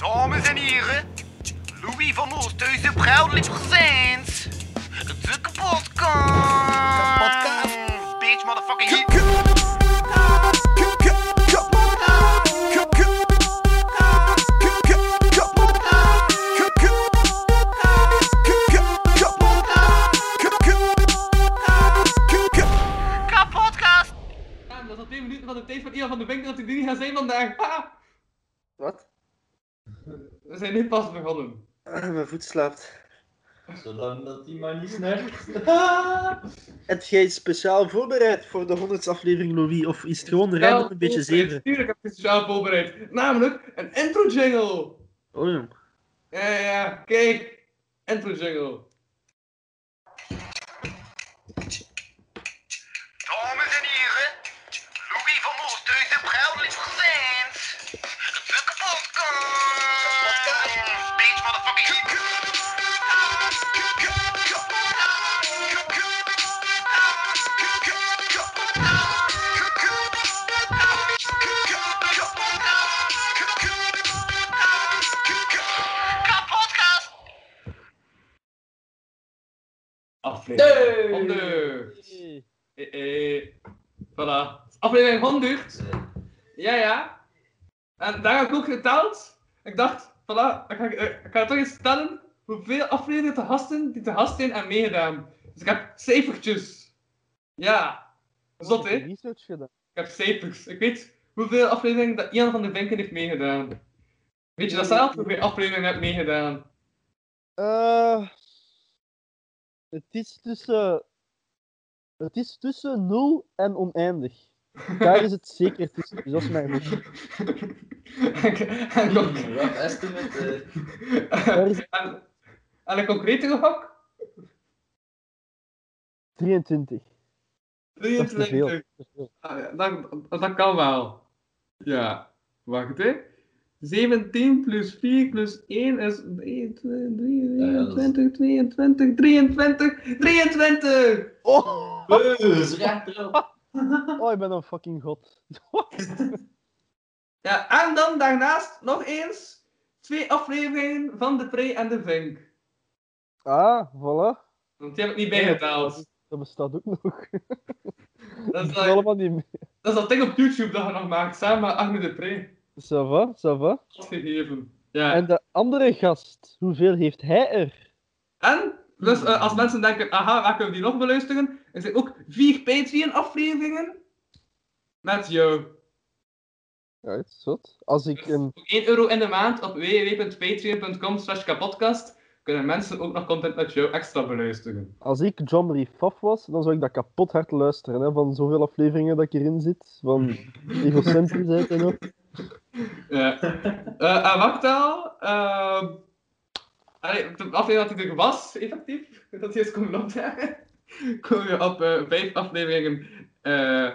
Dames en heren, Louis van Oosthuizen proudly presents de. Kapotkast. Bitch, motherfucking hit. Nu pas begonnen. Ah, mijn voet slaapt. Zolang dat die maar niet snert. Heb jij speciaal voorbereid voor de 100ste aflevering, Louis? Of is het gewoon random een beetje zeven? Tuurlijk heb ik het speciaal voorbereid. Namelijk een intro jingle. Oh jong. Ja, ja, ja. Kijk. Intro jingle. Aflevering 100. Ja, ja. En daar heb ik ook geteld. Ik dacht, voilà, ik ga, ik ga toch eens tellen hoeveel afleveringen te gasten die te gast zijn en meegedaan. Dus ik heb cijfertjes. Ja. Zot, hè? Ik heb cijfers. Ik weet hoeveel afleveringen dat Ian van de Vinken heeft meegedaan. Weet je dat zelf? Hoeveel afleveringen heb meegedaan? Eh, het is tussen. Het is tussen 0 en oneindig. Daar is het zeker tussen. Dus dat is mijn goed. en, Rough estimate. eh. en, en een concrete gok? 23. Dat is te veel. 23. Dat. Ah, ja, dat, dat kan wel. Ja. Wacht, hè. 17 plus 4 plus 1 is 1, 2, 3, Ja, ja, dat is- 21, 22, 23, 23! Oh, recht erop. Oh, ik ben een fucking god. Ja, en dan daarnaast nog eens twee afleveringen van De Prey en de Vink. Ah, voilà. Want die heb ik niet bijgeteld. Dat bestaat ook nog. Dat is, dat, allemaal niet mee. dat is dat ding op YouTube dat je nog maakt, samen met Agne De Prey. Ça va, ça va. Ja. En de andere gast, hoeveel heeft hij er? En, dus eh, als mensen denken, aha, waar kunnen we die nog beluisteren? Er zijn ook vier Patreon-afleveringen met jou. Ja, het is zot. Als ik een... Voor 1 euro in de maand op www.patreon.com slash kapodcast kunnen mensen ook nog content met jou extra beluisteren. Als ik John Faf was, dan zou ik dat kapot hard luisteren. Hè, van zoveel afleveringen dat ik erin zit. Van egocentrischheid en ook. Ja. Eh, en wacht al. ehm allee, de aflevering dat hij er was, effectief, dat hij eens kon opdagen, kom je op eh, vijf afleveringen. eh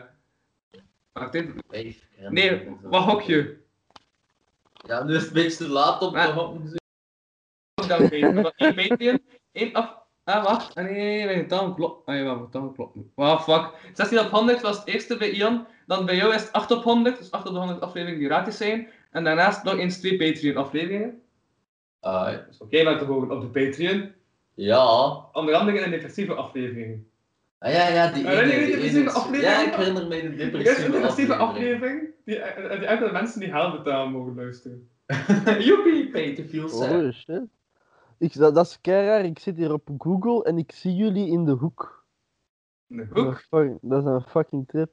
wacht even. Vijf. Nee, wat hok je? Ja, nu is het een beetje te laat om te Ah. hoppen. Dan één Patreon, één af... Ah, wacht. Ah, nee, nee, nee, mijn klopt. Ah, ja, mijn klopt niet. Wow, fuck. 16 op 100 was het eerste bij Ian. Dan bij jou is het 8 op 100, dus 8 op de 100 afleveringen die gratis zijn. En daarnaast nog eens twee Patreon afleveringen. Ah, Dus oké, maar te horen op de Patreon. ja. Onder andere in de depressieve afleveringen. Ah ja, ja, die je ene. die depressieve ene- aflevering? Ja, ik herinner me de is een depressieve depressieve aflevering. aflevering die, eh, die enkele mensen die geld betalen mogen luisteren. Joepie, pay to feel sad. Oh, shit. Ik, dat, dat is keiraar. Ik zit hier op Google en ik zie jullie in de hoek. In de Dat is hoek. een fucking- Dat is een fucking trip.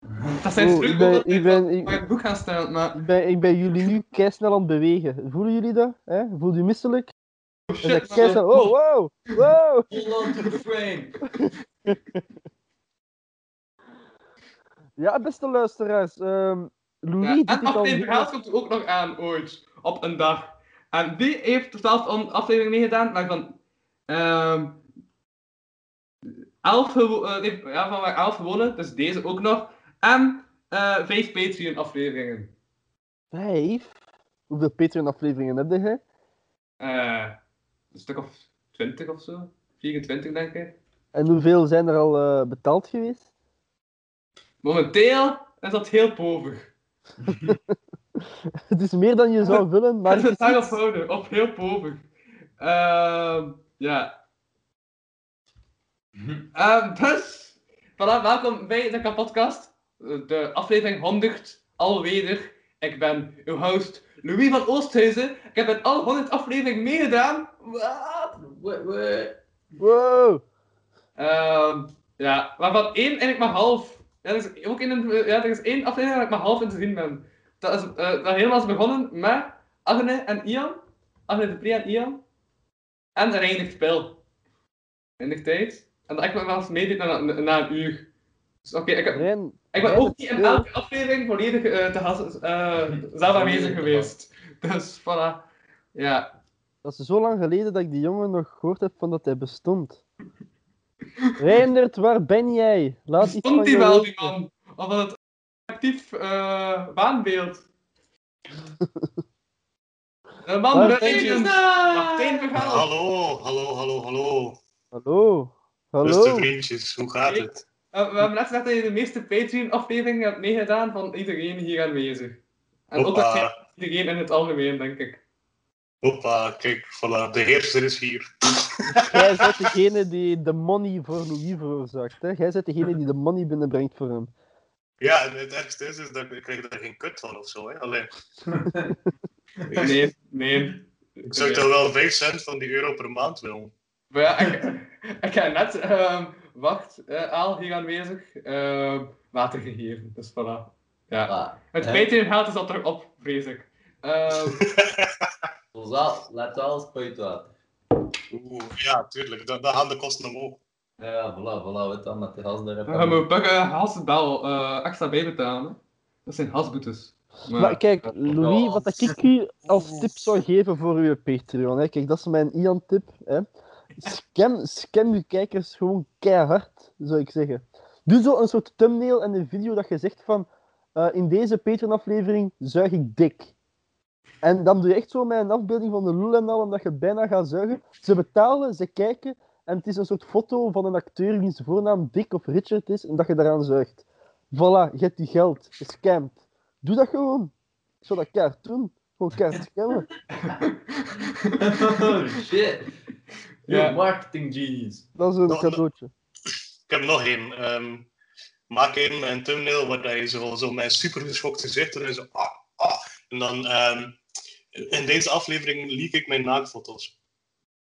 Dat zijn Oh, ik ben- ik ben- ik- het boek gaan staan, maar... Ik ben, ik ben jullie nu keisnel aan het bewegen. Voelen jullie dat? Hè? Voel je misselijk? Oh dat shit, keisnel... Oh, wow! Wow! Hold on to the frame. Ja, beste luisteraars. ehm Louis, Ja, en al... aflevering Haals komt er ook nog aan ooit. Op een dag. En die heeft totaal een aflevering meegedaan, maar van... ehm elf, heeft- ja, van waar elf gewonnen, dus deze ook nog. En eh vijf Patreon afleveringen. Vijf? Hoeveel Patreon-afleveringen heb jij? Eh, een stuk of 20 of zo. 24 denk ik. En hoeveel zijn er al eh, betaald geweest? Momenteel is dat heel povig. Het is meer dan je zou willen, maar het is is iets- houden, of heel povig. Ehm ja. Ehm dus, voilà, welkom bij de podcast. De aflevering 100, alweder. Ik ben uw host Louis van Oosthuizen. Ik heb in al 100 afleveringen meegedaan. Wat? Wow! Ehm ja, waarvan één eigenlijk maar half. Ja, er is ook in een, ja, er is één aflevering waar ik maar half in te zien ben. Dat is eh, dat helemaal is begonnen met Agne en Ian. Agne de Pre en Ian. En de Reinig Spel. In de tijd. En dat ik wel eens meedeed na, na, na een uur. Dus oké, ik, heb- ik ben ook niet in elke aflevering volledig eh, te gast, eh, zelf aanwezig geweest. Dus voilà. Ja. dat is zo lang geleden dat ik die jongen nog gehoord heb van dat hij bestond. Reindert, waar ben jij? Laat iets van Stond die je wel, die man? Of was het actief eh waanbeeld? Een man Waar met ben je? een Martijn verhaal. Hallo, hallo, hallo, hallo. Hallo? Beste Hallo? vriendjes, hoe gaat Hey. het? Eh, we hebben net gezegd dat je de meeste Patreon-afleveringen hebt meegedaan van iedereen hier aanwezig. En ook waarschijnlijk iedereen in het algemeen, denk ik. Hoppa, kijk, voilà, de heerser is hier. Jij bent degene die de money voor Louis veroorzaakt. Hè? Jij bent degene die de money binnenbrengt voor hem. Ja, en het ergste is, is dat ik, krijg daar geen kut van of zo. Hè? Allee, Nee, nee. ik zou toch wel 5 cent van die euro per maand willen. Maar ja, ik, ik heb net, ehm, wacht, eh, Aal hier aanwezig, ehm, water gegeven. Dus voilà. Ja. Ah, Het? Patreon geld is al terug op, vrees ik. Ehm, Zoals al, let wel, spuit water. Oeh, ja, tuurlijk, dan, dan gaan de kosten omhoog. Ja, voilà, voilà, weet dan, met de gas daar dan gaan we pakken hasbel eh extra bijbetalen. Dat zijn hasboetes. Maar, Maar kijk, Louis, wat ik u als tip zou geven voor uw Patreon, hè? kijk, dat is mijn Ian-tip. Scam, scam uw kijkers gewoon keihard, zou ik zeggen. Doe zo een soort thumbnail en een video dat je zegt van eh, in deze Patreon-aflevering zuig ik dik. En dan doe je echt zo met een afbeelding van de lul en al, omdat je bijna gaat zuigen. Ze betalen, ze kijken, en het is een soort foto van een acteur wiens voornaam Dick of Richard is, en dat je daaraan zuigt. Voilà, je hebt die geld, gescamd. Doe dat gewoon. Ik zou dat keihard doen. Gewoon keihard scammen. oh shit. Ja. Marketing genius. Dat is een Nog- cadeautje. Ik heb nog één. Ehm, maak met een thumbnail waar je zo, zo met een super geschokt gezicht en dan zo ah, ah. En dan ehm, in deze aflevering leak ik mijn naaktfoto's.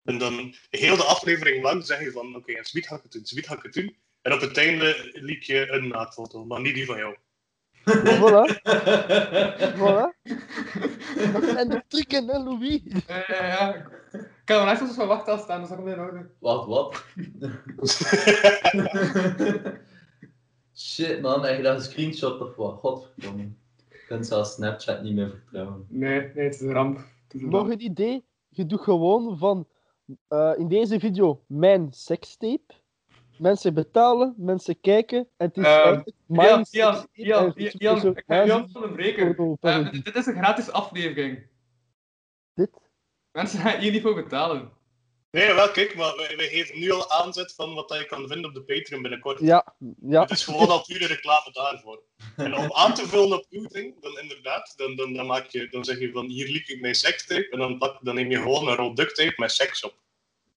En dan heel de aflevering lang zeg je van oké, en zoiets ga ik het doen, zoiets ga ik het doen. En op het einde leak je een naaktfoto, maar niet die van jou. Voilà, voilà. Dat zijn de trucken, hè, Louis? eh, ja, ja. Ik kan er echt eens van wachten staan, dus dat komt in orde. Wat, wat? Shit man, heb je dat een screenshot of wat? Godverdomme. Je kunt zelfs Snapchat niet meer vertrouwen. Nee, nee, het is een ramp. Is een Nog ramp. een idee? Je doet gewoon van eh, in deze video mijn sekstape. Mensen betalen, mensen kijken. En het is Jan, mijn Jan, Jan, Jan, een soort ik ga Jan nazi- onderbreken. porno Eh, dit is een gratis aflevering. Mensen gaan hier niet voor betalen. Nee, wel kijk, maar wij, wij geven nu al aanzet van wat je kan vinden op de Patreon binnenkort. Ja, ja. Het is gewoon al pure reclame daarvoor. En om aan te vullen op uw ding, dan inderdaad, dan, dan, dan, maak je, dan zeg je van hier liep ik mijn sekstape en dan, dan neem je gewoon een rol duct tape met seks op.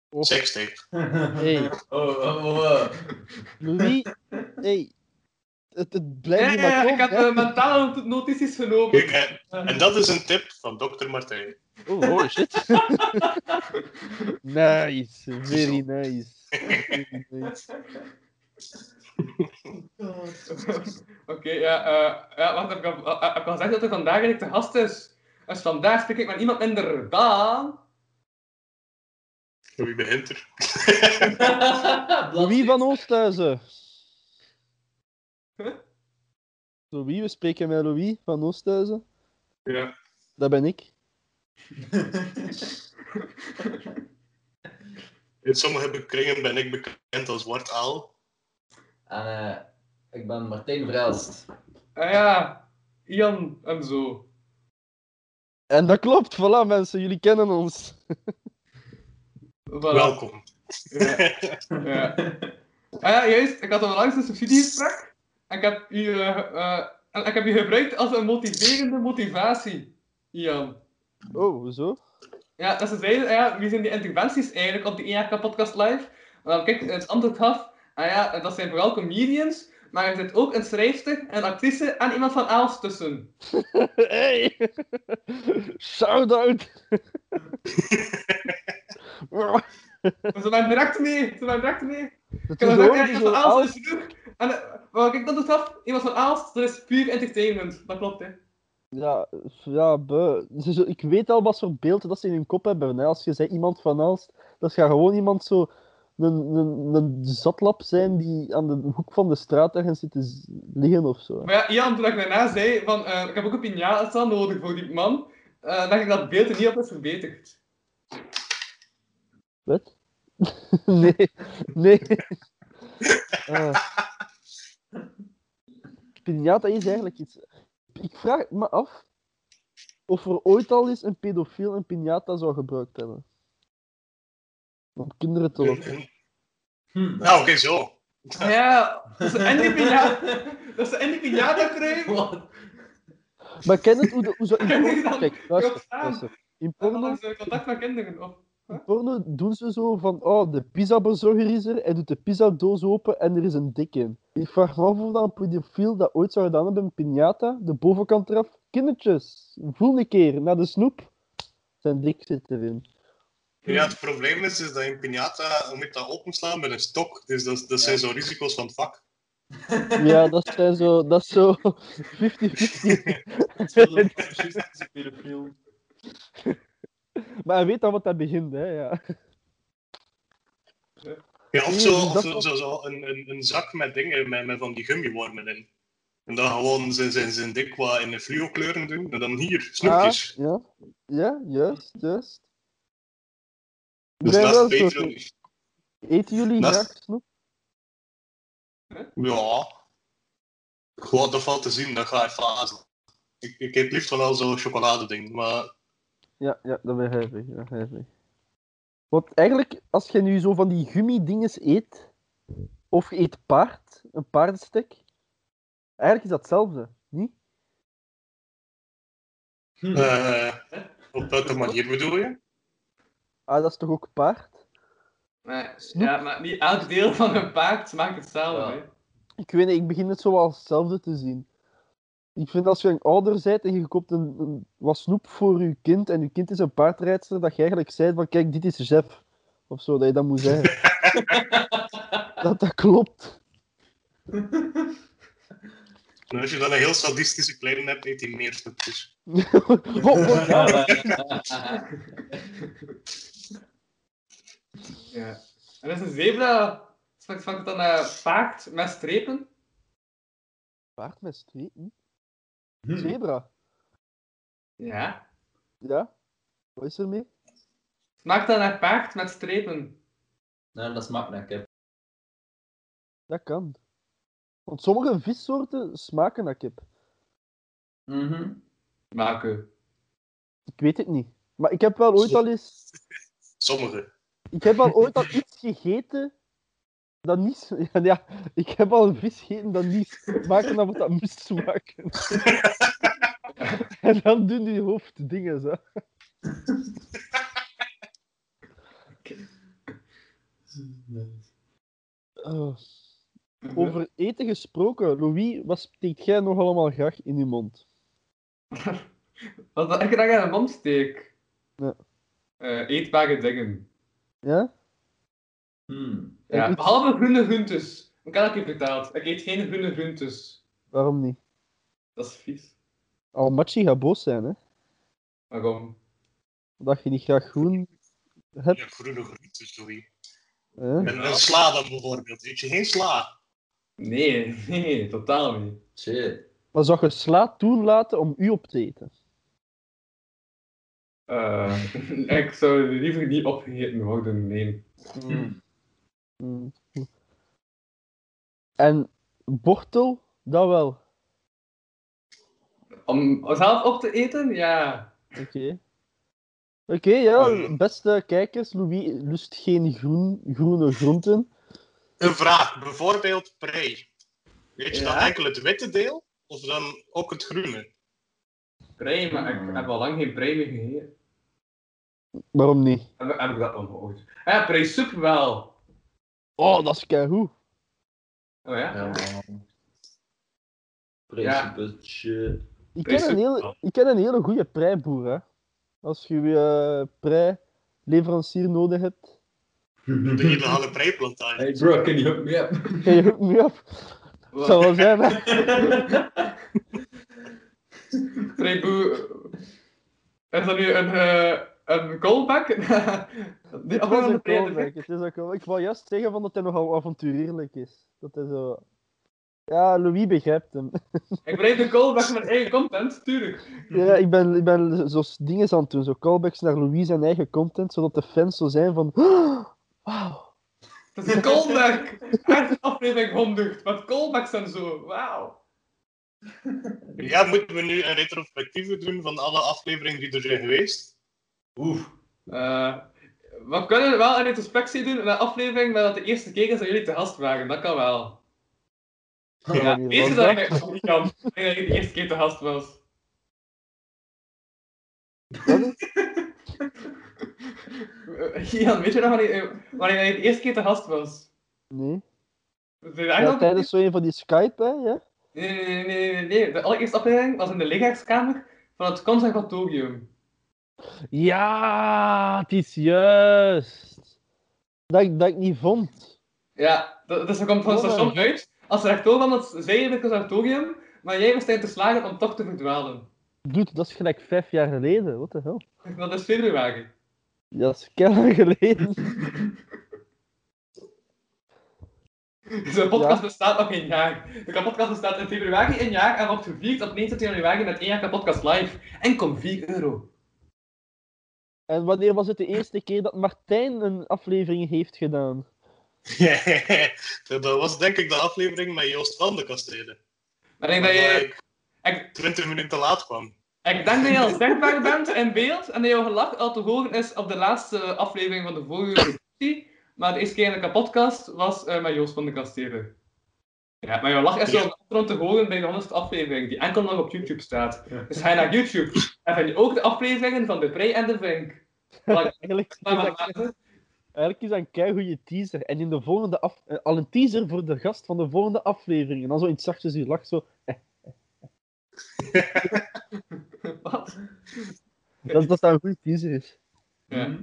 Oh. Sekstape. Hey, Oh, oh, oh. Louis, hey. Het, het blijft Ja, ik komen, heb hè. eh, mentale notities genomen. Kijk, en, en dat is een tip van dokter Martijn. Oh, holy shit. nice, very nice. Very nice. Oké, ja, eh, ja, wacht, heb ik, al, eh, heb ik al gezegd dat er vandaag eigenlijk te gast is? Dus vandaag spreek ik met iemand minder dan... Wie begint er? Louis van Oosthuizen. Huh? Louis, we spreken met Louis van Oosthuizen. Ja. Dat ben ik. In sommige kringen ben ik bekend als Zwart Aal. En eh, ik ben Martijn Verelst. Ah ja, Ian en zo. En dat klopt, voilà mensen, jullie kennen ons. Voilà. Welkom. Ja. ja. Ah ja, juist. Ik had onlangs een subsidiegesprek. En ik heb u eh, eh, en ik heb je gebruikt als een motiverende motivatie, Ian. Oh, hoezo? Ja, dat ze zeiden, ja, wie zijn die interventies eigenlijk op die ERK Podcast Live? En dan kijk, het antwoord gaf, ah ja, dat zijn vooral comedians, maar er zit ook een schrijfster, een actrice en iemand van Aals tussen. Hey! Shout-out! Ze waren direct mee, ze waren direct mee. Ik is zo iemand van Aals is genoeg. En wat ik dan doet af, iemand van Aals, dat is puur entertainment. Dat klopt, hè. Ja, ja, buh. Ik weet al wat voor beelden dat ze in hun kop hebben. Hè. Als je zei iemand van Aalst, dat gaat gewoon iemand zo een, een, een zatlap zijn die aan de hoek van de straat ergens zit te liggen of zo. Maar ja, Ian, toen ik daarna zei van, eh, ik heb ook een piñata nodig voor die man, eh dacht ik dat beeld er niet op is verbeterd. Wat? nee, nee. Uh, Piñata is eigenlijk iets. Ik vraag me af of er ooit al eens een pedofiel een piñata zou gebruikt hebben. Om kinderen te lokken. Hm. Nou, oké, zo. Ja, dat is en die piñata, dat is en die piñata. Wat? Maar ken het hoe, de, hoe zo in porno... Kijk, luister, Verstaan. luister. In porno, contact met kinderen. Of... in porno doen ze zo van, oh, de pizzabezorger is er, hij doet de pizzadoos open en er is een dik in. Ik vraag me af of dat een pedofiel dat ooit zou gedaan hebben, een piñata, de bovenkant eraf. Kindertjes, voel een keer naar de snoep. Zijn dik zit erin. Ja, het probleem is, is dat in Piñata, je moet dat openslaan met een stok. Dus dat, dat zijn zo risico's van het vak. Ja, dat zijn zo, dat is zo 50-50. pedofiel. maar hij weet al wat dat begint, hè, ja. Ja, of zo, of dat zo, zo, zo een, een, een zak met dingen, met, met van die gummiwormen in. En dan gewoon zijn, zijn, zijn dik wat in de fluo kleuren doen. En dan hier, snoepjes. Ah, ja. ja, juist, juist. dus Nee, wel zo. Patreon... Eten jullie graag snoep? Ja. Gewoon, dat valt te zien, dat ga je fazen. Ik, ik eet liefst wel al zo'n chocoladeding, maar... Ja, ja, dat begrijp ik, dat begrijp ik. Want eigenlijk, als je nu zo van die gummi-dinges eet, of je eet paard, een paardenstek, eigenlijk is dat hetzelfde, niet? eh, op welke manier bedoel je? Ah, dat is toch ook paard? Nee, ja, maar niet elk deel van een paard smaakt hetzelfde. Ja. Ik weet niet, ik begin het zo als hetzelfde te zien. Ik vind als je een ouder bent en je koopt een, een, wat snoep voor je kind en je kind is een paardrijdster, dat je eigenlijk zei van kijk, dit is Jeff. Of zo, dat je dat moet zeggen. dat dat klopt. En als je dan een heel sadistische kleine hebt, eet hij meer snoepjes. Oh, oh, ja. Ja. En is een zebra, smaakt smaakt het dan naar paard met strepen? Paard met strepen? Hm. Zebra. Ja. Ja? Wat is er mee? Smaakt dat naar paard met strepen? Nee, dat smaakt naar kip. Dat kan. Want sommige vissoorten smaken naar kip. Mhm. Maken. Ik weet het niet. Maar ik heb wel ooit al eens... Sommige. Ik heb al ooit al iets gegeten dat niet... Ja, ja, ik heb al een vis gegeten dat niet smaakte naar wat dat moest smaken. en dan doen die hoofd dingen, zo. Oh. Over eten gesproken, Louis, wat steekt jij nog allemaal graag in je mond? Wat ik graag in de mond steek? Ja. Eh, eetbare dingen. Ja? Hmm. Ja, behalve groene groentes. Ik had het je verteld. Ik eet geen groene groentes. Waarom niet? Dat is vies. Almachi gaat boos zijn, hè? Waarom? Dat je niet graag groen hebt. Ja, groene groentes, sorry. En een sla dan bijvoorbeeld. Eet je geen sla? Nee, nee, totaal niet. Shit. Maar zou je sla toelaten om u op te eten? Eh, ik zou liever niet opgegeten worden, nee. Mm. En wortel, dat wel. Om zelf op te eten? Ja. Oké. Oké, ja, Ehm. beste kijkers, Louis lust geen groen, groene groenten. Een vraag, bijvoorbeeld prei. Weet je Ja? dan enkel het witte deel? Of dan ook het groene? Prei, maar ik heb al lang geen prei meer gegeten. Waarom niet? Heb, heb ik dat nog ooit? Ja, prei soep wel. Oh, dat is keigoed. Oh ja? Ja, man. Ik ken, een hele, ik ken een hele goede preiboer, hè. Als je je uh, prei-leverancier nodig hebt. De illegale preiplantage. Hey bro, can you hook me up? Kan je hook me op? Dat zou wel zijn, hè. Preiboe... Is dat nu een, eh, een callback? Die Het was een callback. Het is een callback. Ik wou juist zeggen van dat hij nogal avonturierlijk is. Dat hij zo... Ja, Louis begrijpt hem. Ik blijf een callback van mijn eigen content, tuurlijk. Ja, ik ben, ik ben zo dingen aan het doen. Zo callbacks naar Louis zijn eigen content, zodat de fans zo zijn van... Wauw. Het is een callback! Echt aflevering 100. Wat callbacks en zo. Wauw. Ja, moeten we nu een retrospectieve doen van alle afleveringen die er zijn geweest? Oeh. Eh, we kunnen wel een retrospectie doen een aflevering waar dat de eerste keer is dat jullie te gast waren. Dat kan wel. Ja, weet je dat ik nog niet kan? Ik denk dat ik de eerste keer te gast was. Jan, weet je nog wanneer, wanneer je de eerste keer te gast was? Nee. Ja, tijdens zo een van die Skype, hè? Ja? Nee, nee, nee, nee, nee, nee. De allereerste aflevering was in de lichaamskamer van het conservatorium. Ja, het is juist. Dat ik, dat ik niet vond. Ja, dat- dus je komt van het station uit. Als rector van het zei je in het conservatorium, maar jij was te slagen om toch te verdwalen. Dude, dat is gelijk vijf jaar geleden. Wat de hel? Dat is februari. Ja, dat is keihard geleden. Zo'n podcast Ja. bestaat nog een jaar. De podcast bestaat in februari een jaar en wordt gevierd op 29 januari met één jaar podcast live. En kom 4 euro. En wanneer was het de eerste keer dat Martijn een aflevering heeft gedaan? dat was denk ik de aflevering met Joost van de Kastelen. Maar ik denk dat je... ik Ik, 20 minuten te laat kwam. ik denk dat je al zichtbaar bent in beeld en dat jouw gelach al te horen is op de laatste aflevering van de vorige editie. Maar de eerste keer in de podcast was eh, met Joost van de Kastelen. Ja, maar jouw lach is Ja. wel rond te horen bij de 100ste aflevering, die enkel nog op YouTube staat. Dus ga je naar YouTube en vind je ook de afleveringen van de Prey en de Vink. Eigenlijk, eigenlijk is dat een keigoede teaser. En in de volgende af, eh, al een teaser voor de gast van de volgende aflevering. En dan zo in het zachtjes die lacht zo. Wat? Dat, dat dat een goede teaser is. Ja.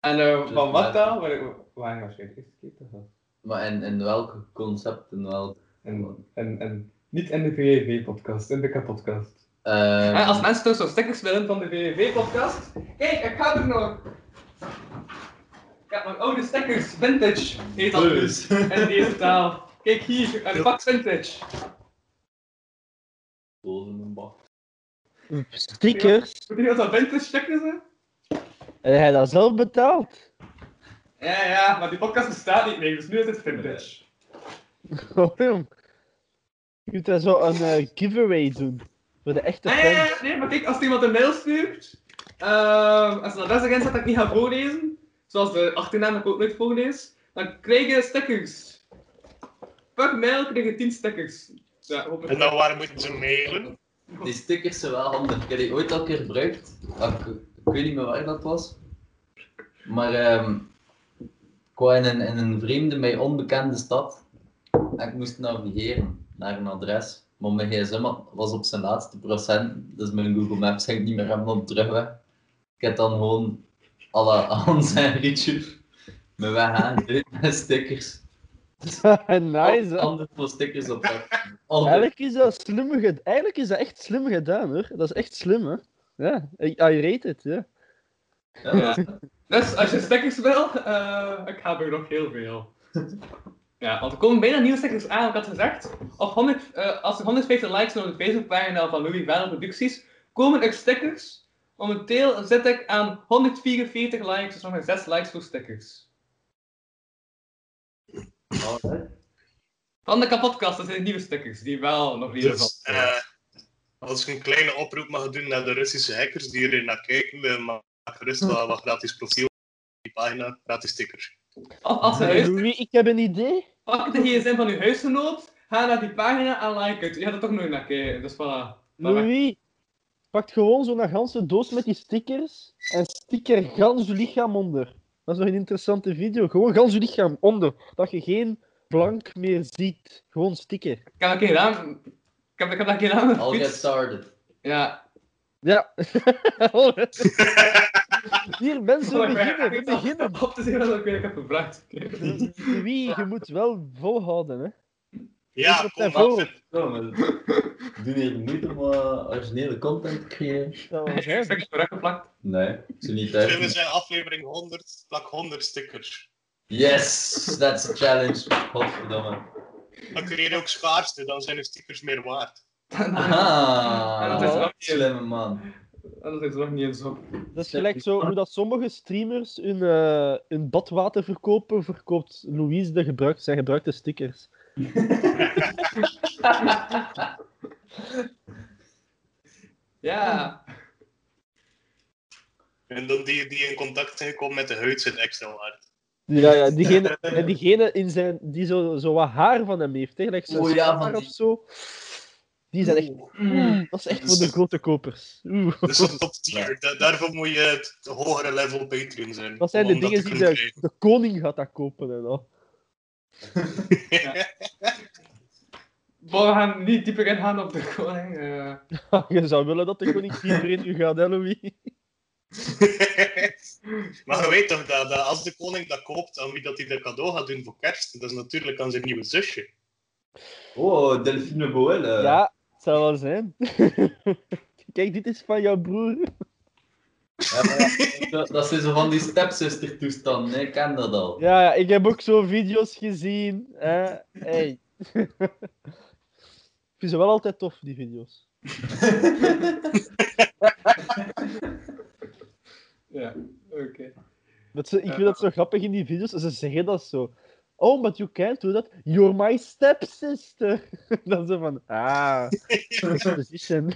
En eh, van wat dan? Waar, waar was je de eerste keer te gast? Maar in, in welke concept, in welk... En, en, en niet in de VVV-podcast, in de K-podcast. Ehm, als mensen toch zo stickers willen van de VVV-podcast, kijk, ik ga er nog. Ik heb nog oude stickers, vintage heet dat dus in deze taal. Kijk hier, een pak vintage. dozen en bak. Stickers. Weet je dat vintage stickers zijn? En hij dat zelf betaald. Ja, ja, maar die podcast bestaat niet meer, dus nu is het vintage. Oh, jong. Je moet daar zo een eh, giveaway doen. Voor de echte Nee, nee, fans. nee, nee, maar kijk, als iemand een mail stuurt, ehm als er een adres erin staat dat ik niet ga voorlezen, zoals de achternaam dat ik ook nooit voorlees, dan krijg je stickers. Per mail krijg je 10 stickers. Ja. En dan waar moeten ze mailen? Die stickers zijn wel handig. Ik heb die ooit al een keer gebruikt. Ah, Ik, ik weet niet meer waar dat was. Maar ehm ik was in een, in een vreemde, mij onbekende stad. En ik moest navigeren naar een adres. Maar mijn gsm was op zijn laatste procent. Dus mijn Google Maps ging niet meer hebben op de terugweg. Ik heb dan gewoon alle Hans en Rietje me weg aangedrukt met stickers. nice. hè. Handen voor stickers op. Eigenlijk is dat slim gedaan. Eigenlijk is dat echt slim gedaan hoor. Dat is echt slim hè. Ja, I, I rate it, ja. Ja. Dus als je stickers wil, eh, ik heb er nog heel veel. Ja, want er komen bijna nieuwe stickers aan. Ik had gezegd, op 100, eh, als er 150 likes op de Facebookpagina van Louis Verne Producties, komen er stickers. Momenteel zit ik aan 144 likes, dus nog maar 6 likes voor stickers. Alright. Van de kapotkast, dat zijn nieuwe stickers, die wel nog relevant Dus, zijn. eh, als ik een kleine oproep mag doen naar de Russische hackers die erin naar kijken, eh, maak gerust wel wat gratis profiel op die pagina, gratis stickers. Als huis, Louis, ik heb een idee. pak de gsm van uw huisgenoot, ga naar die pagina en like het. Je gaat er toch nooit naar kijken, dus voilà. Louis, pak gewoon zo'n ganse doos met die stickers en sticker gans je lichaam onder. Dat is nog een interessante video. Gewoon gans je lichaam onder. Dat je geen blank meer ziet. Gewoon sticker. Ik heb dat een keer gedaan. Ik heb, ik heb dat een keer I'll get started. Ja. Ja. Hier, mensen, we ik ben- beginnen. We ik beginnen. Op te zien dat ik weer heb gebruikt. Louis, je moet wel volhouden, hè. Ja, kom maar. we doen hier moeite om uh, originele content te creëren. Dat was Ik hij. heb teruggeplakt. Nee, zo niet Film thuis. zijn aflevering 100, plak 100 stickers. Yes, that's a challenge. Godverdomme. Dan creëer je ook schaarste, dan zijn de stickers meer waard. Ja, dat is wel niet- slimme man. Dat is nog niet eens op. Dat is gelijk zo hoe dat sommige streamers hun, eh, hun badwater verkopen, verkoopt Louise de gebruik, zijn gebruikte stickers. Ja. En dan die die in contact zijn gekomen met de huid zijn extra waard. Ja, ja, diegene, en diegene in zijn, die zo, zo wat haar van hem heeft, hè, zijn Oeh, ja, haar van of die- zo. Die zijn echt... Dat is echt voor de grote kopers. Oeh. Dat is een top tier. Da- daarvoor moet je het hogere level Patreon zijn. Dat zijn de dingen die de, de koning gaat dat kopen en al. We gaan niet dieper ingaan op de koning. eh. Je zou willen dat de koning dieper in u gaat, hè, Louis? maar je weet toch dat, dat als de koning dat koopt, aan wie dat hij dat cadeau gaat doen voor kerst, dat is natuurlijk aan zijn nieuwe zusje. Oh, Delphine Boel. eh. Ja, zou wel zijn. Kijk, dit is van jouw broer. Ja, maar ja, dat, dat zijn zo van die stepzuster-toestanden, hè. ik ken dat al. Ja, ja, ik heb ook zo video's gezien. Hè. Hey. ik vind ze wel altijd tof, die video's. Ja, oké. Ik vind dat zo grappig in die video's. Ze zeggen dat zo. Oh, but you can't do that. You're my stepsister. Dan zo van, ah, position.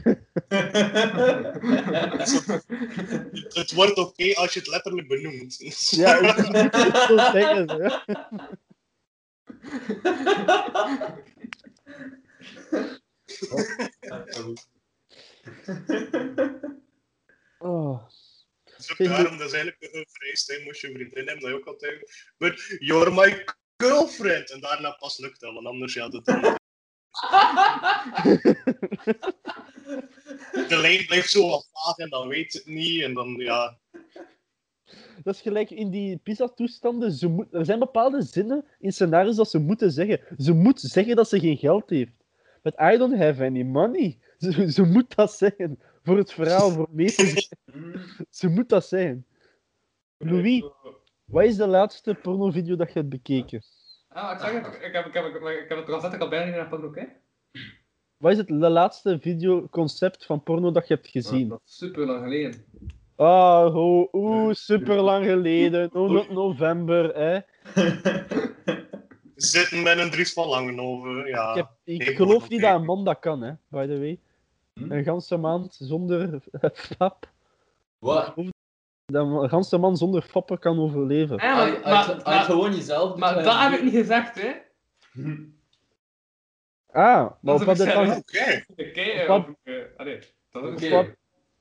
Het wordt oké als je het letterlijk benoemt. ja, ik moet zeggen. Oh. Ook daarom dat is eigenlijk een vereist moest je vriendin hebben, dat je ook altijd... But you're my girlfriend! En daarna pas lukt dat, want anders ja, dat dan... De lijn blijft zo wat vaag en dan weet het niet, en dan ja... Dat is gelijk in die pizza-toestanden. Ze moet, er zijn bepaalde zinnen in scenario's dat ze moeten zeggen. Ze moet zeggen dat ze geen geld heeft. But I don't have any money. Ze, ze moet dat zeggen. Voor het verhaal, voor mee te. Ze moet dat zeggen. Louis, wat is de laatste pornovideo dat je hebt bekeken? Ah, ik zeg het, ik heb, ik heb, ik heb, ik heb het concept al bijna niet naar porno kijken. Wat is het de laatste videoconcept van porno dat je hebt gezien? Dat is super lang geleden. Ah, oh, oeh, super lang geleden. November, hè. Zitten met een Dries van Langenhoven, ja. Ik, heb, ik geloof niet dat een man dat kan, hè, by the way. Hm? Een ganse maand zonder fap. Wat? Dat een ganse man zonder fappen kan overleven. Ja, maar, maar, maar, gewoon jezelf maar dat heb ik niet gezegd, hè. Ah, maar Dat op is wat heb je ook dan, Oké. Of... eh, is wat-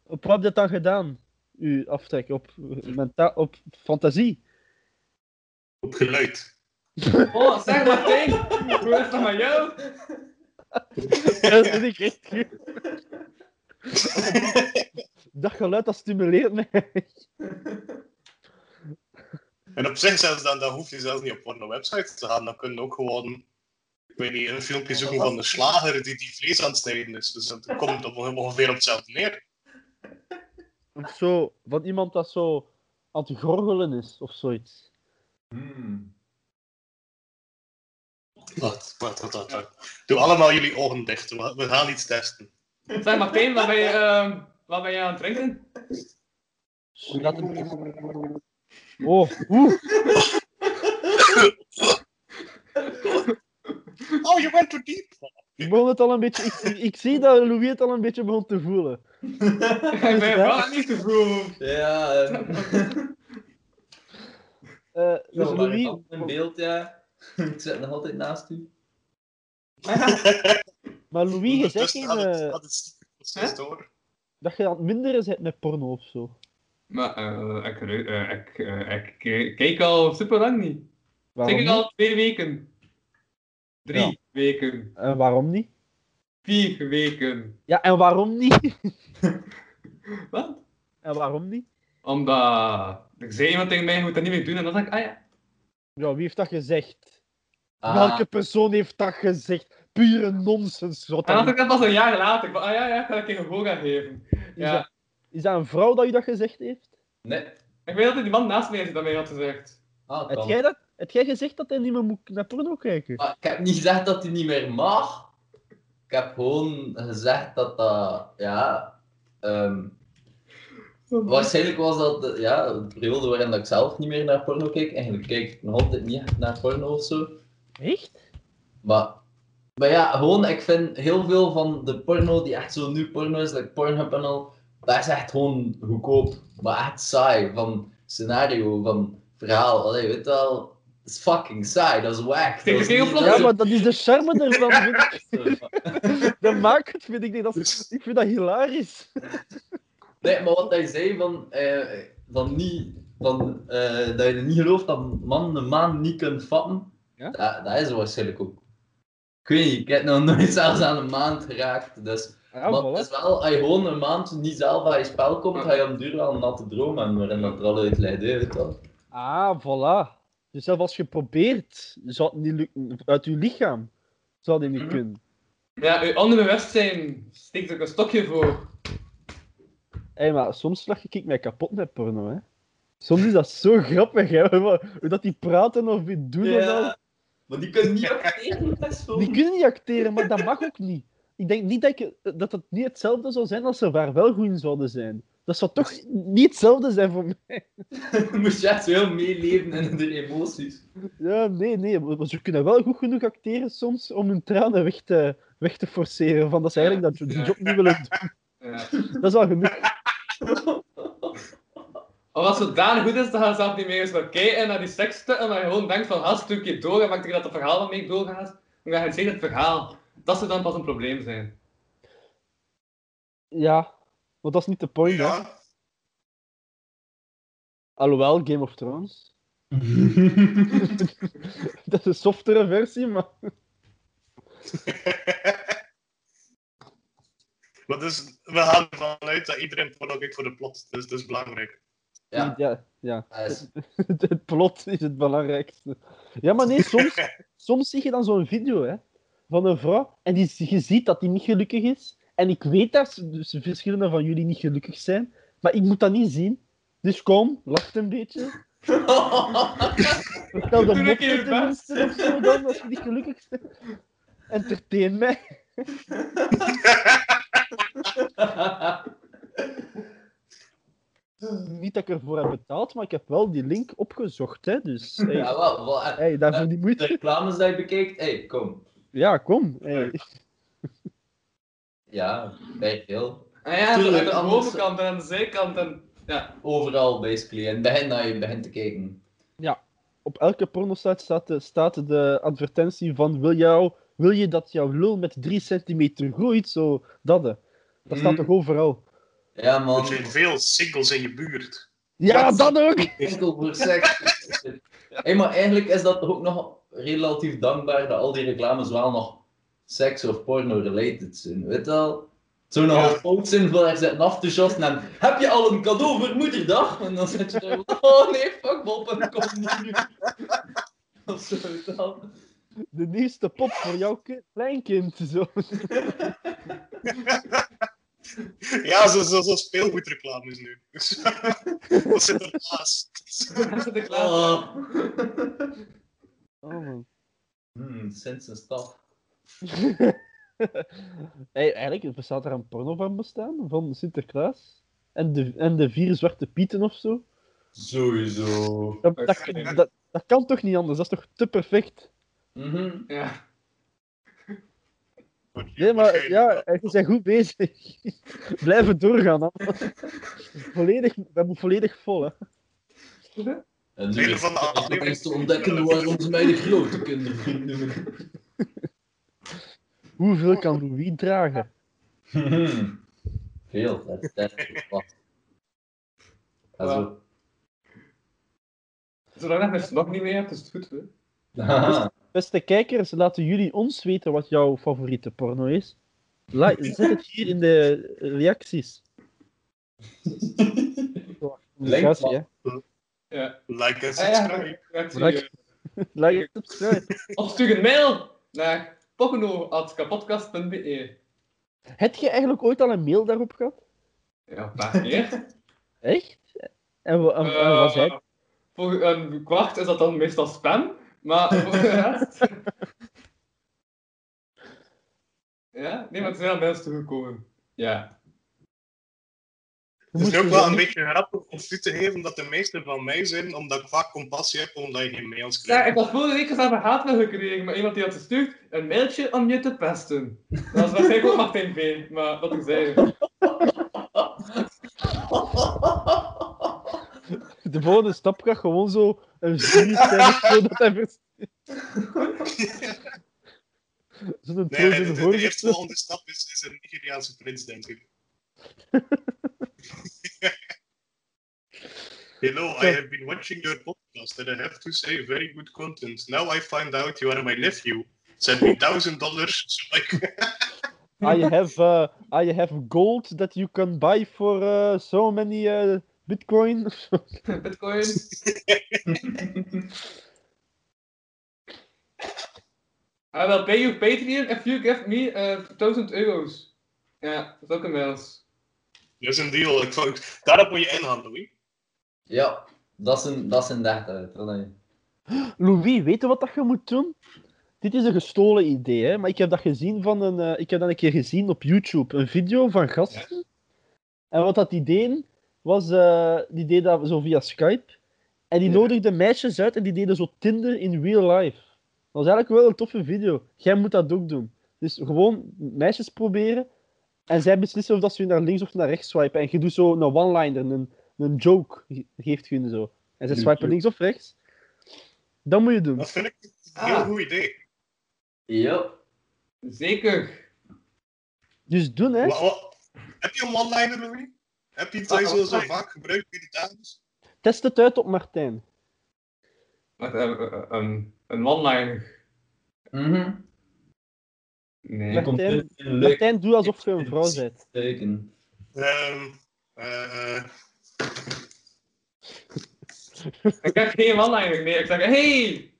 op wat heb je dat dan gedaan? U aftrek op, menta op fantasie? Op geluid. Oh, zeg Martijn, hoe is dat met jou? Dat vind ik echt goed. Dat geluid dat stimuleert mij. En op zich zelfs dan, dan hoef je zelfs niet op porno websites te gaan. Dan kun je ook gewoon, ik weet niet, een filmpje zoeken van de slager die die vlees aan het snijden is. Dus dat komt op, ongeveer op hetzelfde neer. Of zo, van iemand dat zo aan het gorgelen is of zoiets. Hmm. Wat, wat, wat, wat, wat. Doe allemaal jullie ogen dicht. We gaan iets testen. Zeg Martijn, wat ben je, ehm, wat ben je aan het drinken? Laat het- Oh, oeh. Oh, je went too deep. Ik, begon het al een beetje, ik, ik zie dat Louis het al een beetje begon te voelen. Ik ben wel niet te vroeg. Ja, ehm, Eh, dus zo, maar Louis, ik had een beeld, ja. Ik zit nog altijd naast u. Maar Louis, je zegt geen, eh, het stiekem Hè? door. Dat je aan het minderen bent met porno of zo. Maar eh, ik, eh, ik, eh, ik, kijk al super lang niet. Waarom Zeker niet? al twee weken. Drie Ja. weken. En waarom niet? Vier weken. Ja, en waarom niet? Wat? En waarom niet? Omdat er zei iemand tegen mij, je moet dat niet meer doen. En dan dacht ik, ah ja. Ja, wie heeft dat gezegd? Ah, Welke persoon heeft dat gezegd? Pure nonsens. Wat En dan dan? dacht ik dat pas een jaar later. Ik van, ah ja, ja, ik ga een gehoor aan geven. Is, Ja. dat, is dat een vrouw dat u dat gezegd heeft? Nee. Ik weet dat die man naast mij is dat mij had gezegd. Ah, Heb jij, dat, heb jij gezegd dat hij niet meer moet naar porno kijken? Maar ik heb niet gezegd dat hij niet meer mag. Ik heb gewoon gezegd dat dat, ja... ehm, waarschijnlijk was dat de, ja, de periode waarin dat ik zelf niet meer naar porno keek. Eigenlijk kijk ik nog altijd niet naar porno of zo. Echt? Maar, maar ja, gewoon, ik vind heel veel van de porno die echt zo nu porno is, like Pornhub en al, dat is echt gewoon goedkoop. Maar echt saai. Van scenario, van verhaal. Allee, weet je wel, het is fucking saai, dat is wack. Tegen Dat is heel niet- vlot. dat Ja, maar dat is de charme ervan. Dat maakt het, vind ik. niet. Dat is, ik vind dat hilarisch. Nee, maar wat hij zei van, eh, van, niet, van eh, dat je niet gelooft dat man een maand niet kunt vatten, Ja? dat, dat is waarschijnlijk ook. Ik weet niet, ik heb nog nooit zelfs aan een maand geraakt. Dus, Ja, maar het is wel, als je gewoon een maand niet zelf aan je spel komt, ga je op duur wel een natte droom hebben waarin dat er al uit leidt, weet je. Ah, voilà. Dus zelfs als je probeert, zou het niet lukken. Uit je lichaam zou het niet Mhm. kunnen. Ja, uw onderbewustzijn steekt er een stokje voor. Hé, maar soms lach ik mij kapot met porno, hè. Soms is dat zo grappig, hè. Hoe dat die praten of die doen en al. Maar die kunnen niet acteren, zo. Die kunnen niet acteren, maar dat mag ook niet. Ik denk niet dat, ik, dat het niet hetzelfde zou zijn als ze daar wel goed in zouden zijn. Dat zou toch niet hetzelfde zijn voor mij. Moest je echt zo heel meeleven in de emoties. Ja, nee, nee. Maar ze kunnen wel goed genoeg acteren soms om hun tranen weg te, weg te forceren. Van dat ze eigenlijk dat die job niet willen doen. Ja. Dat is al genoeg. Of als het zodanig goed is, dan gaan ze zelf niet meer eens naar kijken naar die seksstukken, maar je gewoon denkt van, haast een keer door en maakt dat het verhaal dan mee doorgaat. Dan ga je zeggen het verhaal. Dat zou dan pas een probleem zijn. Ja, want dat is niet de point, hè. Ja. Alhoewel, Game of Thrones. dat is een softere versie, maar... Maar dus, we gaan ervan uit dat iedereen porno kijkt voor de plot. Dus dat is belangrijk. Ja, ja, ja. dat is... het plot is het belangrijkste. Ja, maar nee, soms, soms zie je dan zo'n video hè, van een vrouw en die, je ziet dat die niet gelukkig is. En ik weet dat ze- dus verschillende van jullie niet gelukkig zijn, maar ik moet dat niet zien. Dus kom, lach een beetje. Vertel de best. tenminste of zo dan, als je niet gelukkig bent. Entertain mij. Dat ik ervoor heb betaald, maar ik heb wel die link opgezocht. Hè, dus hey, Ja, wel, wel, eh, hey, daarvoor die de moeite. reclames die je bekijkt, hey, kom. Ja, kom. Hey. Ja, bij heel. En ja, Tuurlijk, aan de bovenkant en aan de zijkant en... Ja. Overal, basically. En begin dat je begint te kijken. Op elke pornosite staat de, staat de advertentie van wil, jou, wil je dat jouw lul met 3 centimeter groeit? Zo, dat. Dat staat Mm. toch overal? Ja, Er man. zijn veel singles in je buurt. Ja, dat ook! Enkel voor seks. hey, maar eigenlijk is dat toch ook nog relatief dankbaar dat al die reclames wel nog seks of porno-related zijn. Weet je wel? Het zou nogal Ja. fout zijn voor er zitten af te shotten en heb je al een cadeau voor moederdag? En dan zit je daar oh nee, fuck Bob, en kom niet nu. Of zo, weet je wel. De nieuwste pop voor jouw ki- kleinkind. Zo. Ja, zo, zo, zo speelgoedreclames nu. dat zit ik klaar. Oh. Oh, man. Hmm, sinds een stap. hey, eigenlijk bestaat er een porno van bestaan, van Sinterklaas. En de, en de vier zwarte pieten of zo. Sowieso. Dat, dat, dat, dat kan toch niet anders? Dat is toch te perfect? Mhm. Ja. Nee, maar ja, je bent goed bezig. Blijven doorgaan. hè. Volledig, we hebben volledig vol. Hè. En nu is van de het eens te ontdekken waarom ze mij de grote kindervriend noemen. Hoeveel kan Louis dragen? Veel, dat is dat is wat. Zolang je nog niet mee hebt, is het goed. Hè? Haha. Beste kijkers, laten jullie ons weten wat jouw favoriete porno is. La- zet het hier in de reacties. Link, ja. Ja. Like en Ah, ja. subscribe. Like. en subscribe. Of stuur een mail naar pocono.kapodcast.be. Heb je eigenlijk ooit al een mail daarop gehad? Ja, een paar keer. Echt? En, wa- en, en wat zei Eh, Voor een kwart is dat dan meestal spam, maar voor de rest... ja, nee, maar het zijn al mensen toegekomen. Ja. Het is ook wel een beetje grappig om toe te geven dat de meeste van mij zijn, omdat ik vaak compassie heb omdat je geen mails Ja, krijgt. ik had vorige week zelf een haatmail gekregen, maar iemand die had gestuurd een mailtje om je te pesten. Dat was waarschijnlijk ook Martijn V, maar wat ik zei. De volgende stap gaat gewoon zo een genie zijn zodat hij verst- Zo'n Nee, Trojan de, de, de eerste volgende stap is, is een Nigeriaanse prins, denk ik. Hello, I have been watching your podcast and I have to say very good content. Now I find out you are my nephew. Send me thousand dollars so I can... I have, uh, I have gold that you can buy for uh, so many uh, bitcoin. Bitcoin. I will pay you Patreon if you give me uh, 1000 euro's. Ja, dat is ook een mails. Dat is een deal. Ik, vond- daarop moet je ingaan, Louis. Ja, dat is een, dat is een. Louis, weet je wat dat je moet doen? Dit is een gestolen idee, hè? maar ik heb dat gezien van een, eh, ik heb dat een keer gezien op YouTube, een video van gasten. En wat dat die deden, was, eh, die deden dat zo via Skype. En die Ja. nodigden meisjes uit en die deden zo Tinder in real life. Dat was eigenlijk wel een toffe video. Jij moet dat ook doen. Dus gewoon meisjes proberen. En zij beslissen of dat ze je naar links of naar rechts swipen. En je doet zo een one-liner, een, een joke, ge- geeft je hun zo. En ze swipen links of rechts. Dat moet je doen. Dat vind ik een heel Ah. goed idee. Ja. Zeker. Dus doen, hè. Heb je een one-liner, Louis? Heb je je zo, zo vaak gebruikt bij die dames? Test het uit op Martijn. Wacht, eh, eh, een, een one-liner. Mhm. Nee. Martijn- Martijn, doe alsof je een vrouw bent. teken. Ehm, eh, eh, Ik heb geen one-liner. Nee, ik zeg hey!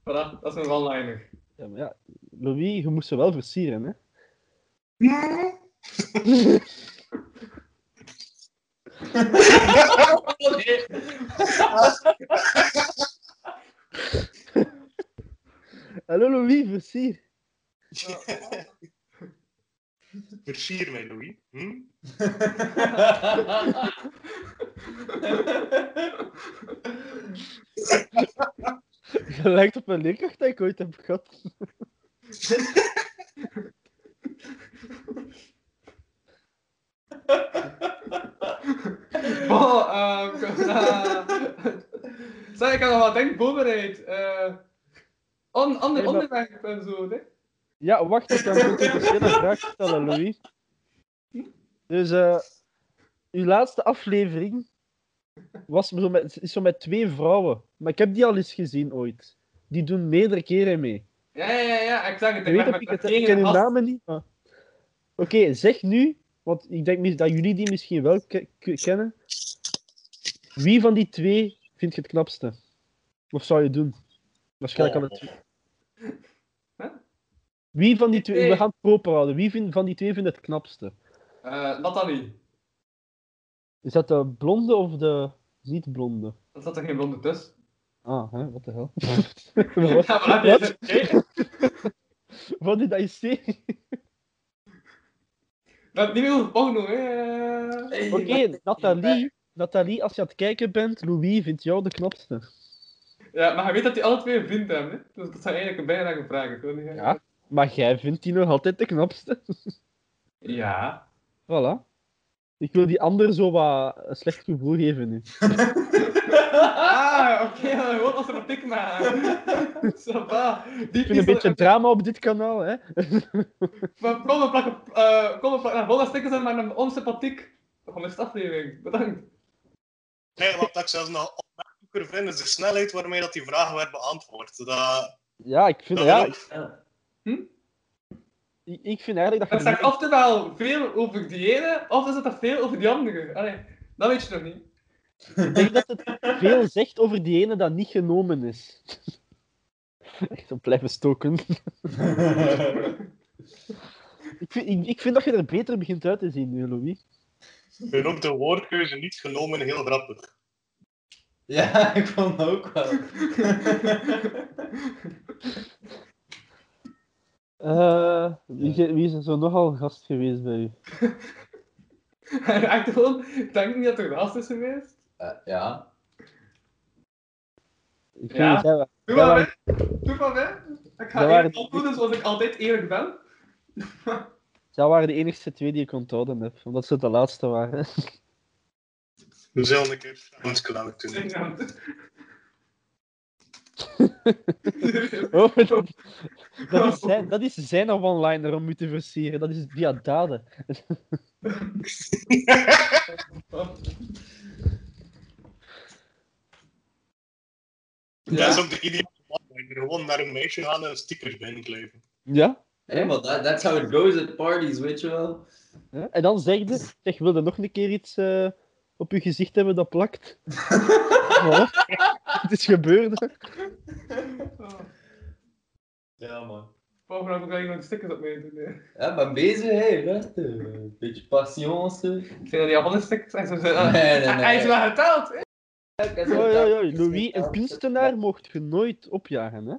Voilà, dat is een one-liner. Ja, maar ja, Louis, je moest ze wel versieren, hè. Hallo Louis, versier. Versier mij, Louis. Hm? Je lijkt op een leerkracht dat ik ooit heb gehad. Ehm... uh, zeg, ik heb nog wat denk voorbereid. Eh on, ander onderwerp en zo, hè. Ja, wacht, ik kan een potentiële vraag stellen, Louis. Dus, eh uw laatste aflevering was zo met, is zo met twee vrouwen. Maar ik heb die al eens gezien ooit. Die doen meerdere keren mee. Ja, ja, ja, ja, ik zeg het. Ik weet ik, ik ken uw gast. namen niet. Oké, zeg nu, want ik denk dat jullie die misschien wel ke- ke- kennen. Wie van die twee vind je het knapste? Of zou je doen? Waarschijnlijk alle twee. Huh? Wie van die twee, Nee. we gaan het proper houden. Wie vind, van die twee vindt het knapste? Eh, Nathalie. Is dat de blonde of de niet-blonde? Er zat er geen blonde tussen. Ah, hè, wat de hel. wat, Ja, je het wat did I say? Het niet meer porno, hè. Oké, Nathalie, Nathalie, als je aan het kijken bent, Louis vindt jou de knapste. Ja, maar je weet dat die alle twee een vriend hebben, hè. Dus dat zijn eigenlijk een bijna niet Ja. Maar jij vindt die nog altijd de knapste. Ja. Voilà. Ik wil die ander zo wat een slecht gevoel geven nu. Ah, oké, okay, gewoon als een pik. Die Ik vind een beetje drama op dit kanaal, hè. Kom, we plakken, uh, kom, we plakken naar volle stickers en maar een onsympathiek van de aflevering. Bedankt. Nee, wat ik zelfs nog opmerkelijker vind, is de snelheid waarmee dat die vraag werd beantwoord. Dat, Ja, ik vind, dat ja, ook- ik, ik vind eigenlijk dat Het zegt oftewel veel over die ene, of is het er veel over die andere. Allee, dat weet je nog niet. Ik denk dat het veel zegt over die ene dat niet genomen is. Echt op blijven stoken. Ik vind, ik, ik vind dat je er beter begint uit te zien nu, Louis. Ik vind ook de woordkeuze niet genomen heel grappig. Ja, ik vond het ook wel. Eh, wie, wie is er zo nogal gast geweest bij u? Echt gewoon, ik denk niet dat er naast is geweest. Eh, ja. Ik Ja. Doe maar. Doe maar mee. Ik ga waren eerlijk opvoeden zoals ik altijd eerlijk ben. Zij waren de enigste twee die ik onthouden heb, omdat ze de laatste waren. Een keer Soundcloud doen. Oh, dat, dat, is zijn, dat is zijn one-liner om u te versieren. Dat is via daden. Dat is ook de ideale man. Gewoon naar een meisje gaan en stickers binnenkleden. Ja? Hé, maar that, that's how it goes at parties, weet je wel. ja? En dan zeg je, zeg, wilde nog een keer iets eh, op je gezicht hebben dat plakt? Oh, het is gebeurd. Ja, man. Volgende heb ik alleen nog stickers op mee doen. nee. Ja, ben bezig, hé. Een beetje patience. Ik vind dat die al stickers zijn. Zo, Nee, nee, nee. Hij is wel geteld. hè? Oei, oei, oei. Louis, een kunstenaar mocht je nooit opjagen, hè?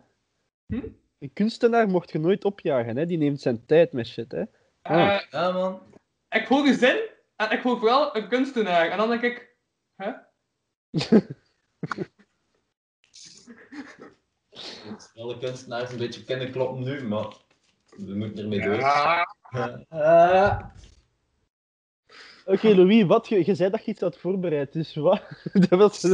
Hm? Een kunstenaar mocht je nooit opjagen, hè? Die neemt zijn tijd met shit, hè? Ah. Eh, Ja, man. ik hoor je zin en ik hoor vooral een kunstenaar. En dan denk ik, hè? Alle kunstenaars een beetje kennen kloppen nu, maar we moeten ermee door. Ja, Ah. Oké, Louis, wat? Je, je zei dat je iets had voorbereid, dus wat? dat was...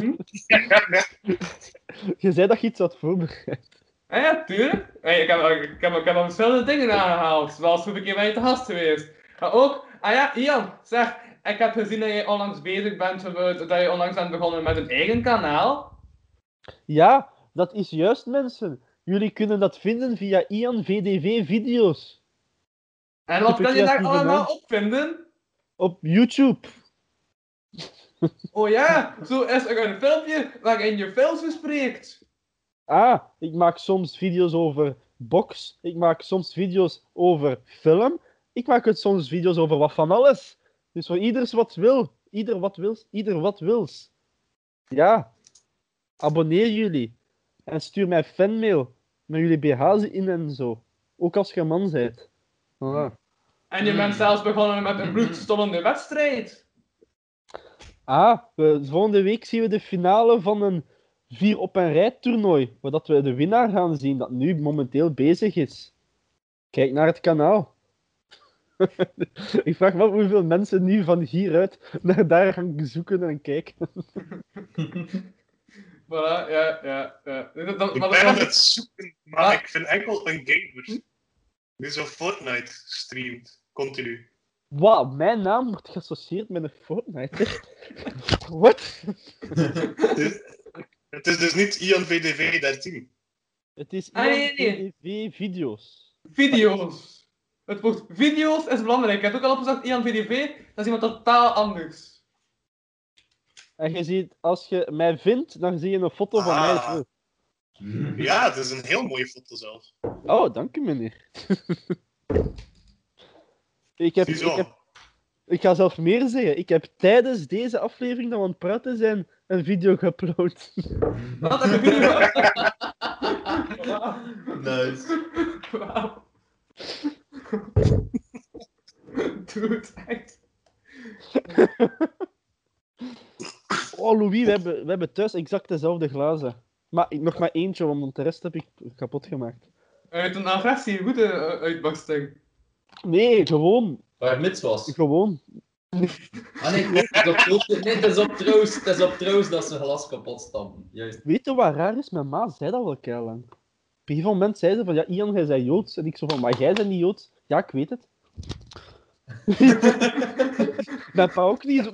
Je zei dat je iets had voorbereid. Ja, ja, tuurlijk. Hey, ik, heb, ik, heb, ik heb al verschillende dingen aangehaald. Zoals hoeveel keer ben je te gast geweest. Maar ook, ah ja, Ian, zeg, ik heb gezien dat je onlangs bezig bent, dat je onlangs bent begonnen met een eigen kanaal. Ja, dat is juist, mensen. Jullie kunnen dat vinden via Ian VDV Video's En wat kan je daar allemaal op vinden? op YouTube. Oh ja, zo is er een filmpje waarin je films bespreekt. Ah, ik maak soms video's over box. Ik maak soms video's over film. Ik maak het soms video's over wat van alles. Dus voor ieders wat wil. Ieder wat wils. Ieder wat wils. Ja. Abonneer jullie. En stuur mij fanmail. Met jullie BH's in en zo. Ook als je een man bent. Voilà. En je bent zelfs begonnen met een bloedstollende wedstrijd. Ah, we, volgende week zien we de finale van een vier op een rij toernooi. Waar dat we de winnaar gaan zien, dat nu momenteel bezig is. Kijk naar het kanaal. Ik vraag me af hoeveel mensen nu van hieruit naar daar gaan zoeken en kijken. Voilà, ja, ja, ja. Dat, dat, ik maar ben aan het zoeken, maar ik vind enkel een gamer die zo Fortnite streamt, continu. Wauw, mijn naam wordt geassocieerd met een Fortnite. Wat? Het is dus niet Ian VDV 13. Het is Ah, nee, nee, TV-video's. Video's. Het woord video's is belangrijk. Ik heb ook al opgezegd, Ian VDV, dat is iemand totaal anders. En je ziet, als je mij vindt, dan zie je een foto van mij. Ah. zo. Ja, het is een heel mooie foto zelf. Oh, dank u, meneer. ik, heb, ik, Ziezo. heb, ik ga zelf meer zeggen. Ik heb tijdens deze aflevering dat we aan het praten zijn een video geüpload. Wat je video? Nice. Wauw. Doe het echt. Oh, Louis, we hebben, we hebben thuis exact dezelfde glazen. Maar ik, nog maar eentje, want de rest heb ik kapot gemaakt. Uit een agressie, goede uh, uitbarsting. Nee, gewoon. Waar Mits was. Gewoon. Ah nee, klopt. Het is op troost, nee, het is op troost, het is op troost dat ze glas kapot stampen. Juist. Weet je wat raar is? Mijn ma zei dat wel keihard lang. Op een gegeven moment zei ze van, ja, Ian, jij bent Joods. En ik zo van, maar jij bent niet Joods. Ja, ik weet het. Mijn pa ook niet.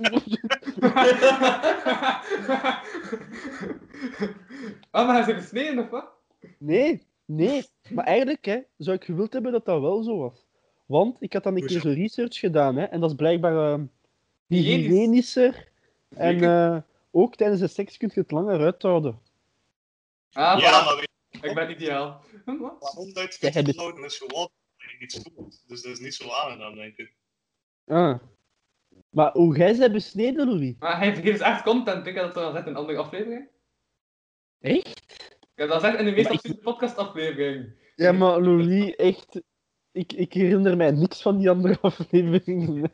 Ah, maar hij is gesneden of wat? Nee, nee. Maar eigenlijk hè, zou ik gewild hebben dat dat wel zo was. Want ik had dan een keer Hoezo? zo research gedaan, hè, en dat is blijkbaar Hygiënisch. hygiënischer. En eh, ook tijdens de seks kun je het langer uithouden. Ah, Ja, voilà. maar weet Ik ben ideaal. Hm, wat? je, het- houden is gewoon dat iets voelt. Dus dat is niet zo aangenaam, denk ik. Ah. Maar hoe jij zij besneden, Louis? Maar hij vergeet dus echt content. Ik heb dat al gezegd in een andere aflevering. Echt? Ik heb dat gezegd in de meest Maar ik- absurde podcast-aflevering. Ja, maar Louis, echt... Ik, ik herinner mij niks van die andere afleveringen.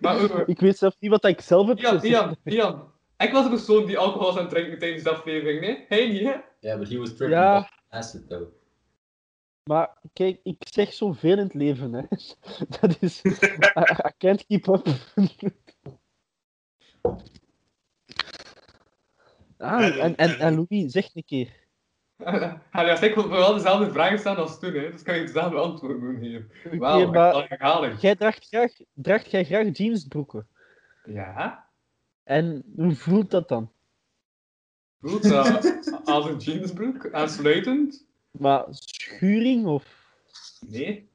Maar uh, Ik weet zelfs niet wat ik zelf heb Ian, gezegd. Ian, Ian. Ik was de persoon die alcohol was aan het drinken tijdens de aflevering, nee? Hij niet, hè? Ja, but he was tripping Ja. acid, though. Maar kijk, ik zeg zoveel in het leven, hè. Dat is... I, I can't keep up. Ah, en, en, en Louis, zeg een keer. Had ik vooral dezelfde vragen stellen als toen, hè? Dus kan je dezelfde antwoord doen hier. Wauw, herhaling. jij draagt graag, draagt jij graag jeansbroeken. Ja? En hoe voelt dat dan? Voelt dat als een jeansbroek? Aansluitend? Maar schuring of... Nee.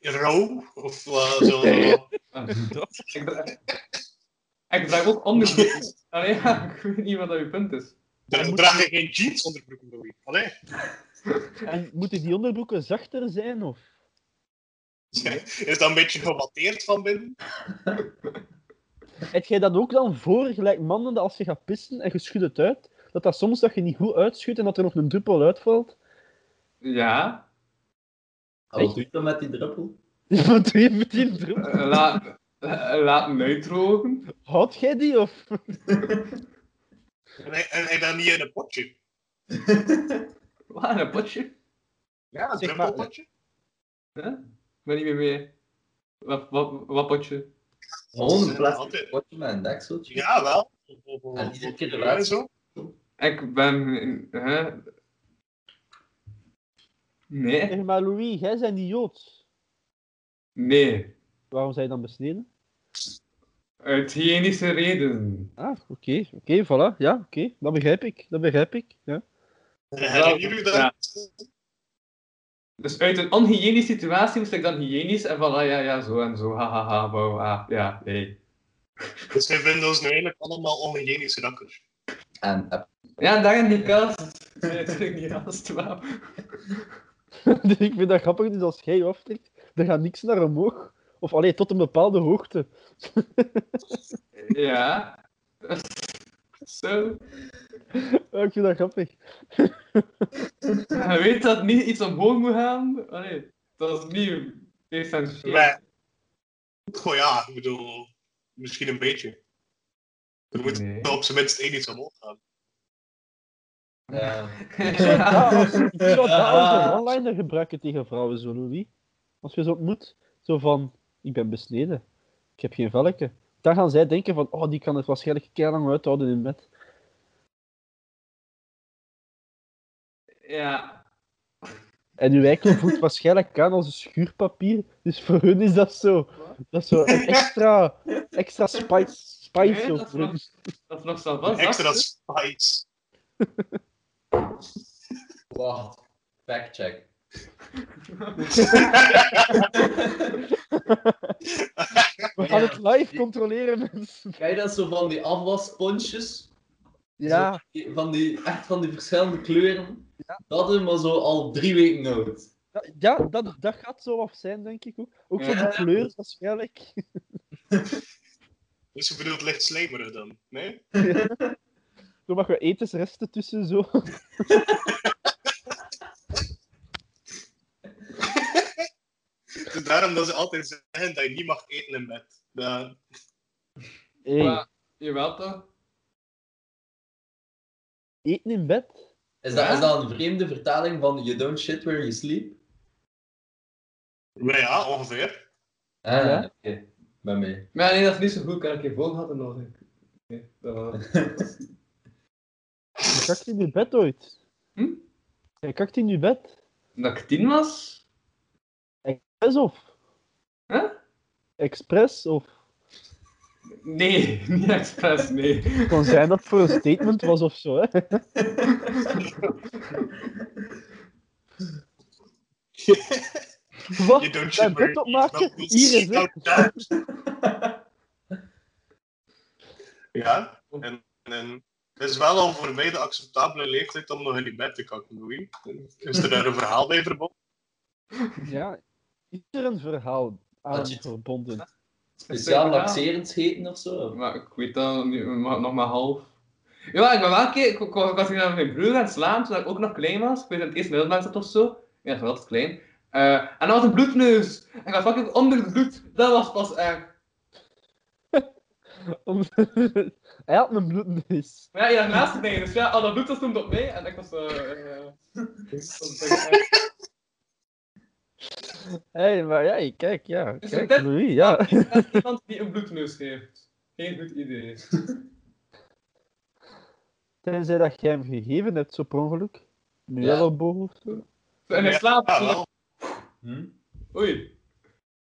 Rauw? Of uh, zo. Ik, dra- ik draag ook onderbroeken. Allee, ja, ik weet niet wat dat je punt is. Dan draag je geen jeans onderbroek, Louis. Allee. En moeten die onderbroeken zachter zijn, of... Is dat een beetje gewatteerd van binnen? Heb jij dat ook dan voor, gelijk mannen, dat als je gaat pissen en je schudt het uit, dat dat soms dat je niet goed uitschudt en dat er nog een druppel uitvalt? Ja. Wat doe je dan met die druppel? Wat doe je met die druppel? eh, Laat, eh, laat hem uitdrogen. Jij die, of... En hij, en hij dan niet in een potje? Wat, een potje? Ja, een Zeg maar- druppelpotje? Huh? Ik ben niet meer mee. Wat, wat, wat potje? Gewoon een plastic potje met een dekseltje. Ja, wel. En iedere keer en zo. Ik ben... Hè? Nee. Zeg maar, Louis, jij bent niet Joods. Nee. Waarom zijn je dan besneden? Uit hygiënische redenen. Ah, oké, oké, voilà. Ja, oké, dat begrijp ik, dat begrijp ik. Ja. Herinneren jullie dat? Ja. Dus uit een onhygiënische situatie moest ik dan hygiënisch en van, ah ja, ja, zo en zo, hahaha, ha, ha, wow, ah, ja, nee. Dus wij vinden ons nu eigenlijk allemaal onhygiënische rakkers. En eh, Ja, daar in die kast. Nee, dat ik niet naast wou. dus ik vind dat grappig, dus als jij je aftrekt, dan gaat niks naar omhoog. Of alleen tot een bepaalde hoogte. Ja. Zo. Oh, ik vind dat grappig. Je weet dat niet iets omhoog moet gaan. Allee, dat is niet essentieel. Maar, goh ja, ik bedoel, misschien een beetje. Er moet Nee. op zijn minst één iets omhoog gaan. Ja. Ik zou als een one-liner gebruiken tegen vrouwen, zo, Louis. Als je ze ontmoet, zo van, ik ben besneden. Ik heb geen velken. Dan gaan zij denken van, oh, die kan het waarschijnlijk lang uithouden in bed. Ja. En uw eikel voelt waarschijnlijk aan als een schuurpapier. Dus voor hun is dat zo. Dat is zo een extra, extra spice, spice Nee, dat is nog- Dat is nog zo wat. Extra spice. Wacht. Fact check. We gaan het live controleren, mensen. Kijk dat zo van die afwassponsjes? Ja, Zo van die, echt van die verschillende kleuren. Dat is maar zo al drie weken oud. ja, ja dat, dat gaat zo af zijn, denk ik ook. Ook van Ja. de kleur, waarschijnlijk. Dus je bedoelt licht slijmerig dan? Nee? Zo mag je etensresten tussen, zo. Dus daarom dat ze altijd zeggen dat je niet mag eten in bed. Dat- Hey, Maar, jawel toch? eten in bed? Is dat, Ja? is dat een vreemde vertaling van You don't shit where you sleep? Maar ja, ongeveer. Ah, Ja. oké. Bij mij. Maar ja, nee, dat is niet zo goed. Ik heb een keer vol gehad nodig. Nee, dat was... Je kakt in je bed ooit. Hm? Je kakt in je bed. Dat ik tien was? Expres of? Huh? Expres of? Nee, niet expres, nee. Het kan zijn dat het voor een statement was of zo, hè? Wat? Don't Mijn shiver, bed opmaken? Hier is het. Ja, en, en het is wel al voor mij de acceptabele leeftijd om nog in die bed te kakken, Louis. Is er daar een verhaal bij verbonden? Ja, is er een verhaal aan verbonden? Speciaal laxerend scheten of zo? Maar ik weet dat niet, maar nog maar half. Ja, ik ben wel een keer, ik, ik, ik was hier met mijn broer aan het slaan, toen ik ook nog klein was. Ik weet dat het eerste middelbaar zat of zo. Ja, dat was altijd klein. Eh, en dat was een bloedneus. En ik was fucking onder het bloed. Dat was pas erg. Om- Hij had een bloedneus. Maar ja, je lag naast mij, dus ja, al dat bloed was toen op mij. En ik was zo... eh, dat erg. Hé, hey, maar ja, kijk, ja. Dus Kijk, dit- Louis, ja. Er is iemand die een bloedneus heeft. Geen goed idee. Tenzij dat jij hem gegeven hebt, zo per ongeluk. Nu Ja. wel boven of zo. En in slaap. Ja. Hm? Oei.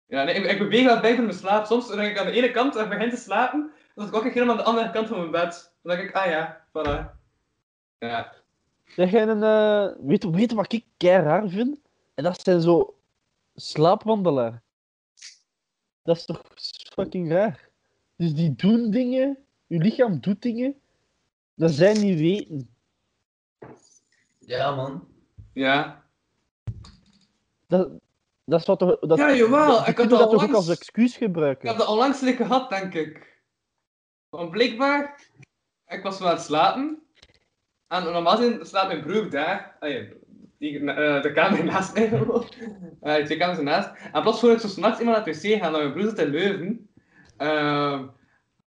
Ja, nee, ik, ik beweeg wel bij van mijn slaap. Soms dan denk ik aan de ene kant en ik begin te slapen. Dan word ik helemaal aan de andere kant van mijn bed. Dan denk ik, ah ja, voilà. Ja. Zeg jij een... eh, Weet, weet je wat ik kei raar vind? En dat zijn zo slaapwandelaar. Dat is toch fucking raar? Dus die doen dingen, je lichaam doet dingen, dat zij niet weten. Ja, man. Ja. Dat, dat is wat toch... Dat, Ja, jawel, ik had dat dat toch ook onlangs- als excuus Ik gebruiken? heb dat onlangs keer gehad, denk ik. Want blijkbaar, ik was wel aan het slapen. En normaal gezien slaapt mijn broer daar. Die, eh, de kamer naast mij die twee kamers ernaast. En plots hoor ik zo s'nachts iemand naar het wc gaan. En mijn broer zit in Leuven. Ehm,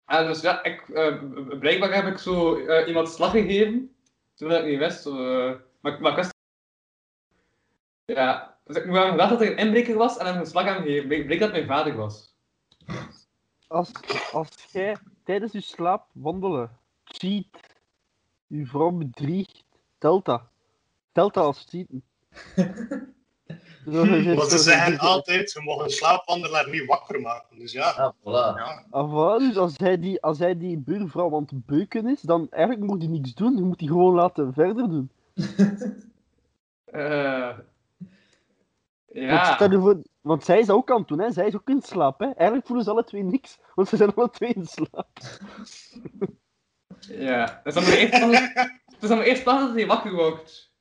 en dus ja, ik, eh, blijkbaar heb ik zo iemand slag gegeven. Terwijl ik niet wist. Maar, ik- maar ik wist... Ja, dus ik moet hebben gedacht dat er een inbreker was en hem een slag aan gegeven. Bleek bleek dat mijn vader was. Als, als jij tijdens je slaap wandelen, cheat, je vrouw bedriegt, telt dat. Telt dat als cheaten. Want ze zeggen altijd, we mogen een slaapwandelaar niet wakker maken. Dus ja, Ah, voilà. ja. Ah, voilà, dus als hij, die, als hij die buurvrouw aan het beuken is, dan eigenlijk moet hij niks doen. Je moet die gewoon laten verder doen. Eh ja. stel je voor, want zij is ook aan het doen, hè. zij is ook in slaap. Hè. Eigenlijk voelen ze alle twee niks, want ze zijn alle twee in slaap. Ja. Dat is dan de eerste dag, het is dan de eerste dag dat hij wakker wordt.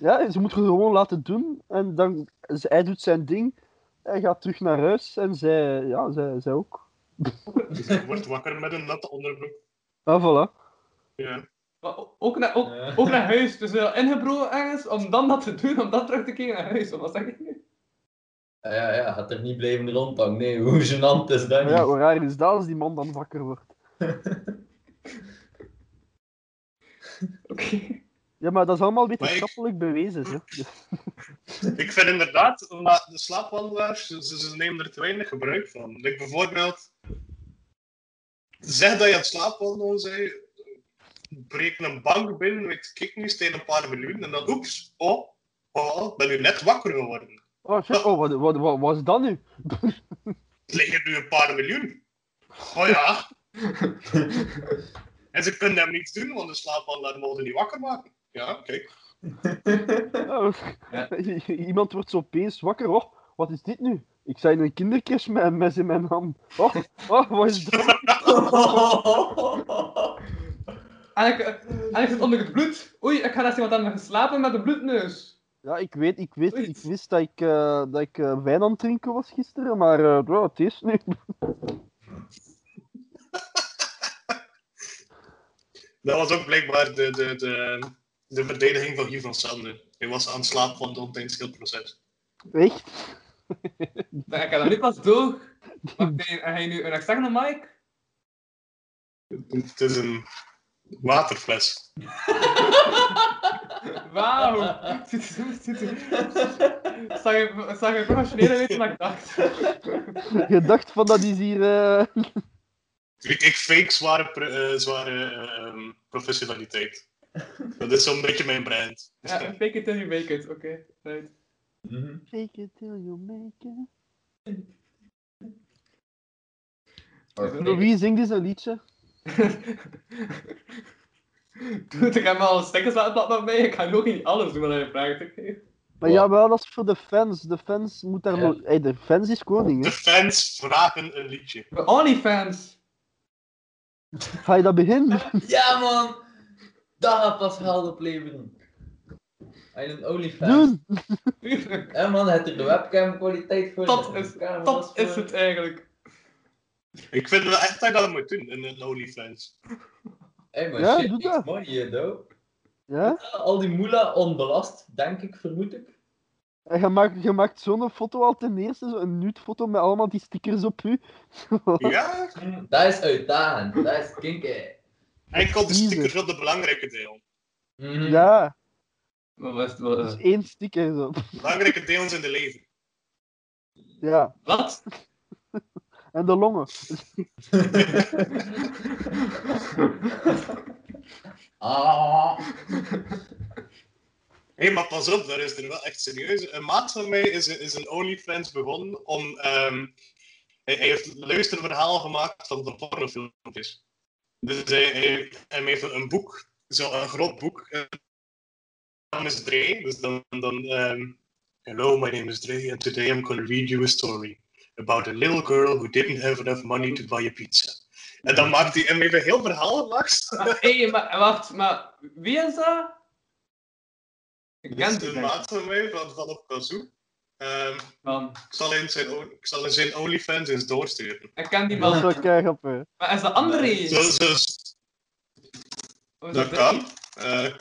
Ja, ze moet het gewoon laten doen en dan, hij doet zijn ding, hij gaat terug naar huis en zij, ja, zij, zij ook. Dus je wordt wakker met een natte onderbroek. Ah, voilà. Ja. Maar ook naar, ook, Ja. ook naar huis. Dus wel ingebroken ergens om dan dat te doen, om dan terug te keren naar huis. Of Wat zeg ik nu? Ja, ja, ja, gaat er niet blijven rondhangen. Nee, hoe gênant is dat niet? ja, hoe raar is dat als die man dan wakker wordt? Oké. Ja, maar dat is allemaal Maar ik- wetenschappelijk bewezen. Hè. Dus- Ik vind inderdaad, maar de slaapwandelaars, ze, ze- nemen er te weinig gebruik van. Like bijvoorbeeld, zeg dat je aan het slaapwandelen bent, breek een bank binnen, weet ik niet, tegen een paar minuten, en dan oeps, oh, oh, ben je net wakker geworden. Oh shit, oh, wat, wat, wat, wat is dat nu? Het liggen nu een paar miljoen. Oh ja. en ze kunnen hem niets doen, want de slaapwandelaar mogen niet wakker maken. Ja, kijk. Ja, Ja. Iemand wordt zo opeens wakker. Oh, wat is dit nu? Ik zei een kinderkers met een mes in mijn hand. Oh, oh wat is dat? En ik, en ik zit onder het bloed. Oei, ik ga naast iemand aan geslapen met een bloedneus. Ja, ik weet, ik weet, ik wist dat ik, eh, dat ik eh, wijn aan het drinken was gisteren, maar eh ja, het is nu. Dat was ook blijkbaar de, de, de, de verdediging van Guy van Sander. Hij was aan het slaapwandelen tijdens het hele proces. Echt? Ik heb dat nu pas door. Wacht, ga je nu een naar Mike? Het is een waterfles. Wauw. Zag je, zag je professioneler uit dan ik dacht. Je dacht van dat is hier... eh, Ik, ik fake zware, pr- eh, zware ehm, professionaliteit. Dat is zo'n beetje mijn brand. Ja, fake it till you make it. Oké, right. Mhm. Fake it till you make it. Oké. Louis, zing dus een liedje. Doe ik heb al stickers laten plakken bij. Ik ga ook niet alles doen wat hij vraagt. Maar ja, wel, dat is voor de fans. De fans moet daar Ja. nog... Hey, de fans is koning, De fans vragen een liedje. Voor OnlyFans. Ga je dat beginnen? Ja, man! Dat gaat pas geld opleveren. En een OnlyFans. Doen! Ja, man, het er de webcam kwaliteit voor. Dat de is- Dat is het eigenlijk. Ik vind wel echt dat je dat moet doen in een OnlyFans. Hey, maar Ja, shit, doe dat. mooi though. Ja? Al die moela onbelast, denk ik, vermoed ik. En je maakt, je maakt zo'n foto al ten eerste, zo'n nude-foto met allemaal die stickers op u. Ja, Dat is uitdagend, dat is kinky. enkel de stickers op de belangrijke deel. Mhm. Ja, Maar wat dus eh, één sticker zo. Belangrijke delen in de leven. Ja, Wat? en de longen. Ah. Hé, maar pas op, daar is er wel echt serieus. Een maat van mij is, is een OnlyFans begonnen om... ehm, hij, heeft luisterverhaal gemaakt van de pornofilmpjes. Dus hij, hij, heeft een boek, zo een groot boek. eh, naam is Dre, dus dan... dan ehm, Hello, my name is Dre, and today I'm going to read you a story about a little girl who didn't have enough money to buy a pizza. En dan maakt hij hem even heel verhaal langs. Hé, maar wacht, maar wie is dat? Ik ken Dus niet. maat van mij van, van op Kazoo. Ehm, Man. Ik zal in zijn, ik zal in zijn OnlyFans eens doorsturen. Ik ken die Dat is man. wel keihard, hè. Maar is dat André? Zo, zo, Of is dat dat kan. Eh,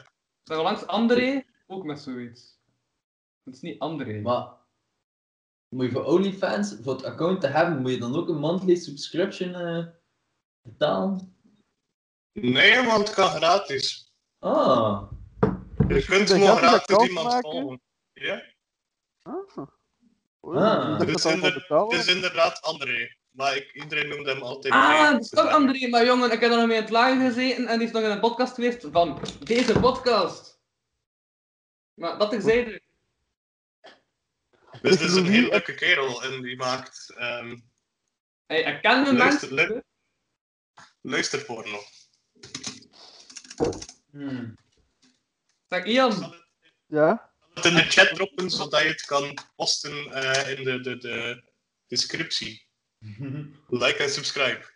Zijn langs André ook met zoiets? Het is niet André. Maar moet je voor OnlyFans, voor het account te hebben, moet je dan ook een monthly subscription eh, betalen? nee, want het kan gratis. Ah, Je kunt gewoon gratis iemand maken? volgen. Ja, Ah. Ah. dat het is, inder- het is inderdaad André. Maar ik, iedereen noemde hem altijd Ah, dat is toch André. Maar jongen, ik heb er nog mee in het live gezeten en die is nog in een podcast geweest van deze podcast. Maar dat terzijde. Dus het is een heel leuke kerel en die maakt ehm Hey, ik ken de Luister, mensen. lu- luisterporno. hmm. Zeg Ian, Ja? Het in de chat droppen zodat je het kan posten eh, in de, de, de descriptie. Like en subscribe.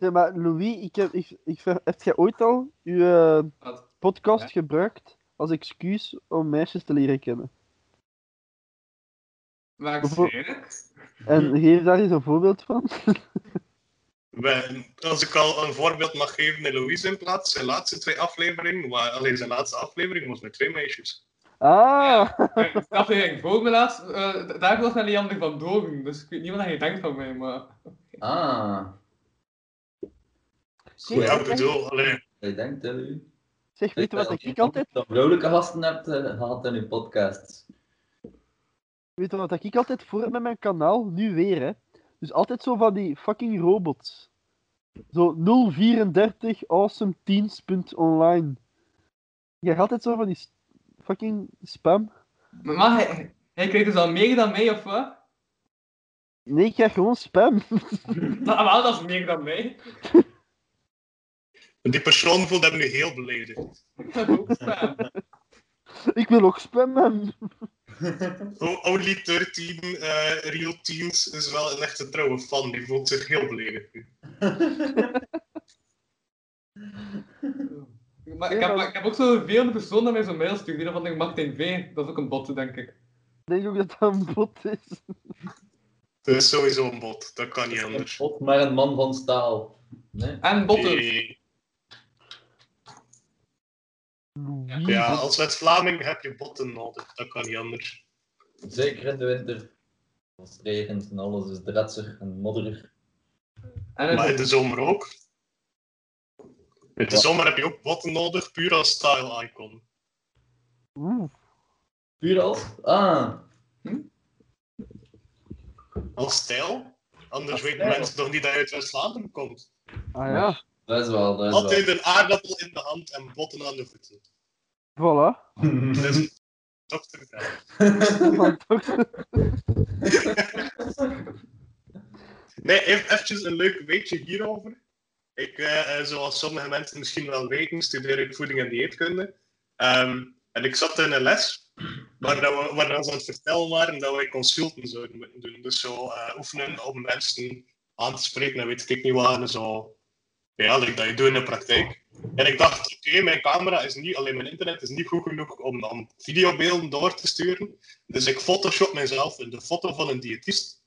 Zeg maar, Louis, ik heb, ik, ik, heb jij ooit al uw Wat? podcast Ja? gebruikt als excuus om meisjes te leren kennen? Waarschijnlijk. En geef daar eens een voorbeeld van. Als ik al een voorbeeld mag geven Louise in plaats, zijn laatste twee afleveringen, maar alleen zijn laatste aflevering was met twee meisjes. Ah! Ik dacht ik voor me laatst, eh, daar was naar Leander van Dogen, dus ik weet niet wat je denkt van mij, maar... Ah. Kijk, ja, ik bedoel, alleen, Je denkt, hè, u? Zeg, weet je wat ik altijd, Dat vrouwelijke gasten hebt eh, gehad in uw podcast. Weet je wat ik altijd voor heb met mijn kanaal? Nu weer, hè. Dus altijd zo van die fucking robots. Zo 034 awesome teens.online. Je hebt altijd zo van die fucking spam. Maar, maar hij, hij kreeg dus al meer dan mij, of wat? Nee, ik krijg gewoon spam. Nou, wel, dat is meer dan mij. die persoon voelde hem nu heel beledigd. Ook spam. ik wil ook spam hebben. Only 13 eh, Real Teens is wel een echte trouwe fan, die voelt zich heel beledigd nu. Maar ik heb, ik heb ook zo'n vervelende persoon dat mij zo'n mail stuurt, die van ik Martin V. Dat is ook een bot, denk ik. Ik denk ook dat dat een bot is. Dat is sowieso een bot, dat kan niet Een anders. pot, maar een man van staal. Nee? En botten. Louis. Ja, als West-Vlaming heb je botten nodig, dat kan niet anders. Zeker in de winter. Als het regent en alles is dretsig en modderig. En Maar in de zomer ook. In de zomer heb je ook botten nodig, puur als style icon. Oeh. Puur als? Ah. Als stijl. Anders Als weten stijl. mensen toch niet dat je uit West-Vlaanderen komt. Ah ja, Dat is wel, dat is wel. Altijd een aardappel in de hand en botten aan de voeten. voilà. Dat is een dokter. Nee, even eventjes een leuk weetje hierover. Ik, eh, eh, zoals sommige mensen misschien wel weten, studeer ik voeding en dieetkunde. Ehm, en ik zat in een les waar, dat we, waar dat ze aan het vertellen waren dat wij consulten zouden moeten doen. Dus zo eh, oefenen om mensen aan te spreken en weet ik niet. En zo, ja, like dat je doet in de praktijk. En ik dacht, oké, mijn camera is niet, alleen mijn internet is niet goed genoeg om, om videobeelden door te sturen. Dus ik photoshop mezelf in de foto van een diëtist.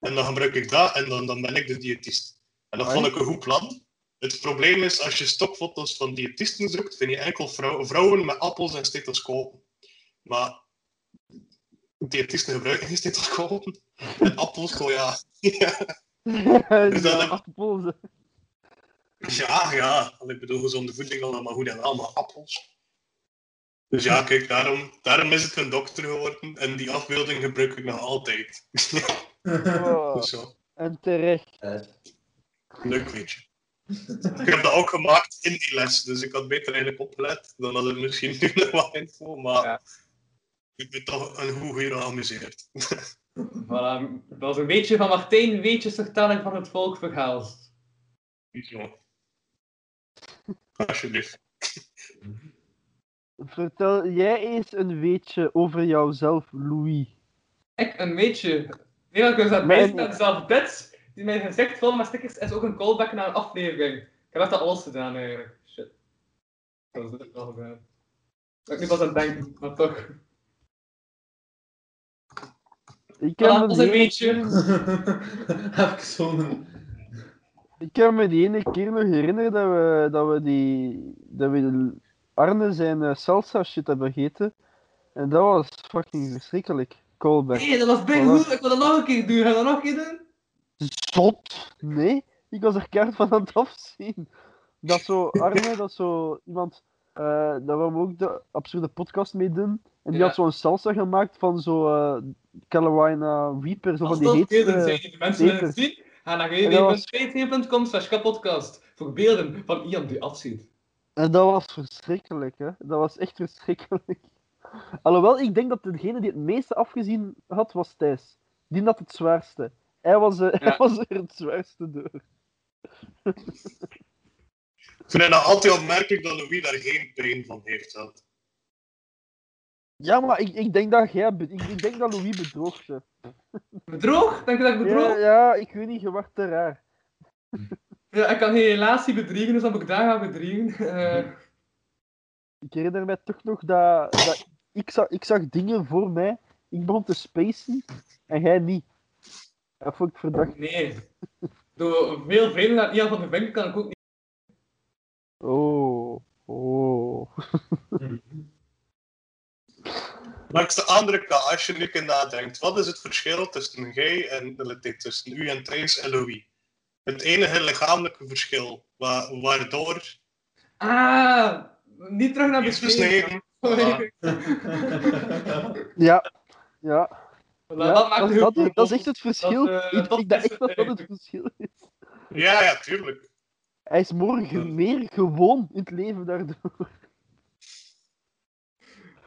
En dan gebruik ik dat en dan, dan ben ik de diëtist. En dat vond ik een goed plan. Het probleem is, als je stokfoto's van diëtisten zoekt, vind je enkel vrou- vrouwen met appels en stethoscopen. Maar diëtisten gebruiken geen stethoscopen. En appels, gewoon ja. Dus dat ja, heb- appels, hè. Ja, ja. Want Ik bedoel, gezonde voeding allemaal goed en wel, maar appels. Dus ja, kijk, daarom, daarom is het een dokter geworden. En die afbeelding gebruik ik nog altijd. Oh, zo, en terecht. Eh, leuk weet je. Ik heb dat ook gemaakt in die les, dus ik had beter eigenlijk opgelet. Dan had het misschien nu nog wat info, maar Ja. ik ben toch een goed hier geamuseerd. Voilà, dat was een beetje van Martijn, weetjes vertelling van het volk verhaald. Zo. Alsjeblieft. Vertel jij eens een weetje over jouzelf, Louis. Ik, een beetje. Nee, want ik was aan het Maar- bezig met zelf dit, die mijn gezicht vol met stickers, is ook een callback naar een aflevering. Ik heb echt dat alles gedaan eigenlijk. Shit. Dat was dit wel gedaan. Dat ik niet pas aan het denken, maar toch. Ik heb, dat is een beetje. ik zo'n. Ik kan me die ene keer nog herinneren dat we, dat we die... Dat we de- Arne zijn eh, salsa shit hebben gegeten. En dat was fucking verschrikkelijk. Callback. Nee, dat was big goed. Ik wil dat nog een keer doen. Ga dat nog een keer doen? Zot! Nee, ik was er keihard van aan het afzien. Dat zo, Arne, dat zo iemand, eh dat we hem ook de absurde podcast mee doen. En die Ja. had zo'n salsa gemaakt van zo eh Carolina Reaper, zo Als van die dat beelden heetste... zijn die mensen zien, ga naar www.patreon.com slash kapodcast voor beelden van iemand die afziet. En dat was verschrikkelijk, hè. Dat was echt verschrikkelijk. Alhoewel, ik denk dat degene die het meeste afgezien had, was Thijs. Die had het zwaarste. Hij was, eh, hij was er het zwaarste door. Ik vind het nog altijd opmerkelijk dat Louis daar geen pijn van heeft gehad. Ja, maar ik, ik denk dat jij... Ik, ik denk dat Louis bedroog ze. Bedroog? Denk je dat ik bedroog? Ja, ja, ik weet niet, je wordt te raar. Ja, ik kan geen relatie bedriegen, dus dan moet ik daar gaan bedriegen. Eh, Ik herinner mij toch nog dat, dat ik, zag, ik zag dingen voor mij, ik begon te spacen en jij niet. Dat vond ik verdacht. nee. Door veel vrienden naar Ian van de Vinken kan ik ook niet. Oh, oh. Langs de andere kant, als je nu kunt nadenkt, wat is het verschil tussen jij en tussen u en Thijs en Louis? Het enige lichamelijke verschil, wa- waardoor Ah, niet terug naar beschreven. besneden. Ja, ja. Dat, ja dat maakt dat, dat, is echt het verschil. Dat, eh, ik, dat ik denk is echt dat het dat het verschil is. Ja, ja, tuurlijk. Hij is morgen meer gewoon in het leven daardoor.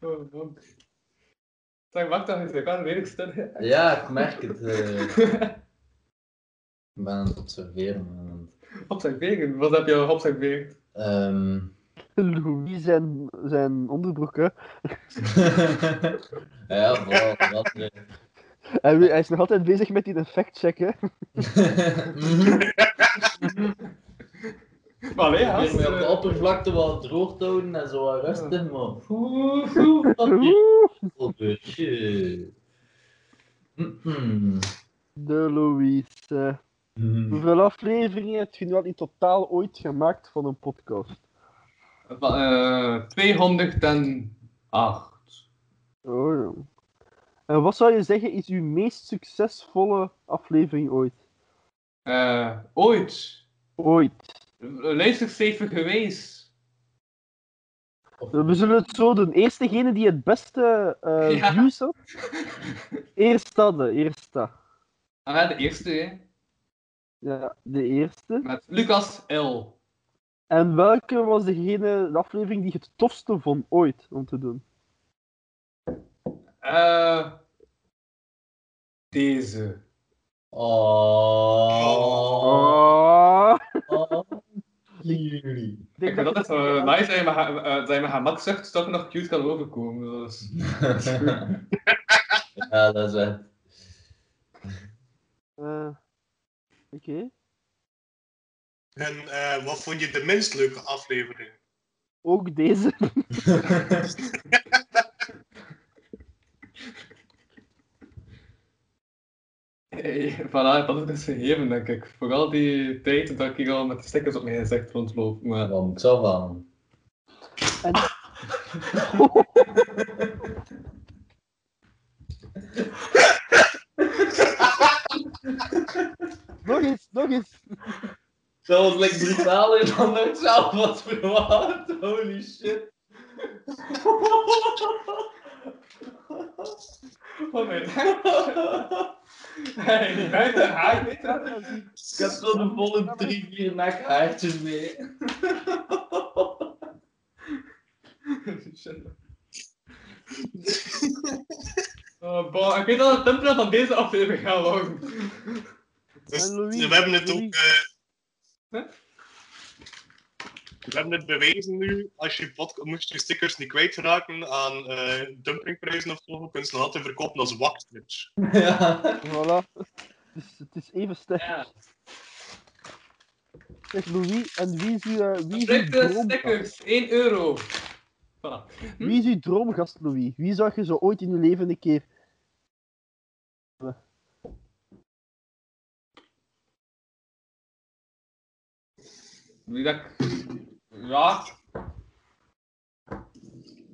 Oh, man. Zeg, wacht dan eens, ik kan redelijk stil. Ja, ik merk het. eh. Ik ben aan het observeren. man. Observeren, wat heb je al geobserveerd? Ehm. Louis zijn, zijn onderbroek, hè. ja, vooral dat. Hij, hij is nog altijd bezig met die effectcheck, hè. Maar nee, Ik als... op de eh, oppervlakte wat droog te houden en zo wat rustig, maar. Oeh, oeh, wat Oeh, een beetje. Mhm. De Louis. eh. Mhm. Hoeveel afleveringen heb je nu al in totaal ooit gemaakt van een podcast? eh, 208. Oh, ja. En wat zou je zeggen is uw meest succesvolle aflevering ooit? Eh, ooit. Ooit. Luistercijfer geweest. We zullen het zo doen. Eerstgene die het beste Ja. views had. Eerst dat, de eerste. Ah, de eerste, hè. Ja, de eerste. Met Lucas L. En welke was degene, de aflevering die je het tofste vond ooit om te doen? Eh deze. Oh. oh. Jullie. Ik vind dat het- zo nice dat je met, ha- eh, dat je met gemak zegt toch nog cute kan overkomen. Dus. ja, dat is echt. Eh, Oké. En eh, wat vond je de minst leuke aflevering? Ook deze. Hey, voilà, dat is dus gegeven, denk ik. Vooral die tijd dat ik hier al met de stickers op mijn gezicht rondloop. Maar... Wat moet ik zo van? En... nog eens, nog eens. Dat was like brutaler dan ik zelf had verwacht. Holy shit. Oh nee. Hey, buiten haar, weet je? Ik heb zo de volle drie, vier nekhaartjes mee. Oh, boah, ik weet dat het template van deze aflevering gaat worden. Dus, we hebben het ook. eh, Huh? We hebben het bewezen nu, als je moest je stickers niet kwijtraken aan eh dumpingprijzen of zo, kun je ze nog altijd verkopen als waxstrips. ja. Voilà. Het is, het is even sterk. Ja. Zeg Louis, en wie is uw, eh, wie is uw droomgast? stickers, 1 euro. Voilà. Wie is uw droomgast, Louis? Wie zou je zo ooit in je leven een keer... Wie dat ik... Ja.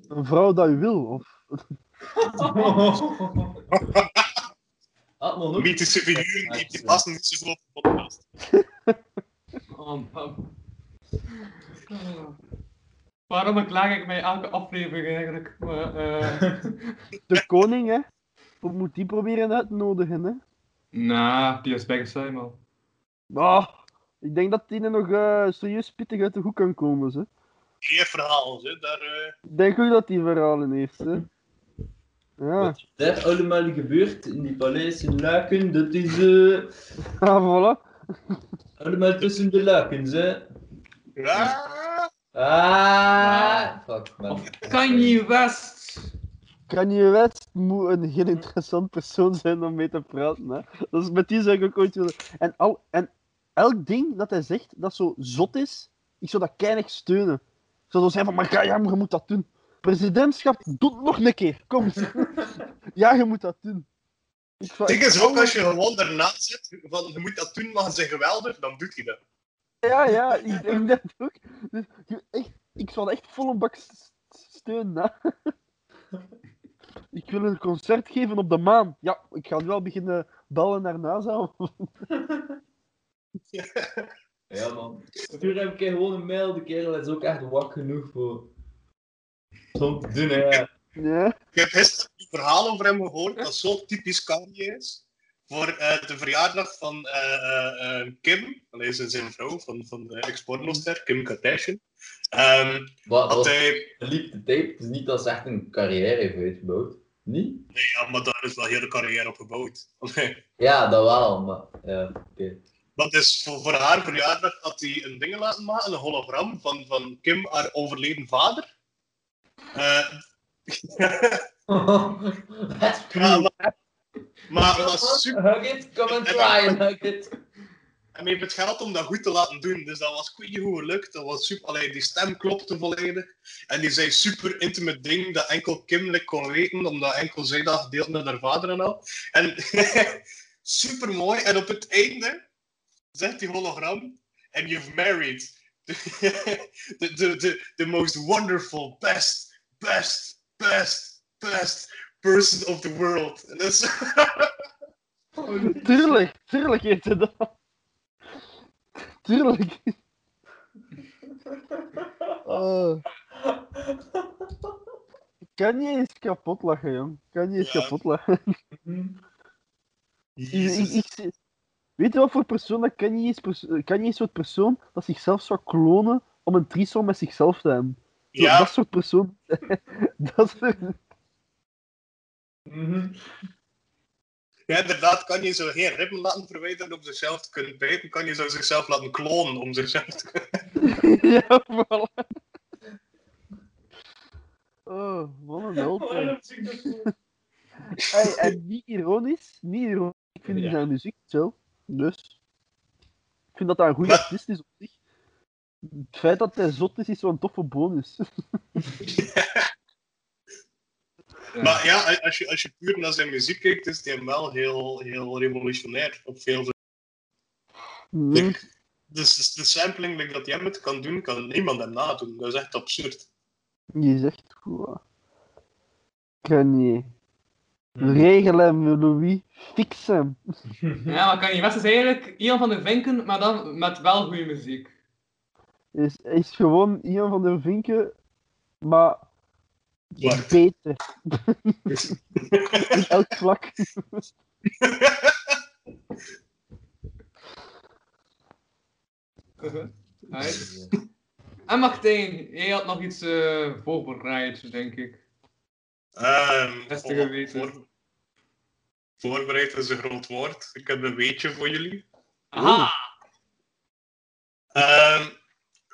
Een vrouw dat u wil? Of... Mythische figuren die, die passen niet zo goed op de podcast. Oh, man. Waarom klaag ik mij elke aflevering eigenlijk? Maar, eh... De koning, hè? Of moet die proberen uit te nodigen, hè? nah, die is bijgezij, man. Ah, ik denk dat die er nog eh, serieus pittig uit de hoek kan komen, ze. Geen verhaal, hè. Daar, eh, Ik denk ook dat die verhalen heeft, hè. Ja, Wat daar allemaal gebeurd in die paleis in Laken? Dat is eh, ah, voilà. allemaal tussen de lakens, hè? ja, Ah! Fuck, man. Of Kanye West. Kanye West moet een heel interessant persoon zijn om mee te praten, hè. Dat is met die zou ik ook ooit willen. En, al, en elk ding dat hij zegt dat zo zot is, ik zou dat keinig steunen. Ik zou zo zijn van, maar ja, ja, maar je moet dat doen. Presidentschap, doe het nog een keer, kom. ja, je moet dat doen. Ik is ook, als je gewoon daarnaast zit, van je moet dat doen, maar ze zijn geweldig, dan doet hij dat. Ja, ja, ik denk dat ook. Dus, echt, ik zal echt volle bak steunen. Hè. Ik wil een concert geven op de maan. Ja, ik ga nu wel beginnen bellen naar NASA. Ja, man. Stuur hem een keer gewoon een mail. De kerel is ook echt wak genoeg voor. Om te doen, hè. Ja. Ik heb gisteren een verhaal over hem gehoord dat zo typisch Kanye is. Voor eh, de verjaardag van eh, eh, eh, Kim, alleen zijn zijn vrouw van, van de ex-pornoster, Kim Kardashian. Ehm Wat had was hij, geliefde tape? Het is niet dat ze echt een carrière heeft uitgebouwd. Niet? nee, ja, maar daar is wel heel de carrière op gebouwd. Ja, dat wel, maar. Ja, oké. Dat is voor, voor haar verjaardag had hij een ding laten maken, een hologram van, van Kim, haar overleden vader. Eh, That's ja, cool. maar, maar dat is super. Hug it, come and try and hug it. En hij heeft het geld om dat goed te laten doen. Dus dat was goed hoe gelukt. Dat was super. Allee, die stem klopte volledig. En die zei super intimate ding dat enkel Kim kon weten, omdat enkel zij dat gedeeld met haar vader en al. En super mooi. En op het einde zegt die hologram: And you've married the, the, the, the, the most wonderful, best, best, best, best person of the world. En dat is. Tuurlijk, tuurlijk heeft hij dat. Tuurlijk. Oh. Kan je eens kapot lachen, jong. Kan je eens Ja. kapot lachen. Ik, ik, Jezus. ik- weet je wat voor persoon dat kan je eens, perso- kan je eens soort persoon dat zichzelf zou klonen om een trisom met zichzelf te hebben? Zo, Ja, Dat soort persoon. dat is Mhm. ja, inderdaad, kan je zo geen ribben laten verwijderen om zichzelf te kunnen bijten, kan je zo zichzelf laten klonen om zichzelf te kunnen... ja, voilà. Oh, wat een held. hè. Hey, en niet ironisch, niet ironisch. Ik vind Ja. zijn muziek zo. Dus. Ik vind dat hij een goede artiest is op zich. Het feit dat hij zot is, is zo'n toffe bonus. Maar ja, als je, als je puur naar zijn muziek kijkt, is hij wel heel, heel revolutionair op veel Hmm. Dus de sampling like dat jij met kan doen, kan niemand hem nadoen. Dat is echt absurd. Je zegt goed. Kan je. Regel hem, Louis. Fix hem. Ja, maar kan je best is eigenlijk Ian van der Vinken, maar dan met wel goede muziek. Is, is gewoon Ian van der Vinken, maar beter. In elk vlak. En Martijn, jij had nog iets eh, voorbereid, denk ik. Voor- voor- voorbereid is een groot woord. Ik heb een weetje voor jullie. Aha! Ehm,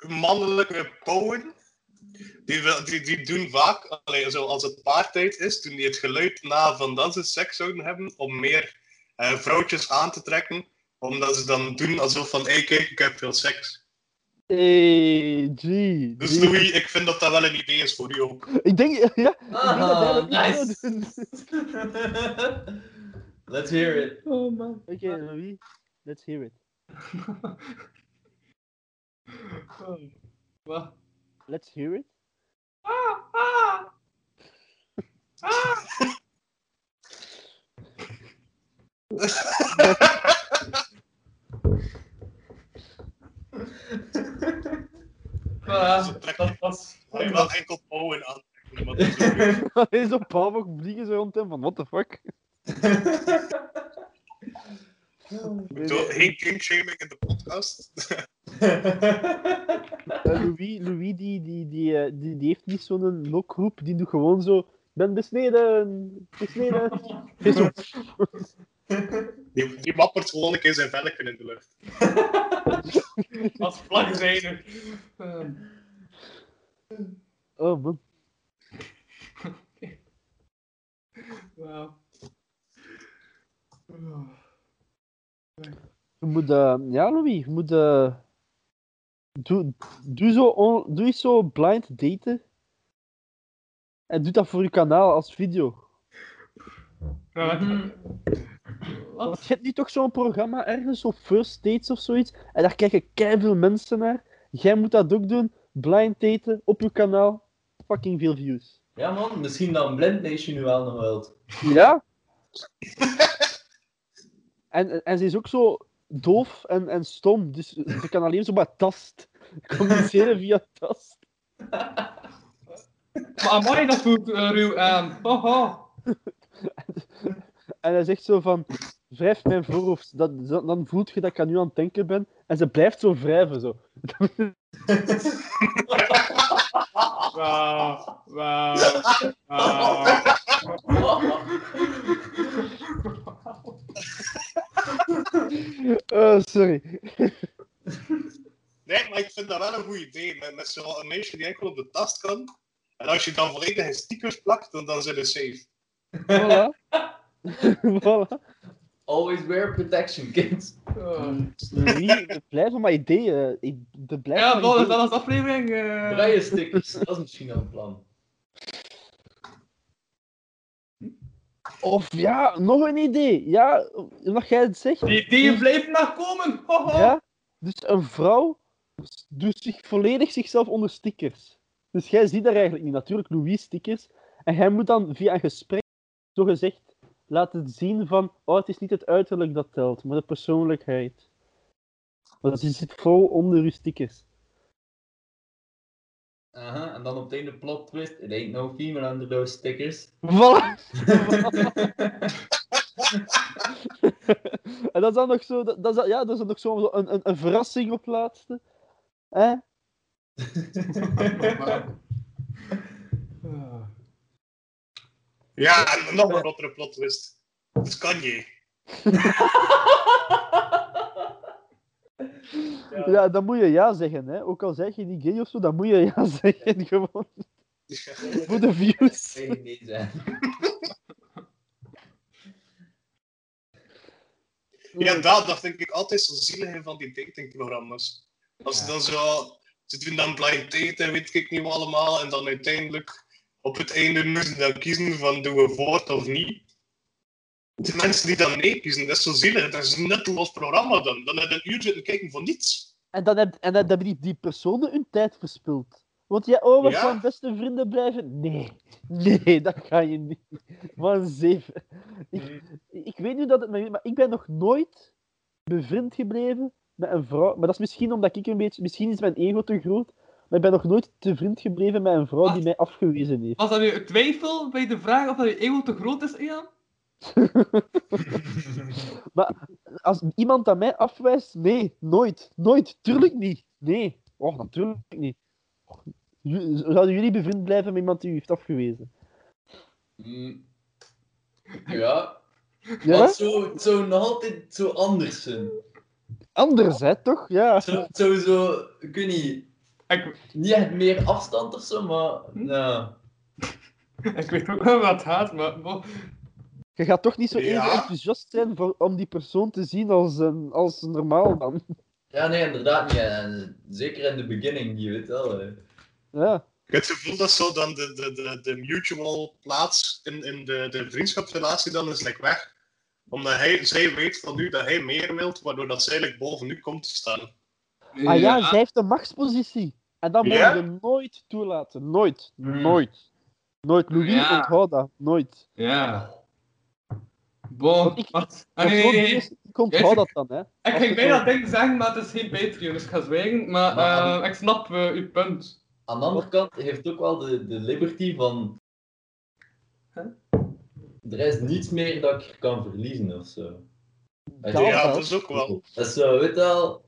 mannelijke pauwen, die, die, die doen vaak, allee, zo als het paartijd is, doen die het geluid na van dat ze seks zouden hebben, om meer eh, vrouwtjes aan te trekken. Omdat ze dan doen alsof van, hé kijk, ik heb veel seks. Hey, G. Dus G. Louis, ik vind dat dat wel een idee is voor u ook. Ik denk, ja, ik denk dat Ah, nice. Let's hear it. Oh man. Oké, Louis, let's hear it. Wat? Let's hear it. Ah, ah. Ah. Voilà, dat was... Ik wil enkel is ook niet. Hij is op paal ook vliegen ze rond hem van what the fuck. Zo, Geen kinkshaming in de podcast. Eh, Louis, Louis die, die, die, eh, die, die heeft niet zo'n lokgroep, die doet gewoon zo. Ben besneden, besneden. Is zo, Die, die wappert gewoon een keer zijn velken in de lucht. Als vlagzijde. Ehm, oh man. Wauw. Je moet, eh, ja Louis, je moet, eh, doe, doe, zo on- doe zo blind daten. En doe dat voor je kanaal als video. Want Wat? je hebt nu toch zo'n programma ergens, zo First Dates of zoiets, en daar kijken veel mensen naar. Jij moet dat ook doen, blind daten, op je kanaal. Fucking veel views. Ja man, misschien dat een Blind Nation nu wel nog wilt. Ja? en, en ze is ook zo doof en, en stom, dus ze kan alleen zo maar tast. Communiceren via tast. Maar amai, dat voelt eh, ruw aan. En hij zegt zo van, wrijf mijn voorhoofd, dat, dat- dan voelt je dat ik aan nu aan het denken ben. En ze blijft zo wrijven, zo. Wauw. Wauw. Wauw. Oh, sorry. Nee, maar ik vind dat wel een goed idee. Met, met zo'n meisje die enkel op de tast kan. En als je dan volledig in stickers plakt, dan, dan zit het safe. Voilà. voilà. Always wear protection, kids. Oh. Blijven maar ideeën. Ik- De blijven Ja, maar dat ideeën. als aflevering. eh. Braille stickers, dat is misschien wel een plan. Of ja, nog een idee. Ja, omdat jij het zegt. Die ideeën blijven nog komen. Ja, dus een vrouw doet zich volledig zichzelf onder stickers. Dus jij ziet daar eigenlijk niet. Natuurlijk Louis stickers. En jij moet dan via een gesprek, zo gezegd, laten zien van, oh, het is niet het uiterlijk dat telt, maar de persoonlijkheid. Want die zit vol onder je stickers. Aha. en dan op het einde plot twist, it ain't no female under those stickers. Voilà. en dat is dan nog zo, dat, dat is, ja, dat is dan nog zo een, een, een verrassing op het laatste. Hè? Ja, en nog een rottere plot twist. Het is Kanye. Ja. dan moet je ja zeggen. Hè? Ook al zeg je niet gay of zo, dan moet je ja zeggen. Gewoon voor de views. Nee. Ja, dat, dat vind ik altijd zo zielig van die datingprogramma's. Als ze dan zo... Ze doen dan blind date en weet ik niet wat allemaal. En dan uiteindelijk op het einde moeten dan kiezen van doen we voort of niet. De mensen die dan nee kiezen, dat is zo zielig. Dat is een nutteloos programma dan. Dan heb je een uur zitten kijken voor niets. En dan, heb, en dan hebben die, die personen hun tijd verspild. Want jij, oh, we Ja. gaan beste vrienden blijven. Nee, nee, dat ga je niet. Maar zeven. Ik, ik weet nu dat het maar ik ben nog nooit bevriend gebleven met een vrouw. Maar dat is misschien omdat ik een beetje, misschien is mijn ego te groot. Maar ik ben nog nooit te vriend gebleven met een vrouw die mij afgewezen heeft. Was dat nu een twijfel bij de vraag of dat je ego te groot is, Ian? Maar als iemand aan mij afwijst, nee, nooit. Nooit. Tuurlijk niet. Nee. Oh, natuurlijk niet. Zouden jullie bevriend blijven met iemand die u heeft afgewezen? Mm. Ja, Ja? maar zo, het zou nog altijd zo anders zijn. Anders, hè, toch? Ja. Zo, zo, ik weet niet, Ik, niet echt meer afstand of zo, maar nou, ik weet ook wel wat het gaat, maar... maar- Je gaat toch niet zo even Ja. enthousiast zijn voor, om die persoon te zien als, een, als normaal dan. ja nee, inderdaad niet. En zeker in de beginning, je weet wel. hè. Ja. Ik heb het gevoel dat zo dan de, de, de, de mutual plaats in, in de, de vriendschapsrelatie dan is like weg. Omdat hij, zij weet van u dat hij meer wilt, waardoor dat zij like boven u komt te staan. Ah ja, zij heeft een machtspositie. En dat mogen Ja? we nooit toelaten. Nooit. Hmm. Nooit. Nooit. Louis, Ja. onthoud dat. Nooit. Ja. Bon, ik- wacht. Ah, nee, Ik onthoud dat dan, hè. Ik ging bijna dingen zeggen, maar het is geen Patreon, dus ik ga zwijgen. Maar, Maar- eh, ik snap eh, uw punt. Aan de andere kant heeft ook wel de, de liberty van. Huh? Er is niets meer dat ik kan verliezen of zo. Ja, dat is ook wel. Dat is zo, weet je wel.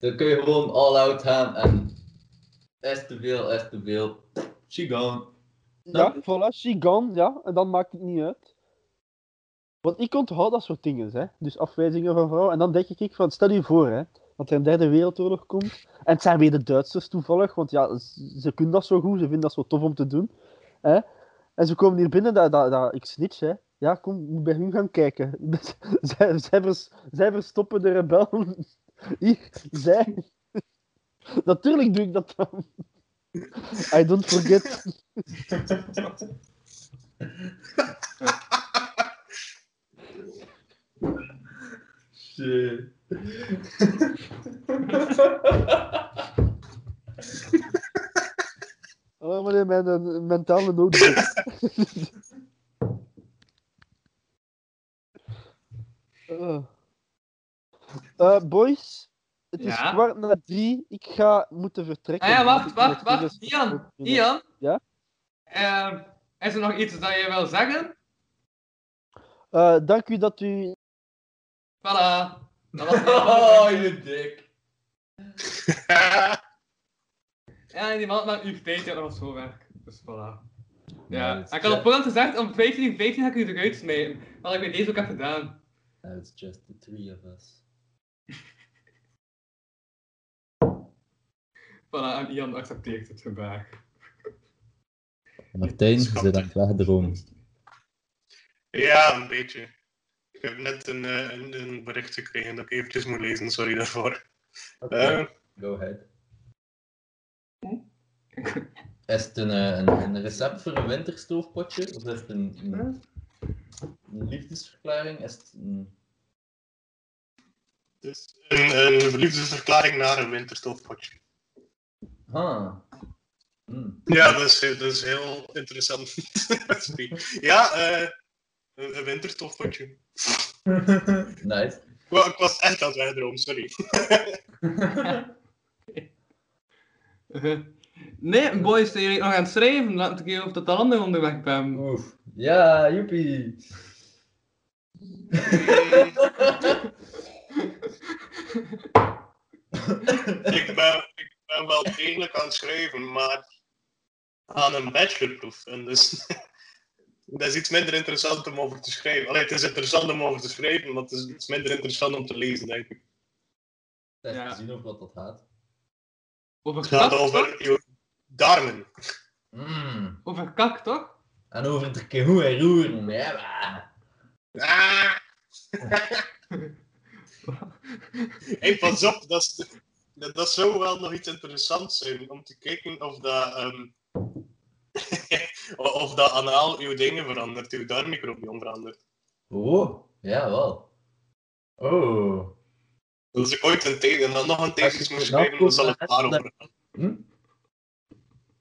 Dan kun je gewoon all out gaan en. Is te veel, is te veel. She gone. Ja, voilà, she gone, ja. En dan maakt het niet uit. Want ik onthoud dat soort dingen, hè. Dus afwijzingen van vrouwen. En dan denk ik van, stel je voor, hè. Dat er een derde wereldoorlog komt. En het zijn weer de Duitsers toevallig, want ja, ze kunnen dat zo goed, ze vinden dat zo tof om te doen. Hè? En ze komen hier binnen, dat, dat, dat, ik snitch, hè. Ja, kom, ik moet bij hun gaan kijken. zij, zij, vers- zij verstoppen de rebellen. Zij. Natuurlijk doe ik dat dan. I don't forget. Shit. Oh, meneer, mijn eh, mentale notebook. Eh. Eh, boys, het is Ja? kwart na drie. Ik ga moeten vertrekken. Ah ja, wacht, Ik wacht, wacht. Ian. Ian. Ja? Eh, is er nog iets dat je wil zeggen? Eh, dank u dat u. Voilà. Dat was Oh, je dik. Ja, die man maakt nu 15 dat was zo werk. Dus voilà. Ja, ik had op voorhand gezegd, om 15 15 ga ik u eruit smijten. Maar ik weet deze ook heb gedaan. It's just the three of us. Voilà, en Ian accepteert het vandaag. Martijn, je zit aan het wegdromen. Ja, een beetje. Ik heb net een, eh, een, een bericht gekregen dat ik eventjes moet lezen, sorry daarvoor. Eh, Go ahead. Is het een, eh, een, een recept voor een winterstoofpotje? Of is het een, een, een liefdesverklaring? Is het een... dus een, een liefdesverklaring naar een winterstofpotje. Ah. Hmm. Ja, dat is, dat is heel interessant. Ja, eh, een, een winterstofpotje. nice. Ik was echt aan het wegdromen, sorry. Nee, boys, zijn jullie nog aan het schrijven? Laat ik even of dat de handen onderweg ben. Oef. Ja, joepie. Ik, ben, ik ben wel degelijk aan het schrijven, maar aan een bachelorproef. En dus dat is iets minder interessant om over te schrijven. Allee, het is interessant om over te schrijven, maar het is iets minder interessant om te lezen, denk ik. Even Ja. zien of wat dat gaat. Over Het gaat over je darmen. Mm. Over kak, toch? En over de kehoe en roeren. Ja, maar. Ah! hey, pas op, dat, is, dat, dat zou wel nog iets interessants zijn om te kijken of dat, ehm, of dat anaal uw dingen verandert, uw darmmicrobiom verandert. Oh, ja, wel. Oh. Als ik ooit een the- en dan nog een thesis moet nou schrijven, dan zal het daarover gaan. Hm?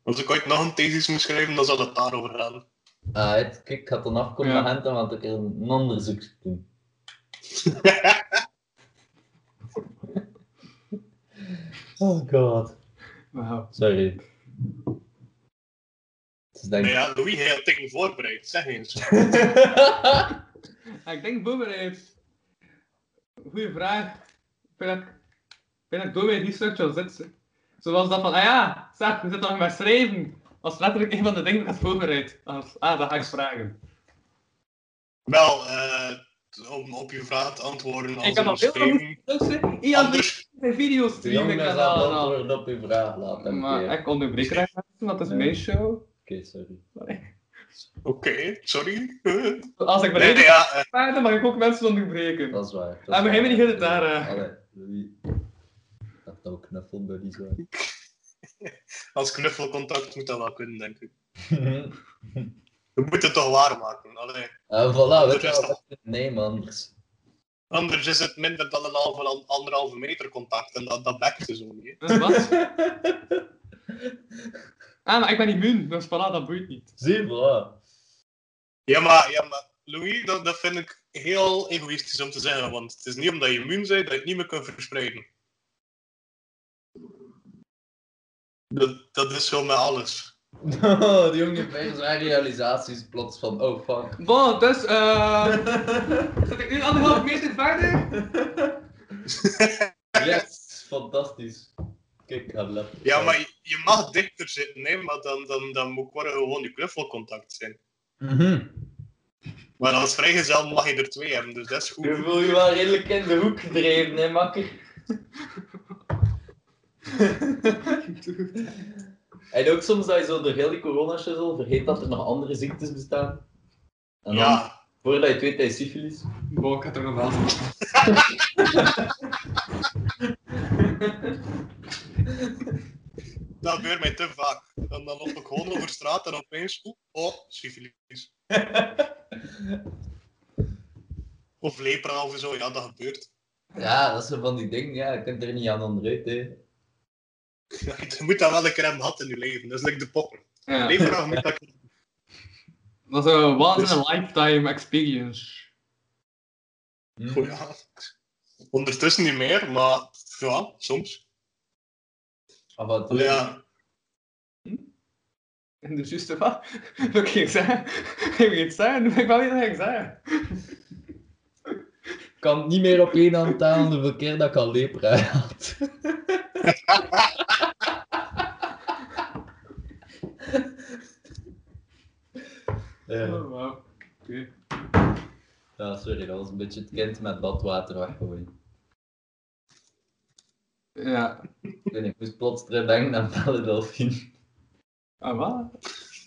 Als ik ooit nog een thesis moet schrijven, dan zal het daarover gaan. Ah, het, kijk, ik ga dan afkomen Ja. naar Henten, want ik er een onderzoek doen. Oh god. Wauw. Sorry. Denk Nou ja, Louis, had dingen voorbereid, zeg eens. Ik denk voorbereid. Goeie vraag. Ik vind dat ik, ik vind dat ik door bij die stukje al zit. hè. Zoals dat van, ah ja, zeg, we zitten nog met schrijven. Dat is letterlijk een van de dingen dat ik had voorbereid. Als, ah, dat ga ik vragen. Wel, eh, om op je vraag te antwoorden als Ik heb al een Tussen, Ian anders, zijn video's De streamen jongen kanaal antwoorden op uw vraag laten. Maar Oké, ik onderbreek graag mensen, want dat is Ja. mijn show. sorry. oké, sorry. Als ik Nee, bereid ja, ben, dan mag ik ook mensen onderbreken. Dat is waar. hij waar. bent niet goed daar, eh. Allee, Louis. Dat ook knuffelbuddies waren. als knuffelcontact moet dat wel kunnen, denk ik. We moeten het toch waarmaken. Allee. En voilà, weet je wel. Nee, man. Anders is het minder dan een halve, anderhalve meter contact en dat, dat bekt dus ook niet. hè. Dat is wat? Ah, maar ik ben immuun, dus voilà, dat boeit niet. Zie je, voilà. Ja, maar, ja, maar Louis, dat, dat vind ik heel egoïstisch om te zeggen, want het is niet omdat je immuun bent dat je het niet meer kunt verspreiden. Dat, dat is zo met alles. Oh, die jongen heeft zijn realisaties plots van, oh fuck. Bon, dus, eh. zit ik nu anderhalf meter verder? Yes, fantastisch. Kijk, lap. Ja, maar je, je mag dichter zitten, nee, maar dan, dan, dan moet worden gewoon je knuffelcontact zijn. Mhm. Maar als vrijgezel mag je er twee hebben, dus dat is goed. Je voelt je wel redelijk in de hoek gedreven, hè, makker. en ook soms dat je zo door heel die corona-shizzle vergeet dat er nog andere ziektes bestaan. En dan, Ja, voordat je het weet, heb je syfilis. Bon, ik het er nog wel van. dat gebeurt mij te vaak. En dan loop ik gewoon over straat en opeens, oh, oh syfilis. Of lepra of zo, ja, dat gebeurt. Ja, dat is zo van die dingen, ja, je kunt er niet aan onderuit, hè. Je moet dat wel een keer hebben gehad in je leven, dat is like de pokken. Ja, moet dat dat is een once in a lifetime experience. Oh, ja. Ondertussen niet meer, maar ja, soms. Allee, ja. En dus juist wat? Wat ging ik zeggen? Ik weet het zeggen, ik niet wat ik zeggen. Ik kan niet meer op één hand tellen hoeveel keer dat ik al lepra had. ja. Oh, wauw. Oké. ja, sorry, dat was een beetje het kind met badwater weggooien. Ja. Ik weet niet, ik moest plots terug denken aan Belledelfien. Ah, wat?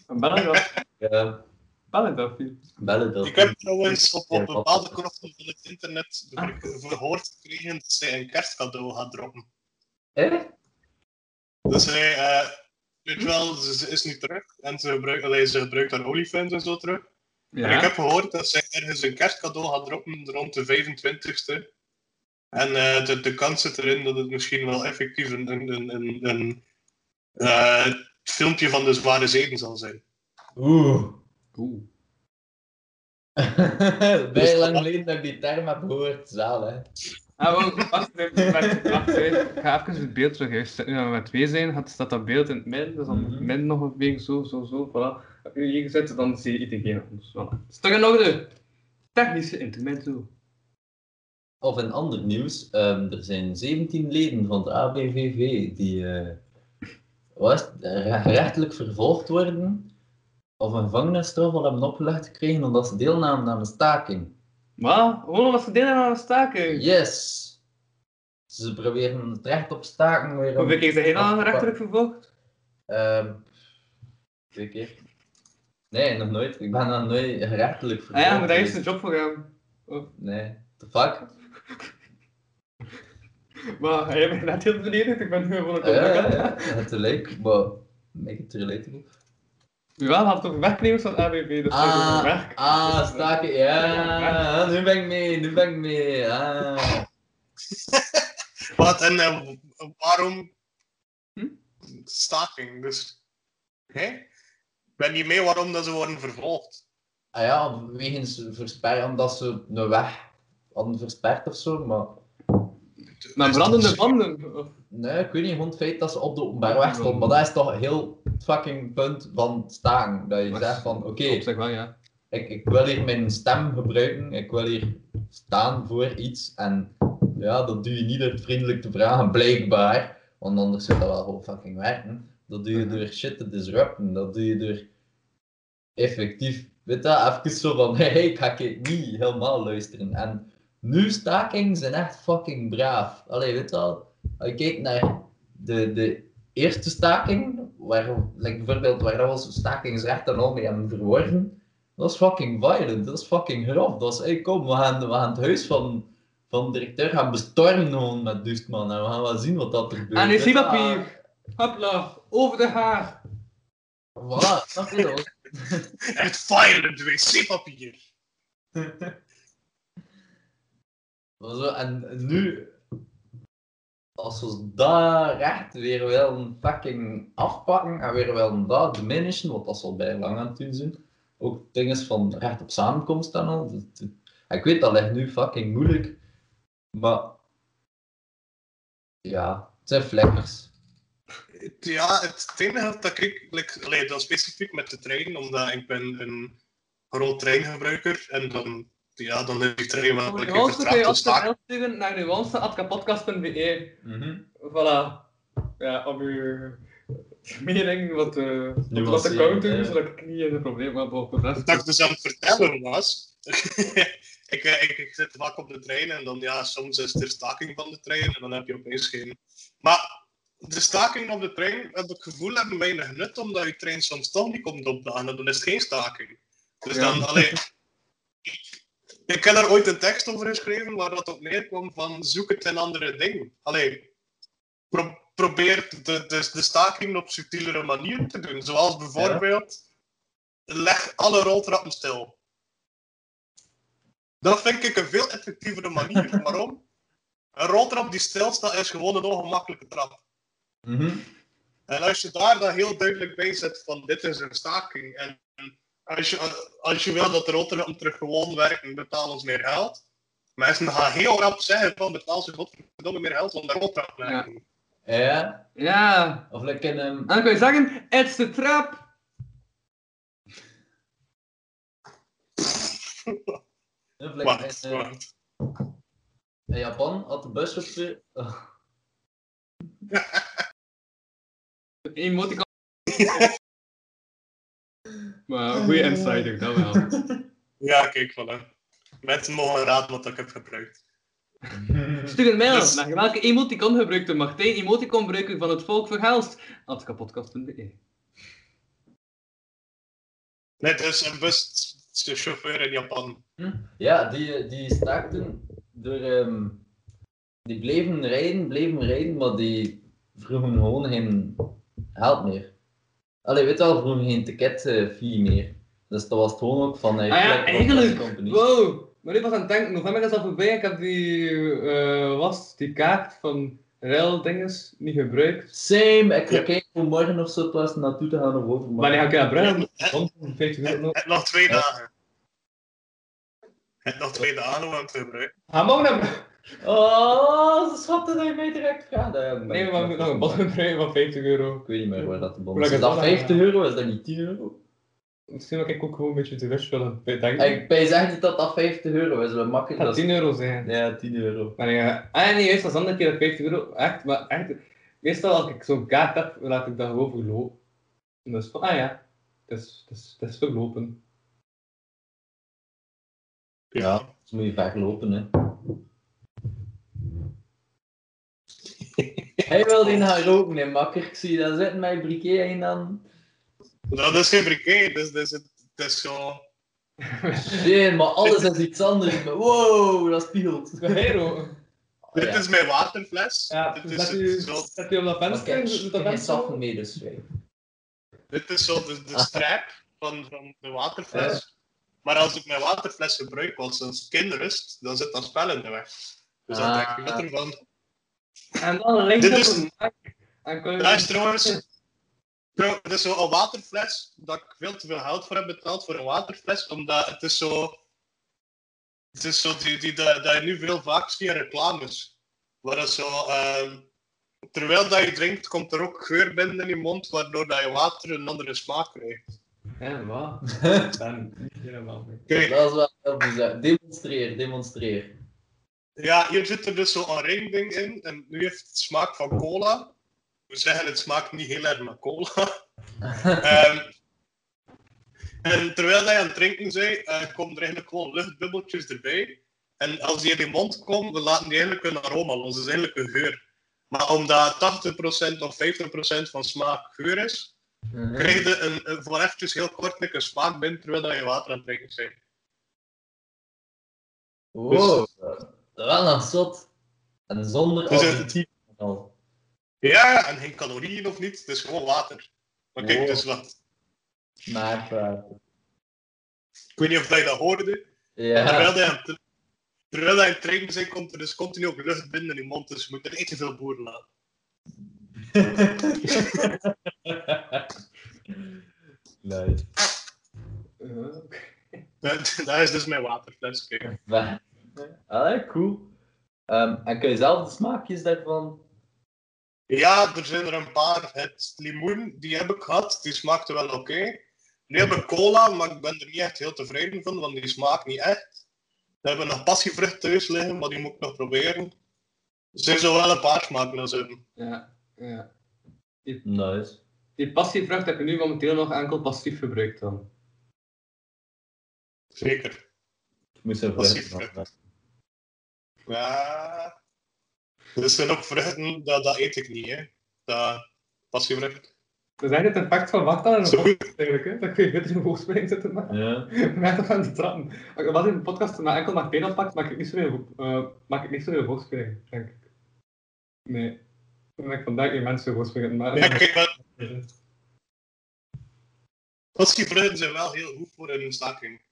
Een Bellendelfien. Ja, Bellendelfien. Belledelfien. Ik heb trouwens op, op Ja, bepaalde krochten van het internet gehoord gekregen dat zij een kerstcadeau gaat droppen. Eh? Dus hij, eh, weet je wel, ze, ze is nu terug en ze gebruikt, allee, ze gebruikt haar OnlyFans en zo terug. En ik heb gehoord dat zij ergens een kerstcadeau gaat droppen rond de 25ste. En eh, de, de kans zit erin dat het misschien wel effectief een, een, een, een, een eh, filmpje van de zware zeden zal zijn. Oeh. Oeh. Bijna lang geleden dat ik die term heb gehoord, zaal hè. Ah, wel, wacht, even, wacht. Ik ga even het beeld terug. Als we nu met twee zijn, gaat- staat dat beeld in het midden. Dus dan het midden nog een beetje zo, zo, zo. Voilà. Heb je hier gezet, dan zie je iedereen anders. Voilà. Is toch in orde? Technische intermezzo. Of in ander nieuws, ehm, er zijn 17 leden van de ABVV die eh, eh, gerechtelijk vervolgd worden of een gevangenisstraf al hebben opgelegd gekregen omdat ze deelnamen aan een staking. Maar, gewoon omdat ze delen aan een staking. Yes! Ze proberen het recht op staken weer... Hoeveel keer zijn jij dan afgepakt. rechtelijk vervolgd? Ehm, twee keer. Nee, nog nooit. Ik ben nog nooit gerechtelijk Ah vervolgd. ja, maar daar is een job voor hem. Nee, the fuck? Maar jij bent net heel beledigd, ik ben nu gewoon een Ja, ja, ja, het leuk, maar make it relatable. Jawel, had toch werknemers van ABB, dus Ah, werk. ah, staken, ja, nu ben ik mee, nu ben ik mee, ah. Wat en eh, waarom Hm? staking? Dus, hè? Ik ben niet mee waarom dat ze worden vervolgd. Ah ja, wegens versperren, omdat ze een weg hadden versperd of zo, maar... Dus brandende dat banden. Nee, ik weet niet, gewoon het feit dat ze op de openbaar weg stonden, maar dat is toch heel fucking punt van staken. Dat je Maar- zegt van, oké, ja. ik, ik wil hier mijn stem gebruiken, ik wil hier staan voor iets. En ja, dat doe je niet door vriendelijk te vragen, blijkbaar. Want anders zou dat wel gewoon fucking werken. Dat doe je door shit te disrupten. Dat doe je door effectief, weet je, even zo van, hey, ik ga niet helemaal luisteren. En nu stakingen zijn echt fucking braaf. Allee, weet je wel, als je kijkt naar de, de eerste staking, waar, like bijvoorbeeld waar dat we stakingsrechten al mee hebben verworven, dat is fucking violent, dat is fucking grof. Dat is, hey, kom, we gaan, we gaan het huis van, van de directeur gaan bestormen gewoon met Dustman en we gaan wel zien wat dat er gebeurt. En je wel. wc-papier. Hopla, over de haar. Voilà, snap je dat? Echt violent wc-papier. En nu, als we dat recht weer willen fucking afpakken en weer willen dat diminishen, wat dat zal bij lang aan het doen ook dingen van recht op samenkomst en al. ik weet dat ligt nu fucking moeilijk, maar ja, het zijn vlekkers. Ja, het enige dat ik, like, dat specifiek met de trein, omdat ik ben een groot treingebruiker en dan, ja, dan trein wel Voor een keer nuance kun je mail sturen naar nuance.podcast.be. Voilà. Ja, om uw mening wat, eh wat te Nuanceren, counteren, ja. zodat ik niet in een probleem heb op de rest. Dat ik dus aan het vertellen was. ik, eh, ik, ik zit vaak op de trein en dan, ja, soms is er staking van de trein en dan heb je opeens geen. Maar de staking op de trein, heb ik het gevoel, hebben weinig nut, omdat je trein soms toch niet komt opdagen. en Dan is het geen staking. Dus Ja. dan, allee. Ik heb daar ooit een tekst over geschreven waar dat op neerkwam van zoek het in andere dingen. Allee, pro- probeer de, de, de staking op subtielere manieren te doen. Zoals bijvoorbeeld, leg alle roltrappen stil. Dat vind ik een veel effectievere manier. Waarom? Een roltrap die stilstaat is gewoon een ongemakkelijke trap. Mhm. En als je daar dan heel duidelijk bij zet van dit is een staking en als je, als je wil dat de roltrappen terug gewoon werken, betaal ons meer geld. Mensen gaan heel rap zeggen van betaal ze godverdomme meer geld om de roltrap te werken. Ja, Ja, of like in een... en dan kun je zeggen, it's the trap. Of like Wacht, in, eh, in Japan had de buschauffeur... Oh. Emoticon. Maar een goede insider, dat wel. Ja, kijk, voilà. Mensen mogen raden wat ik heb gebruikt. Stuur een mail Dus- naar welke emoticon gebruikt de Martijn emoticon gebruiker van het volk verhelst. Atkapodcast.be Net is een buschauffeur in Japan. Ja, die, die staakten door... ehm, die bleven rijden, bleven rijden, maar die vroegen gewoon geen geld meer. Allee, weet je wel, vroegen geen ticketfee meer. Dus dat was het gewoon ook van... eh, Ah ja, eigenlijk. Wow. Maar ik was aan het denken, november is al voorbij ik heb die, eh, was, die kaart van rail dinges niet gebruikt. Same, ik ga kijken hoe morgen of zo was naartoe te gaan of overmorgen. Wanneer ga ik naar Brugge? Het, Rond 50 euro. het nog twee Ja. dagen. Het nog twee dagen om te gebruiken. Ga morgen naar. Oh, ze schatten dat je mij direct ben Nee, maar we nog- moeten nog een bon gebruiken van 50 euro. Ik weet niet meer waar dat de bon Hoe is. lang Is dat dat dan? 50 euro? Is dat niet 10 euro? Misschien dat ik ook gewoon een beetje te wish willen. Ik ben echt niet dat dat 50 euro is. We makkelijk. gaat Dat is... 10 euro zijn. Ja, 10 euro. Maar ja, ah nee, juist als andere keer dat 50 euro. Echt, maar echt. Meestal als ik zo'n kaart heb, laat ik dat gewoon verlopen. En dat is van, ah ja, het is, het is, het is verlopen. Ja, dus moet je vaak lopen, hè. Hij wil die naar roken, hè, makker. Ik zie dat zitten met briquet en dan... Dat is geen briquet, dus dat is, het het is zo... Nee, maar alles is iets anders. Wow, dat spiegelt. Ga jij roken? Dit ja. is mijn waterfles. Ja, dit, dus is dat het u, zo, dat u op dat venster, kijk, doet ik dat heb venster mee, dus wij. dit is zo de, de strap van, van de waterfles. Maar als ik mijn waterfles gebruik als een skinrust, dan zit dat spel in de weg. Dus dan Ah. denk ik dat ervan. En dan links Dit op is een- Dat is trouwens... Het is zo een waterfles, dat ik veel te veel geld voor heb betaald voor een waterfles, omdat het is zo... Het is zo die, die, dat, dat je nu veel vaak ziet in reclames. Waar het zo... ehm, terwijl dat je drinkt, komt er ook geur binnen in je mond, waardoor dat je water een andere smaak krijgt. Ja, wat? Helemaal. Kijk, Dat is wel heel bizar. Demonstreer, demonstreer. Ja, hier zit er dus zo'n ringding in. En nu heeft het smaak van cola. We zeggen het smaakt niet heel erg naar cola. Ehm, en terwijl hij aan het drinken bent, eh komen er eigenlijk gewoon luchtbubbeltjes erbij. En als die in je mond komen, dan laten die eigenlijk een aroma los. Dat is eigenlijk een geur. Maar omdat 80% of 50% van smaak geur is, Mhm. krijg je een, een, voor eventjes heel kort een smaak binnen terwijl dat je water aan het drinken bent. Wow, dat is wel nog zot. En zonder Dus het- al. Ja, en geen calorieën of niet, het is gewoon water. Maar kijk, Wow. dus wat. Smaakwater. Ik weet niet of je dat hoorde. Ja. Terwijl hij aan het- terwijl hij het drinken bent, komt er dus continu ook lucht binnen in je mond. Dus je moet er niet te veel boeren laten. nice. Ja. Dat, dat is dus mijn waterfles. Kijk. Wa- Allee, cool. Ehm, en kun je zelf de smaakjes daarvan? Ja, er zijn er een paar. Het limoen, die heb ik gehad. Die smaakte wel oké. Nu heb ik cola, maar ik ben er niet echt heel tevreden van, want die smaakt niet echt. We hebben nog passievrucht thuis liggen, maar die moet ik nog proberen. Er zijn zo wel een paar smaken als in. Ja, ja. Nice. Die passievrucht heb je nu momenteel nog enkel passief gebruikt dan. Zeker. Moest er Passief vruchten vrucht. van. Ja. Er zijn ook vruchten, dat, dat eet ik niet, hè. Dat passievrucht. Dat is eigenlijk het effect van wachten en een podcast eigenlijk, hè. Dan kun je beter in een hoogspring zitten maken. Ja. Met toch aan de trappen. Wat in de podcast maar enkel maar pijn pakt, maak ik niet zo heel, uh, maak ik niet zo heel hoogspringen, denk ik. Nee. Dan denk ik vandaag geen mensen hoogspringen, maar... Ja, kijk, maar passievruchten zijn wel heel goed voor een staking.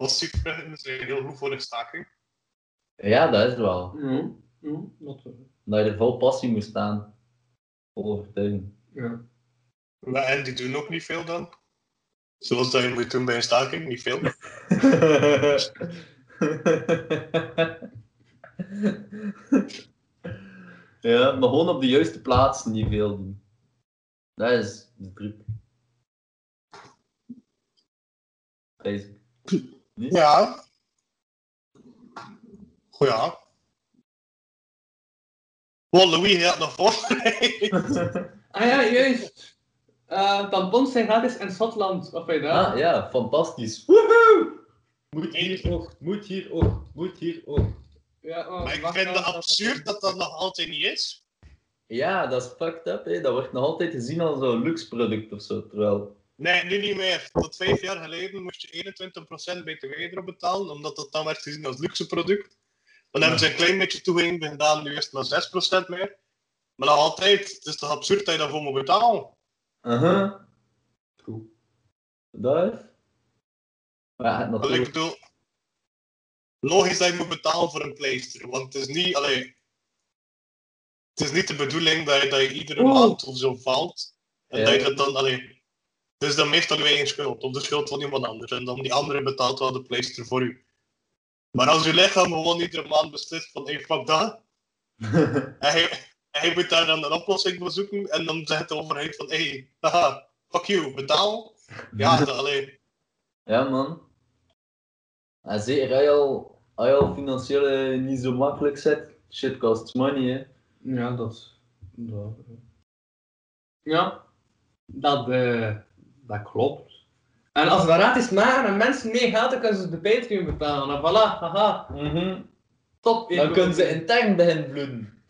Hé? Passievruchten zijn heel goed voor een staking. Ja, dat is het wel. Ja, ja, dat wel. Dat je er vol passie moet staan. Vol overtuiging. Ja. Maar, en die doen ook niet veel dan. Zoals dat je moet doen bij een staking, niet veel. ja, maar gewoon op de juiste plaats niet veel doen. Dat is de truc. Ja. Goh ja. Wow, Louis, had nog voorbereid. Ah ja, juist. Uh, tampons zijn gratis in Schotland, of weet je dat? Ah ja, fantastisch. Woehoe! Moet hier ook, moet hier ook, moet hier ook. Ja, oh, Maar ik vind het absurd dat dat nog altijd niet is. Ja, dat is fucked up, hè. Dat wordt nog altijd gezien als zo'n luxe product of zo. Terwijl. Nee, nu niet meer. Tot vijf jaar geleden moest je 21% btw erop betalen, omdat dat dan werd gezien als luxe product. Dan hebben ze een klein beetje toegeving gedaan, nu is het maar 6% meer. Maar nog altijd, het is toch absurd dat je daarvoor moet betalen? Goed. Dat is. Maar ja, ik bedoel, logisch dat je moet betalen voor een pleister, want het is niet, allee, het is niet de bedoeling dat je, dat je iedere maand of zo valt. En Ja. dat je dat dan, allee, is dan meestal je eigen schuld, of de schuld van iemand anders. En dan die andere betaalt wel de pleister voor u. Maar als je lichaam gewoon iedere maand beslist van, hey, fuck dat. en hij, hij moet daar dan een oplossing voor zoeken. En dan zegt de overheid van, hey, haha, fuck you, betaal. Ja, dat alleen. Ja, man. En zeker als je al, als je al financieel eh, niet zo makkelijk zit, shit costs money, hè. Ja, dat dat- Ja, dat, eh, dat klopt. En als we dat gratis maken en mensen mee geld, dan kunnen ze de Patreon betalen. En voilà, haha, top. Dan kunnen ze intern beginnen bloeden.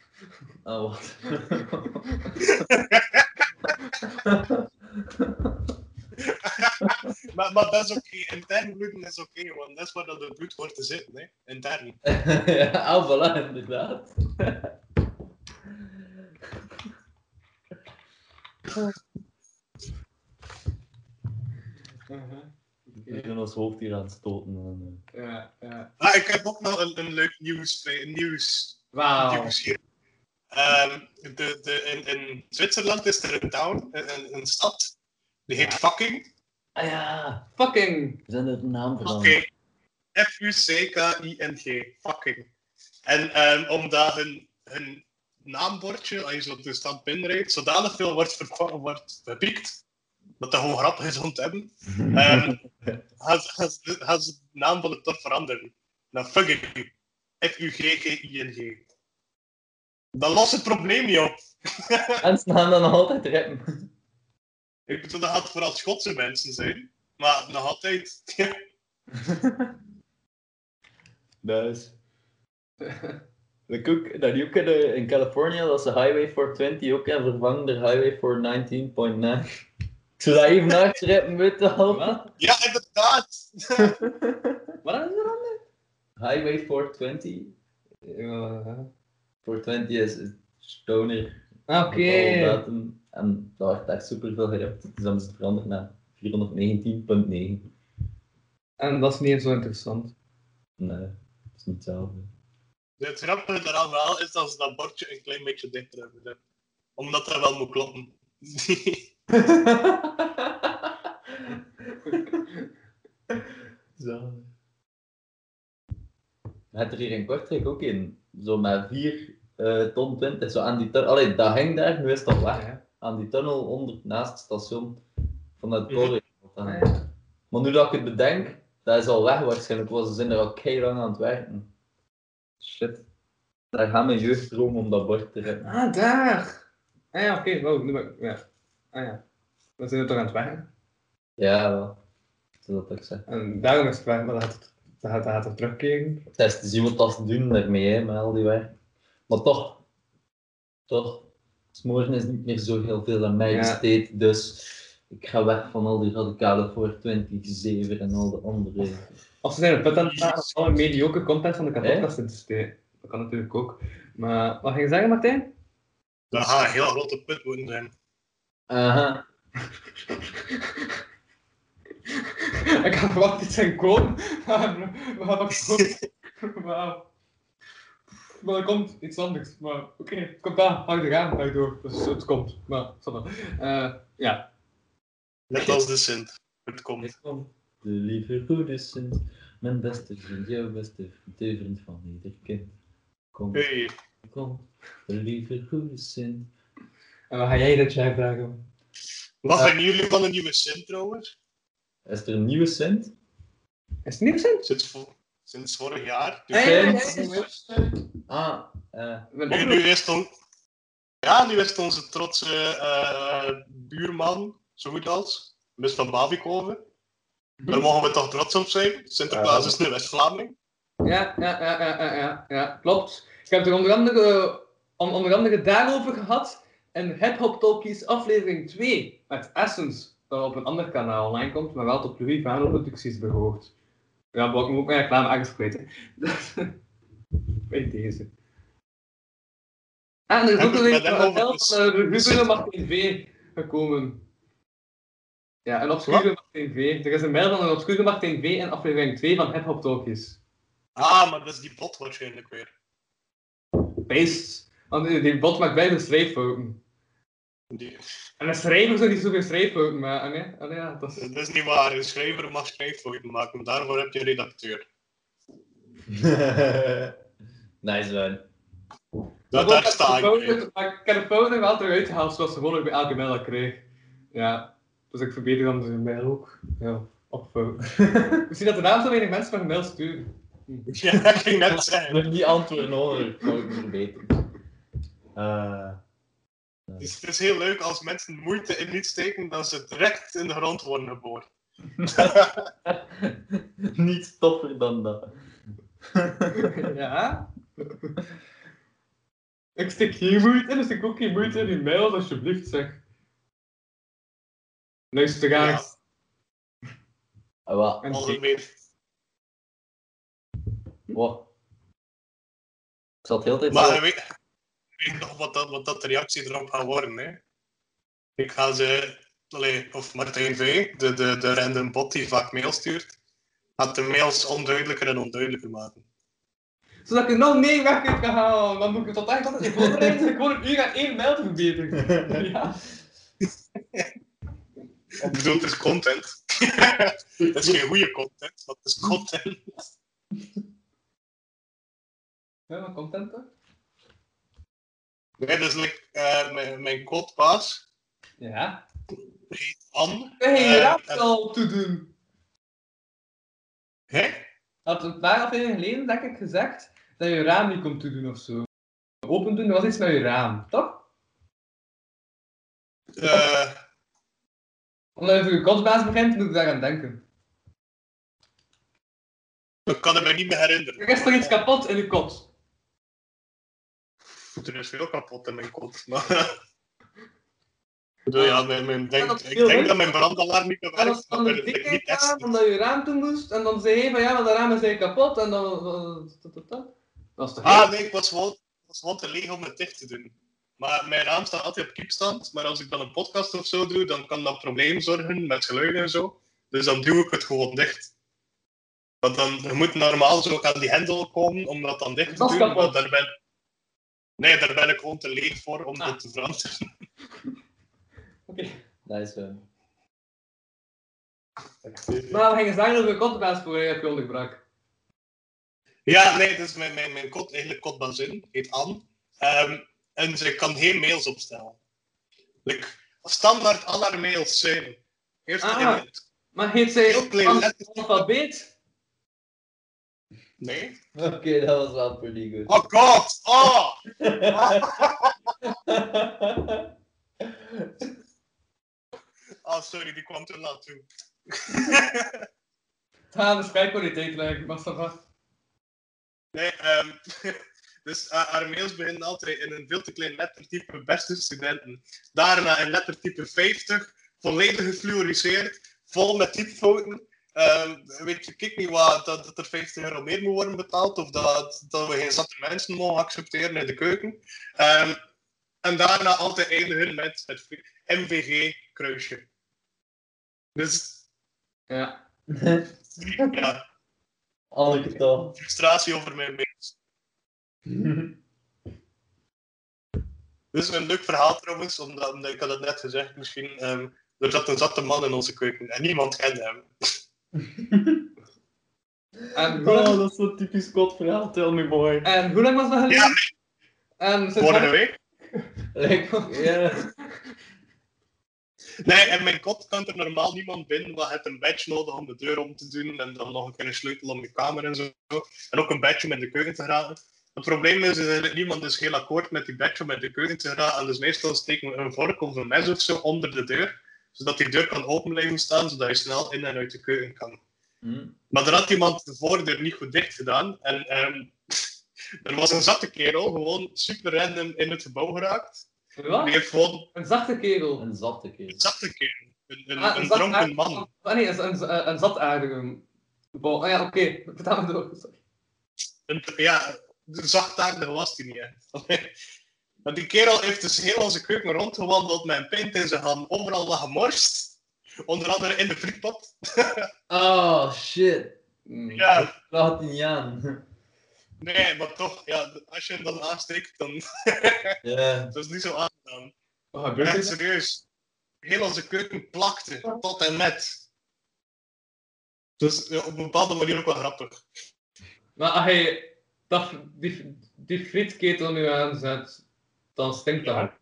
Ah, wat? Maar, maar dat is oké, intern bloeden is oké, want dat is waar dat het bloed hoort te zitten, hè. Intern. ja, ah, voilà, inderdaad. Ik ben ons hoofd hier aan het stoten. en, Ja, ja. Ah, ik heb ook nog een, een leuk nieuws, een nieuws, Wauw. Ehm, de, de, in, in Zwitserland is er een town, een, een stad, die heet Fucking. Ah ja, Fucking. we zijn er een naam veranderd. F-U-C-K-I-N-G. Fucking. En ehm, omdat hun, hun naambordje, als je zo de stad binnenrijdt, zodanig veel wordt, wordt gepiekt, dat dat gewoon grappig is om te hebben, ehm, gaan, ze- gaan, de naam van de stad veranderen. Naar Fucking. F-U-G-G-I-N-G. Dat lost het probleem niet op. Mensen gaan dan nog altijd rappen. Ik bedoel, dat gaat vooral Schotse mensen zijn. Maar nog altijd. Ik ook, dat ook in, de- Californië, dat ze Highway 420 ook hebben vervangen door Highway 419.9. Ik zou dat even achterrijden moeten helpen. ja, inderdaad. Wat is er dan? Highway 420. Ja. 420 is is stoner. Ah, Oké. datum. En daar wordt echt superveel gerapt. Dus dan is het veranderd naar 419.9. En dat is niet zo interessant. Nee, dat is niet hetzelfde. Het grappige eraan wel is dat ze dat bordje een klein beetje dichter hebben. gezet. Omdat dat wel moet kloppen. Zo. Hebt er hier in Kortrijk ook in. Zo met 4 eh, ton 20. Zo aan die tunnel. Allee, dat ging daar, nu is dat weg. Ja. Aan die tunnel onder, naast het station van het Mhm. Corrie. Maar nu dat ik het bedenk, dat is al weg waarschijnlijk. Want ze zijn er al kei lang aan het werken. Shit. Daar gaat mijn jeugddroom om dat bord te redden. Ah, daar. Ah ja, oké. Wow, nu ben ik... Ja. Ah ja. We zijn er toch aan het werken. Ja, wel. Zo dat ik zeg. En daarom is het weg, maar dat gaat, dat gaat, dat gaat er terugkeren. Het is te zien wat dat ze doen daarmee, hè, met al die werk. Maar toch, toch, smoren is niet meer zo heel veel aan mij Ja. besteed, dus ik ga weg van al die radicale 427 en al de andere. Als ze zijn een put aan het om alle mediocre content van de kapotkast in te steken. Dat kan natuurlijk ook. Maar wat ging je zeggen, Martijn? Dat gaat een heel grote put moeten zijn. Aha. ik had verwacht iets zijn komen. Maar we nog komen. Wauw. Maar er komt iets anders. Maar oké, het komt aan. Hou er aan, hou door. Dus het komt. Maar, zal wel. Eh, ja. Net als de Sint. Het komt. Ik kom, de lieve goede Sint, mijn beste vriend, jouw beste vriend, de vriend van ieder kind. Kom, Hey. kom, de lieve goede Sint. En wat ga jij dit jaar vragen? Wat vinden jullie van een nieuwe Sint trouwens? Is er een nieuwe Sint? Is het recent? Sinds, vo- sinds vorig jaar. Dus Hey, hey, Sint? hey. Ah, eh. nu, nu is het on- ja, nu is het onze trotse eh, buurman, zo goed als. Mis van Bavikoven. Daar mogen we toch trots op zijn. Sinterklaas is nu West-Vlaming. Ja, ja, ja, ja, ja, ja, klopt. Ik heb het er onder andere, on- onder andere daarover gehad in Hip Hop Talkies aflevering 2 met Essence, dat op een ander kanaal online komt, maar wel tot Louis Vano Producties behoort. Ja, maar ik moet ook mijn reclame ergens kwijt. Bij deze. En er is ook een ges- van de Ruben Martin V gekomen. Ja, een obscure Martin V. Er is een mail van een obscure Martin V in aflevering 2 van Hip Hop Talkies. Ah, maar dat is die bot waarschijnlijk weer. Beest. Want die die bot maakt bijna schrijffouten. Die, En een schrijver zou niet zoveel schrijffouten maken, hè? Allee, ja, dat is... dat is niet waar. Een schrijver mag schrijffouten maken. Daarvoor heb je een redacteur. nice man. Dat, daar sta ik. ik. Maar ik heb de altijd uitgehaald zoals ze gewoon bij elke mail dat ik kreeg. Ja, dus ik verbeter dan de mail ook. Ja, op. Misschien dat er daarom zo weinig mensen van mail sturen. Ja, ik ging net zeggen. Nog niet antwoorden nodig. Kan ik verbeteren. Eh, Dus het is heel leuk als mensen moeite in iets steken, dat ze direct in de grond worden geboren. niet toffer dan dat. ja? Ik stik geen moeite in, dus ik ook geen moeite in die mail, alsjeblieft zeg. Luister Ja. Ah, wat? Algemeen. Ik zat heel de tijd Maar weet, nog wat dat, wat dat de reactie erop gaat worden. Hè? Ik ga ze, allee, of Martijn V, de, de, de random bot die vaak mail stuurt, gaat de mails onduidelijker en onduidelijker maken. Zodat ik er nog meer weg kan halen. Dan moet ik tot eigenlijk altijd in voorbereiden, zodat ik gewoon een uur aan één mail te verbeteren. Ja. Ik bedoel, het is content. Het is geen goede content, maar het is content. Ja, wat content hè? Nee, dus like, eh, mijn, mijn codebaas Ja. heet Anne. Kun je Eh, je raam en- al toedoen? Hè? Had een paar afleveringen geleden, denk ik, gezegd dat je raam niet komt toedoen of zo. Open doen, dat was iets met je raam, toch? Eh, Omdat je voor je kotsbaas begint, moet ik daaraan denken. ik kan het me niet meer herinneren. Er is toch iets kapot in je kot? Er is veel kapot in mijn kont. Maar... Bedoel, ja, mijn, mijn denk, ik denk dat mijn brandalarm niet meer En dan werkt, dan maar de ik dik aan, testen. omdat je je raam toe moest, en dan zei hij van ja, maar raam is eigenlijk kapot, en dan... Dat is toch Ah, nee, ik was gewoon, ik was gewoon te leeg om het dicht te doen. Maar mijn raam staat altijd op kiepstand, maar als ik dan een podcast of zo doe, dan kan dat probleem zorgen met geluiden en zo. Dus dan duw ik het gewoon dicht. Want dan, je moet normaal zo aan die hendel komen om dat dan dicht te doen, kapot. maar daar ben, nee, daar ben ik gewoon te leeg voor om Ah. dat te veranderen. Oké. Nice man. Maar we gingen zeggen dat we een kotbaas voor je schuldig brak. Ja, nee, dus mijn, mijn, mijn kot, eigenlijk kotbazin, heet Anne. Ehm, en ze kan geen mails opstellen. Like, standaard al haar mails zijn. Eerst Ah. in het- Maar heet zij Heel klein alfabeet? Nee? Oké, dat was wel pretty good. Oh god! Oh! Oh, sorry, die kwam te laat toe. Ja, de spijkwaliteit lijkt, maar ça va. Nee, ehm dus eh, haar mails beginnen altijd in een veel te klein lettertype beste studenten. Daarna in lettertype 50, volledig gefluoriseerd, vol met typfouten. Ehm, weet je, kijk niet wat, dat, dat er 50 euro meer moet worden betaald of dat, dat we geen zatte mensen mogen accepteren in de keuken. Ehm, en daarna altijd eindigen met het MVG-kruisje. Dus Ja. ja, toch. frustratie over mijn mails. Dit is een leuk verhaal trouwens, omdat, omdat ik had het net gezegd, misschien. ehm, er zat een zatte man in onze keuken en niemand kende hem. En hoe, lang, Oh, dat is zo'n typisch kot verhaal, tell me boy. en hoe lang was dat geleden? Ja, En sinds vorige week. Like, ja. Nee, en mijn kot kan er normaal niemand binnen, want je hebt een badge nodig om de deur om te doen en dan nog een keer een sleutel om je kamer en zo. En ook een badge om in de keuken te geraken. Het probleem is, is dat niemand is heel akkoord met die badge om in de keuken te geraken. Dus meestal steken we een vork of een mes of zo onder de deur, zodat die deur kan open blijven staan, zodat je snel in en uit de keuken kan. Hm. Maar er had iemand de voordeur niet goed dicht gedaan. En ehm, er was een zatte kerel, gewoon super random in het gebouw geraakt. Wat? Die heeft gewoon Een zachte kerel. Een zatte keer. een zatte kerel. Een, een, Ah, een zat- dronken man. ah, nee, een, een, een, zataardige bal. Ah ja, oké. Vertel me door. Sorry. Een, ja, zachtaardig was hij niet. Maar die kerel heeft dus heel onze keuken rondgewandeld met een pint in zijn hand. Overal wat gemorst. Onder andere in de frietpot. Oh, shit. Ja, Dat hij niet aan. nee, maar toch, ja, als je hem dan aansteekt, dan Ja. dat is niet zo aangedaan. Gebeurt Echt er? serieus. Heel onze keuken plakte, tot en met. Dus ja, op een bepaalde manier ook wel grappig. Maar als je dat, die, die frietketel nu aanzet, dan stinkt dat. Ja.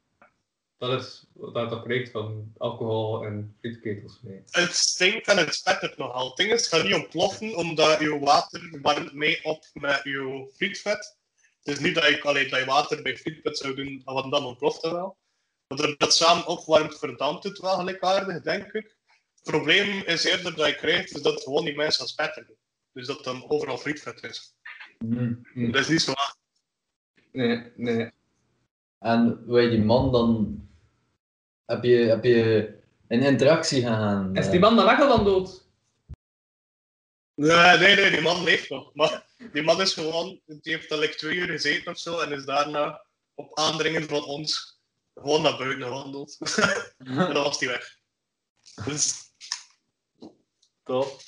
Dat is dat dat van alcohol en frietketels mee. Het stinkt en het spettert nogal. Het ding is, het gaat niet ontploffen omdat je water warmt mee op met je frietvet. Het is niet dat je, allee, dat je water bij frietvet zou doen, want dan ontploft het wel. Maar het samen opwarmt, verdampt het wel gelijkaardig, denk ik. Het probleem is eerder dat je krijgt, is dat het gewoon niet meer gaat spetteren. Dus dat dan overal frietvet is. Hmm. Dat is niet zo waar. Nee, nee. En hoe je die man dan... Heb je, heb je een interactie gegaan? Is eh? die man dan al dan dood? Nee, nee, nee, die man leeft nog. Maar die man is gewoon, die heeft al like twee uur gezeten of zo en is daarna op aandringen van ons gewoon naar buiten gewandeld. en dan was hij weg. Dus Top.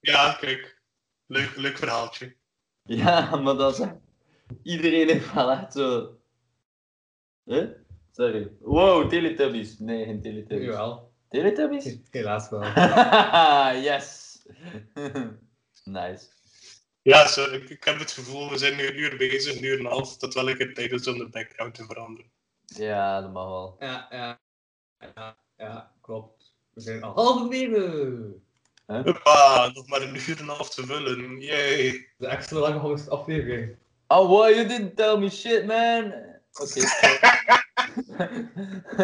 ja, kijk, leuk, leuk verhaaltje. Ja, maar dat is... Iedereen heeft wel echt zo... Huh? Sorry. Wow, Teletubbies. Nee, geen Teletubbies. Jawel. Teletubbies? Helaas wel. yes. nice. Ja, zo, ik, ik heb het gevoel, we zijn nu een uur bezig, een uur en een half, dat wel lekker tijd is om de background te veranderen. Ja, dat mag wel. Ja, ja. Ja, ja, klopt. We zijn al halverwege. Hoppa, nog maar een uur en een half te vullen. Yay. De extra lange aflevering. Oh, wow, you didn't tell me shit, man. Oké.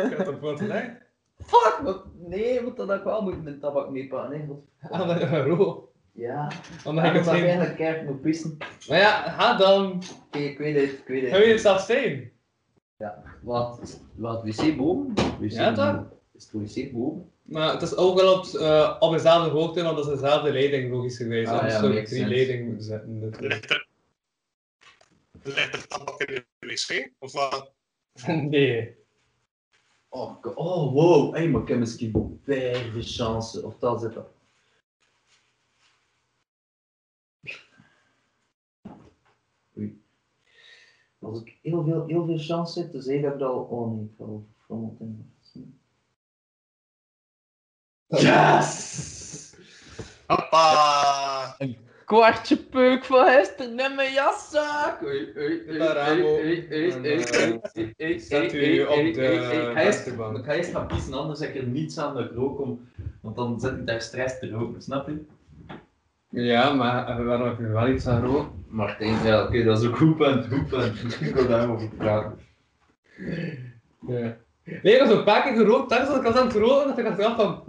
Ik heb dat voor te leggen. Fuck, wat? Nee, want dat had ik wel moeten met tabak meepakken. Ah, is een rol. Ja. Omdat Ik ik het heb geen... eigenlijk kerk moet pissen. Maar ja, ga dan. Oké, ik weet het, ik weet Ga je het. het zelf zijn? Wat? Wat? Wc boven? Wc Ja, toch? Is het wc boven? Maar het is ook wel op, eh, op dezelfde hoogte, want dat is dezelfde leiding, logisch geweest. Ah, Anders ja, makes drie leidingen moeten zetten. Ligt er, ligt er tabak in de wc? Of wat? Nee. Oh, oh wow. Hey, maar ik heb misschien vijf chance. Of dat zit dat. Oei. Als ik heel veel, heel veel chance heb, dan zeg ik dat ik al... Oh nee, ik ga al verfrommeld in. Yes! Hoppa! Kwartje peuk van Hester in mijn jaszak! Oei, oei, oei, Daar, oei, oei, En, zet u op de vensterbank. Ik ga eerst gaan pissen, anders heb ik er niets aan dat ik rook om. Want dan zit ik daar stress te roken, snap je? Ja, maar eh, waarom heb je wel iets aan roken? Martijn, ja, oké, dat is ook goed punt, goed punt. Ik wil daarover praten. Ja. Nee, ik had een paar keer gerookt, tijdens dat ik was aan het roken, dat ik achteraf van...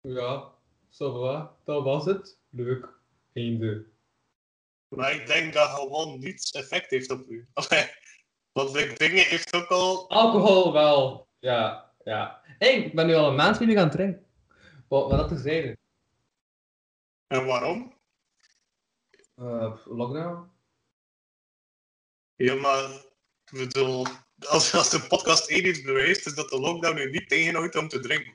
Ja, zo va, dat was het. Leuk. Einde. Maar ik denk dat gewoon niets effect heeft op u. Want Big Dingen heeft ook al... Alcohol wel. Ja, ja. Hey, ik ben nu al een maand weer gaan drinken. Wat, wat dat terzijde? En waarom? Uh, lockdown? Ja, maar... Ik bedoel... Als, als de podcast één iets bewijst, is dat de lockdown u niet tegenhoudt om te drinken.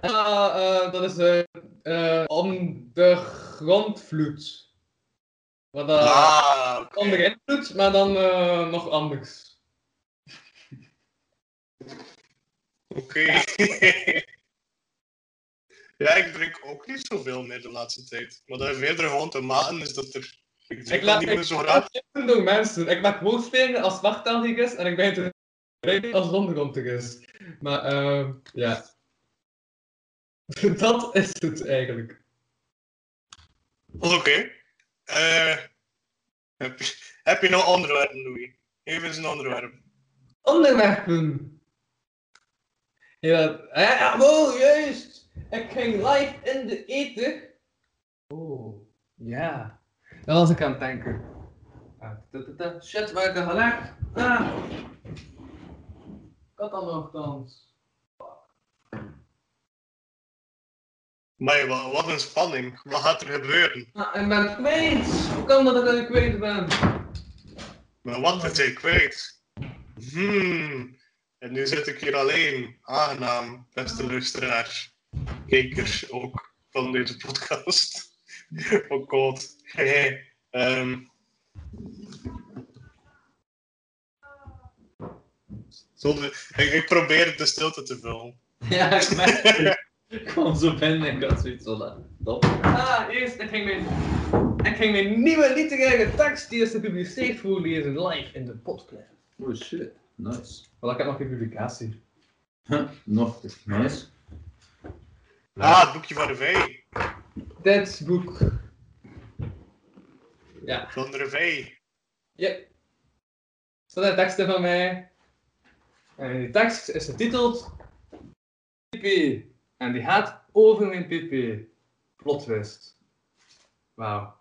Ah, eh, dat is eh, eh, om de grondvloed. Wat uh, ah, invloed, maar dan eh, nog anders. Oké. ja, ik drink ook niet zoveel meer de laatste tijd. Maar dat heeft gewoon te maken is dat er... Ik drink Ik laat niet meer zo graag. ik door mensen. Ik maak woordspelen als wachttalig is en ik ben te als zondergondig is. Maar eh, ja. dat is het eigenlijk. Oké. Eh, heb, je, heb je nog onderwerpen, Louis? Even eens een onderwerp. Onderwerpen. Ja, ja, ja, wow, juist. Ik ging live in de eten. Oh, ja. Dat was ik aan het denken. Ah. Shit, waar gelijk. Ah. Ik had dan nogthans. Maar wat, wat een spanning. Wat gaat er gebeuren? Ah, ik ben kwijt. Hoe kan dat ik dat ik kwijt ben? Maar wat is hij kwijt? Hmm. En nu zit ik hier alleen. Aangenaam, beste luisteraars. Kijkers ook van deze podcast. Oh god. Ehm. Ik, ik probeer de stilte te vullen. Ja, ik merk kwam zo binnen en ik had zoiets van, ah, top. Ah, eerst, ik ging mijn, ik ging mijn nieuwe literaire tekst die is gepubliceerd voorlezen live in de podcast. Oh shit, nice. Wel, ik heb nog geen publicatie. Nog, nice. Ah, het boekje van de vee. Dit boek. Ja, Van de vee. yep. Er staat een tekst in van mij. En die tekst is getiteld PP. En die gaat over mijn PP. Plot twist. Wauw.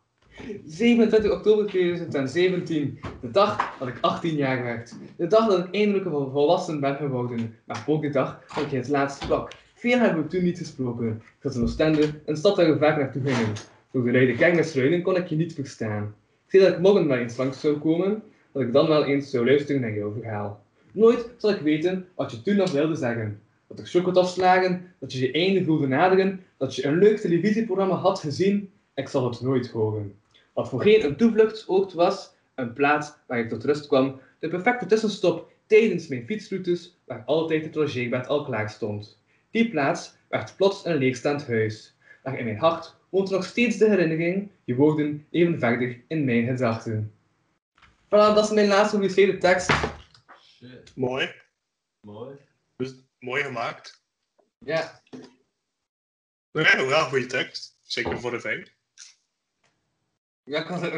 27 oktober 2017, de dag dat ik 18 jaar werd. De dag dat ik eindelijk vol- volwassen ben geworden. Maar ook de dag dat ik het laatst sprak. Veel hebben we toen niet gesproken. Ik zat in Oostende, een stad waar we vaak naartoe gingen. Door de luide kon ik je niet verstaan. Ik zei dat ik morgen maar eens langs zou komen, dat ik dan wel eens zou luisteren naar jouw verhaal. Nooit zal ik weten wat je toen nog wilde zeggen. Dat er shock had afslagen, dat je je einde voelde naderen, dat je een leuk televisieprogramma had gezien. Ik zal het nooit horen. Wat voorheen een toevluchtsoord was, een plaats waar ik tot rust kwam, de perfecte tussenstop tijdens mijn fietsroutes, waar altijd het logeerbed al klaar stond. Die plaats werd plots een leegstaand huis, waar in mijn hart woont nog steeds de herinnering, je woorden even verder in mijn gedachten. Voilà, dat is mijn laatste gepubliceerde tekst. Shit, Mooi. mooi. Mooi gemaakt. Ja, Ja, wel goede tekst. Zeker voor de vee. ja ik was, eh,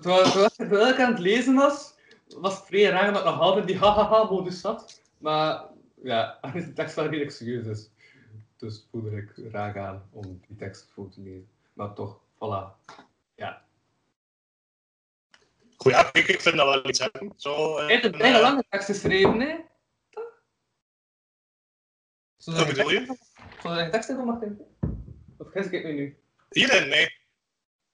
terwijl, terwijl- ik aan het lezen was, was het vrij raar dat ik nog altijd die hahaha-modus zat. Maar ja, de tekst wel redelijk serieus is. Dus voelde ik raar aan om die tekst voor te lezen. Maar toch, voilà. Ja. Goed, ja, ik, ik vind dat wel iets hebben. Zo, eh, Hij heeft een eh, bijna lange tekst geschreven, hè? Wat bedoel je? Zou er een tekst in van Martin? Of gis ik me nu? Hierin, nee.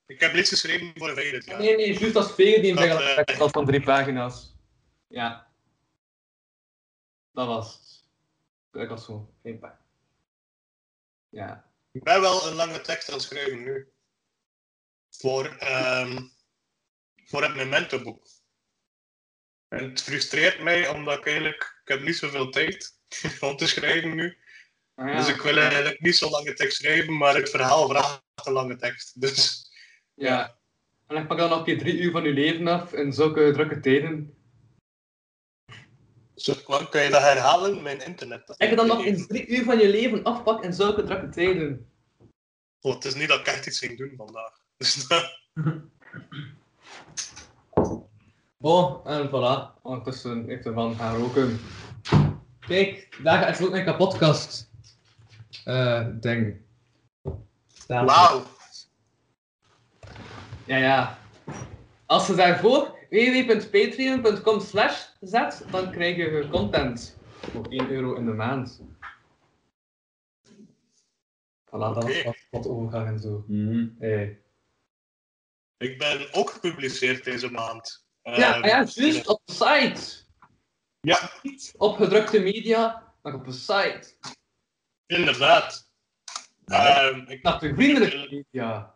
Ik heb niets geschreven voor jaar. Nee, nee, juist als vegen die een Dat, eh, tekst had van drie pagina's. Ja. Dat was het. Ik was gewoon geen pijn. Ja. Ik ben wel een lange tekst aan het schrijven nu. Voor, ehm voor het Memento-boek. En het frustreert mij omdat ik eigenlijk... Ik heb niet zoveel tijd om te schrijven nu. Ja. Dus ik wil eigenlijk niet zo'n lange tekst schrijven, maar het verhaal vraagt een lange tekst. Dus Ja. En ik pak dan nog keer drie uur van je leven af in zulke drukke tijden. zo, kan je dat herhalen? Mijn internet. Ik kan dan nog eens drie uur van je leven afpakken in zulke drukke tijden. Oh, het is niet dat ik echt iets ging doen vandaag. Dus dat- Oh, en voilà. Ondertussen heeft de man gaan roken. Kijk, daar is ook mijn kapotkast. Eh ding. Wauw. Ja, ja. Als je daarvoor www.patreon.com slash zet, dan krijg je content. Voor 1 euro in de maand. Voilà, dat was wat, overgang en zo. Mhm. Hey. Ik ben ook gepubliceerd deze maand. Ja, Ehm, ah ja, juist op de site. Ja, Niet op gedrukte media, maar op een site. Inderdaad. Ehm, ik, Naar de vriendelijke media.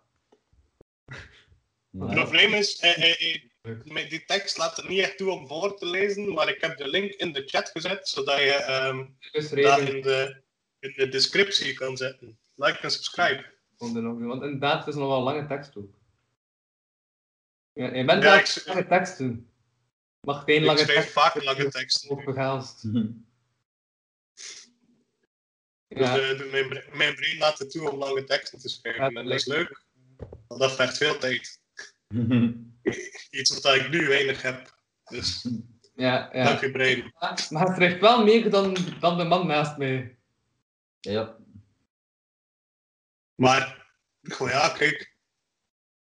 het probleem is, eh, eh, eh, met die tekst laat het niet echt toe om voor te lezen, maar ik heb de link in de chat gezet, zodat je ehm dat Geschreven. in de, in de descriptie kan zetten. Like en subscribe. Want inderdaad, het is nog wel een lange tekst ook. Ja, je bent Ja, ik- lange teksten. Mag geen Ik lange schrijf tekst vaak lange teksten. Dus Ja, de, mijn, mijn brein laat het toe om lange teksten te schrijven. Ja, En dat is leuk, want dat vergt veel tijd. Iets wat ik nu weinig heb. Dus ja, ja. dank je brein. Maar het krijgt wel meer dan, dan de man naast mij. Ja. Maar, goh ja, kijk.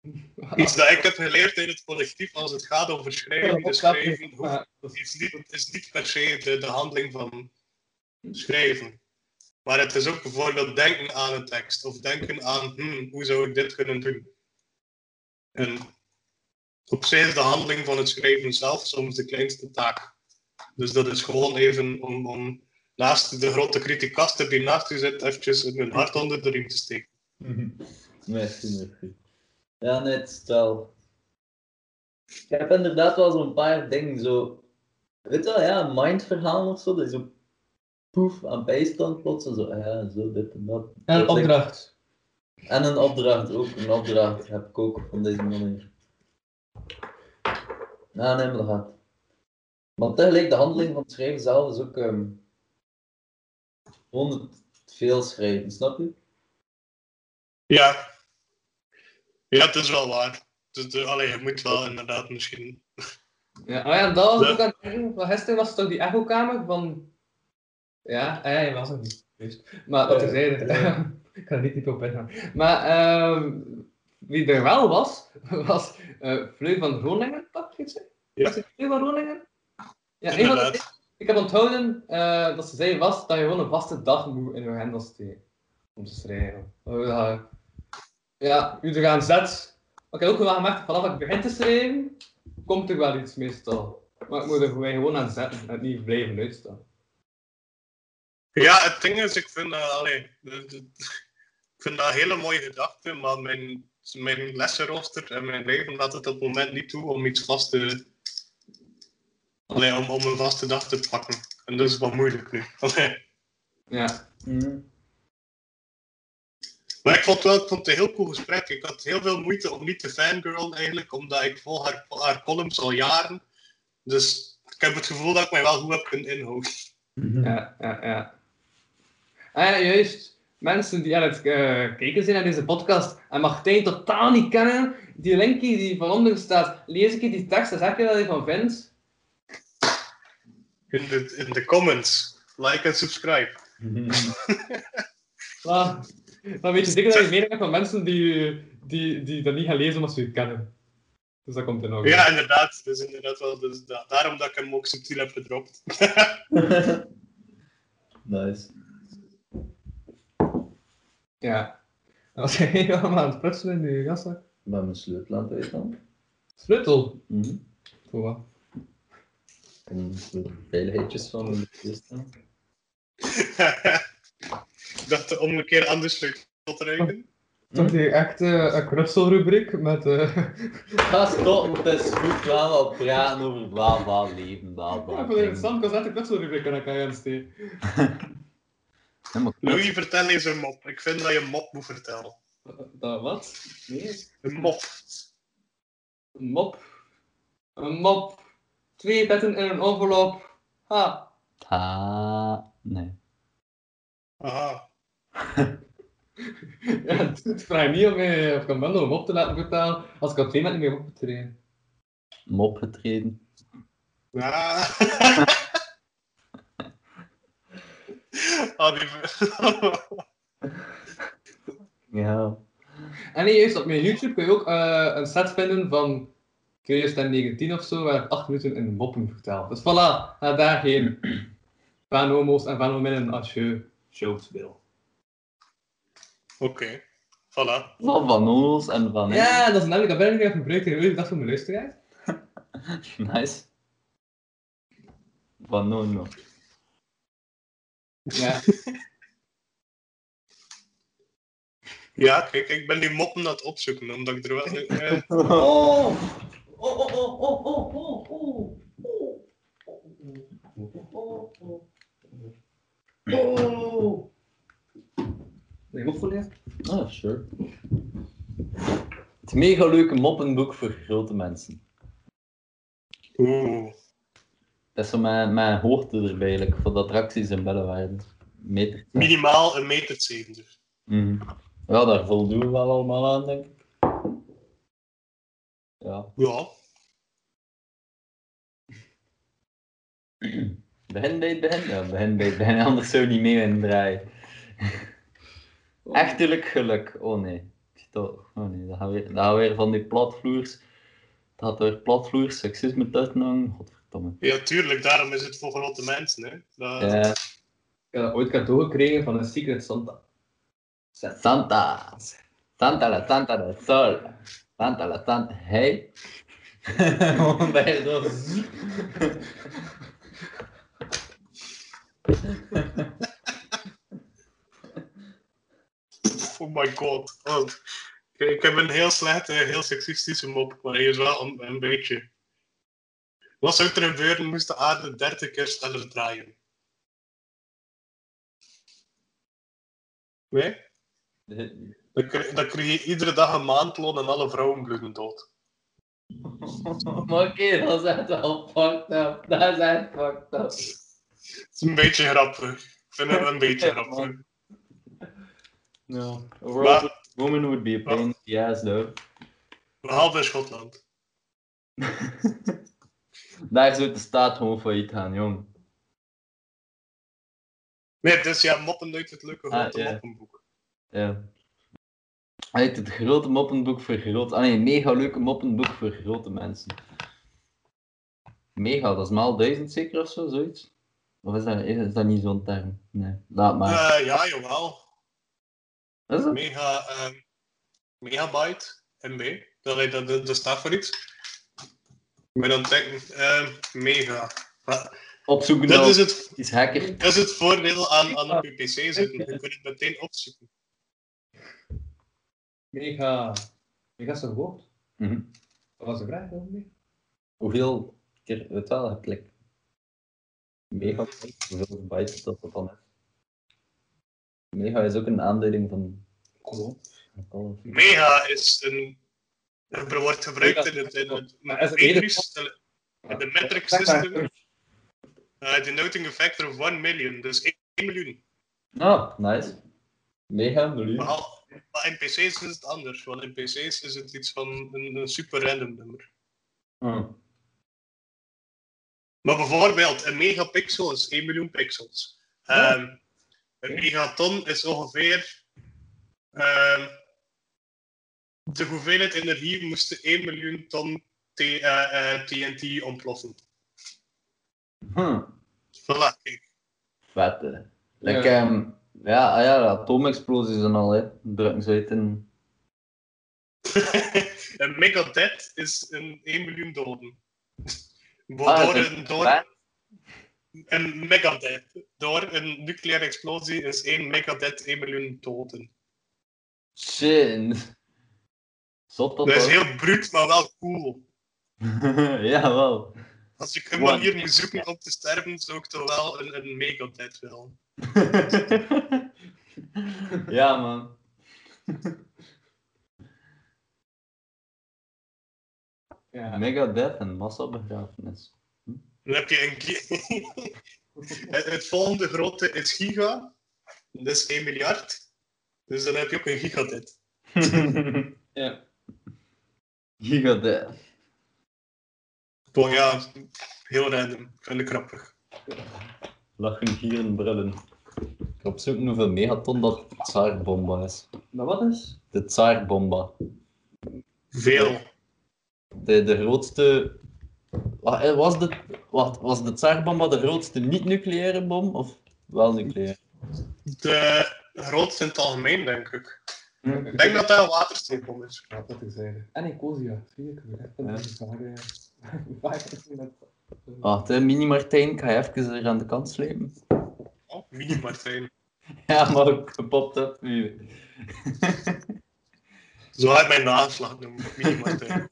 Iets dat ik heb geleerd in het collectief als het gaat over schrijven, de schrijven hoeft- is- is niet, is niet per se de, de handeling van schrijven. Maar het is ook bijvoorbeeld denken aan een tekst. Of denken aan, hmm, hoe zou ik dit kunnen doen? En op zich is de handeling van het schrijven zelf soms de kleinste taak. Dus dat is gewoon even om, om naast de grote criticaster die naast u zit, eventjes een hart onder de riem te steken. Merci. Ja, is wel... Ik heb inderdaad wel zo'n paar dingen, zo... Weet je wel, ja, mindverhaal of zo, dat zo poef aan bijstand plots. en Zo, ja, zo, dit en dat. En een opdracht. En een opdracht ook. Een opdracht heb ik ook van deze manier. Ja, nee, maar dat gaat. Maar tegelijk, de handeling van het schrijven zelf is ook ehm gewoon het veel schrijven, snap je? Ja. Ja, het is wel waar. Dus, allee, je moet wel inderdaad misschien... Ja, oh ja, dat was Ja. ook aan het gisteren was het toch die echokamer van... Ja, ah ja, je was er niet. Juist. Maar dat Eh, terzijde. ja. ik ga er niet diep op ingaan. Maar ehm wie er wel was, was eh Fleur van Groningen, pak ik het? Ja. Het Fleur van Groningen? Ja, Inderdaad. ik heb onthouden eh, dat ze zei was dat je gewoon een vaste dag moet in je agenda steken. Om te schrijven. Oh, ja, u gaan zet. Maar ik heb ook wel gemerkt, vanaf ik begin te schrijven, komt er wel iets meestal. Maar ik moet er gewoon- gewoon aan zetten en niet blijven uitstaan. Ja, het ding is, ik vind dat, allee, ik vind dat een hele mooie gedachte, maar mijn, mijn lessenrooster en mijn leven laat het op het moment niet toe om iets vast te... Allee, om, om een vaste dag te pakken. En dat is wat moeilijk nu. Allee. Ja. Maar ik vond, wel, ik vond het een heel cool gesprek. Ik had heel veel moeite om niet te fangirlen eigenlijk, omdat ik volg haar, haar columns al jaren. Dus ik heb het gevoel dat ik mij wel goed heb kunnen inhouden. Ja, ja, ja. Ah ja, juist. Mensen die aan het eh, kijken zijn naar deze podcast en Martijn totaal niet kennen, die linkje die van onder staat, lees ik je die tekst en zeg je wat je van vindt. In de, in de comments. Like en subscribe. Maar, dan weet je zeker dat je mening hebt van mensen die, die, die dat niet gaan lezen omdat ze je kennen. Dus dat komt in orde. Ja, inderdaad. Dus inderdaad wel. Dus da- daarom dat ik hem ook subtiel heb gedropt. nice. Ja. Was jij helemaal aan het prutselen in je gaszak? Met mijn sleutel aan het uithalen. Sleutel. Mhm. Voor wat? En de veiligheidjes van de ik dacht om een keer aan de sleutel te ruiken. Toch die echte uh, krutselrubriek met... eh Ga stoppen, het is goed wel wat praten over bla bla leven, bla bla. ik krutselrubriek en dan kan je aan steken. Louis, vertel eens een mop. Ik vind dat je een mop moet vertellen. Dat wat? Nee. Een mop. Een mop. Een mop. Twee betten in een envelop. Ha. Ta... Nee. Aha. Ja, het vraagt niet om mij of ik kan om op te laten vertellen als ik al twee minuten mee op moet trainen. Mop getreden. Ja. Ja. En nee, juist op mijn YouTube kun je ook eh, een set vinden van 2019 of zo, waar ik 8 minuten in moppen vertel. Dus voilà, ga daar heen. Van homo's en van hominnen als je shows wil. Oké. Voilà. Van Van en Van Ja, dat is namelijk, dat ben ik even gebruikt in de dag voor mijn luisteraars. Nice. Van. Ja. Ja, kijk, ik ben die moppen aan het opzoeken, omdat ik er wel... eh, Oh! Oh, oh, oh, oh, oh, oh, oh. Oh! Ben je opgeleerd? Ah, sure. Het mega leuke moppenboek voor grote mensen. Oeh. Dat is zo mijn, mijn hoogte erbij, eigenlijk, voor de attracties in Bellewaarde. Meter. Minimaal een meter zeventig. Mhm. Ja, daar voldoen we wel allemaal aan, denk ik. Ja. Ja. Begin bij het begin? Ja, begin bij het begin, anders zou je niet mee in draaien. Echtelijk geluk. Oh nee. Toch. Oh nee, dat gaat weer, dat gaat weer van die platvloers. Dat gaat weer platvloers, seksisme tussen hangen. Ja, tuurlijk, daarom is het voor grote mensen. Hè. Dat... Ja, Ik heb dat ooit cadeau gekregen van een Secret Santa. Santa. Santa la Santa la Sol. Santa la Santa. Hey. Oh my god. Oh. Ik, ik heb een heel slechte, heel seksistische mop, maar hij is wel een, een beetje. Wat zou er gebeuren moest de aarde 30 keer sneller draaien? Nee? Dan krijg, dan krijg je iedere dag een maandloon en alle vrouwen bloeden dood. Maar oké, dat is echt wel fucked up. Dat is echt fucked up. Het is een beetje grappig. Ik vind het een beetje grappig. No. A Maar- world with woman would be a pain in the ass, though. Behalve in Schotland. Daar zou de staat gewoon failliet gaan, jong. Nee, dus ja, moppen uit het leuke Ah, grote moppenboek. Ja. Hij het grote moppenboek voor grote... Ah nee, mega leuke moppenboek voor grote mensen. Mega, dat is maal duizend zeker of zo, zoiets? Of is dat, is dat niet zo'n term? Nee, laat maar. Eh, ja, jawel. is het? Mega, ehm, megabyte MB. Dat, dat, dat, dat staat voor iets. Ik ben aan het denken, ehm, mega. Opzoeken dat is het, is hacker. dat is het voordeel aan, aan een PPC zitten. Je kunt het meteen opzoeken. Mega. Mega zo groot. Mhm. Wat was de vraag ongeveer? Hoeveel keer, weet wel, geklikt. Mega, hoeveel bytes dat dat dan is. Mega is ook een aanduiding van... Call Mega is een. Het wordt gebruikt in het, in het het Matrix, in de metric system, uh, denoting a factor of 1 million. Dus 1 miljoen. Oh, nice. Mega, miljoen. Maar, maar in PC's is het anders, want in PC's is het iets van een, een super random nummer. Oh. Maar bijvoorbeeld, een megapixel is 1 miljoen pixels. Ehm, een megaton is ongeveer. ehm, de hoeveelheid energie moest 1 miljoen ton T- eh, eh, TNT ontploffen. Hm. Voilà, kijk. Vet, hè. Like, ehm, ja, ah ja, atoomexplosies en al, hè. Drukken ze uit in... een megadeath is een 1 miljoen doden. Ah, door, een, door een megadeath. Door een nucleaire explosie is 1 megadeath 1 miljoen doden. Shit. Zot dat Dat is heel bruut, maar wel cool. ja, wel. Als ik een manier moet zoeken om te sterven, zou ik toch wel een, een megadeath willen. ja, man. Ja. Megadeth en massabegrafenis. Dan heb je een... het, het volgende grote is giga. Dat is 1 miljard. Dus dan heb je ook een gigadeath. Ja. Gigadeth. Toch ja, heel random. Het grappig. Lachen, gieren, brullen. Ik ga opzoeken hoeveel megaton dat Tsar-bomba is. Maar wat is? De Tsar-bomba. Veel. De, de grootste... Eh, Was de, wacht, was de Tsar-bomba de grootste niet-nucleaire bom? Of wel nucleair? De grootste in het algemeen, denk ik. Ik denk dat dat een is. Ja, dat is zeggen. En Ecosia. Zie ik. Dat is waar. Wacht, hè, Mini-Martijn, ik ga je even er aan de kant slepen. Oh, mini Martijn. Ja, maar ook gepopt up nu. Zo had ik mijn nageslag noemen. Mini Martijn.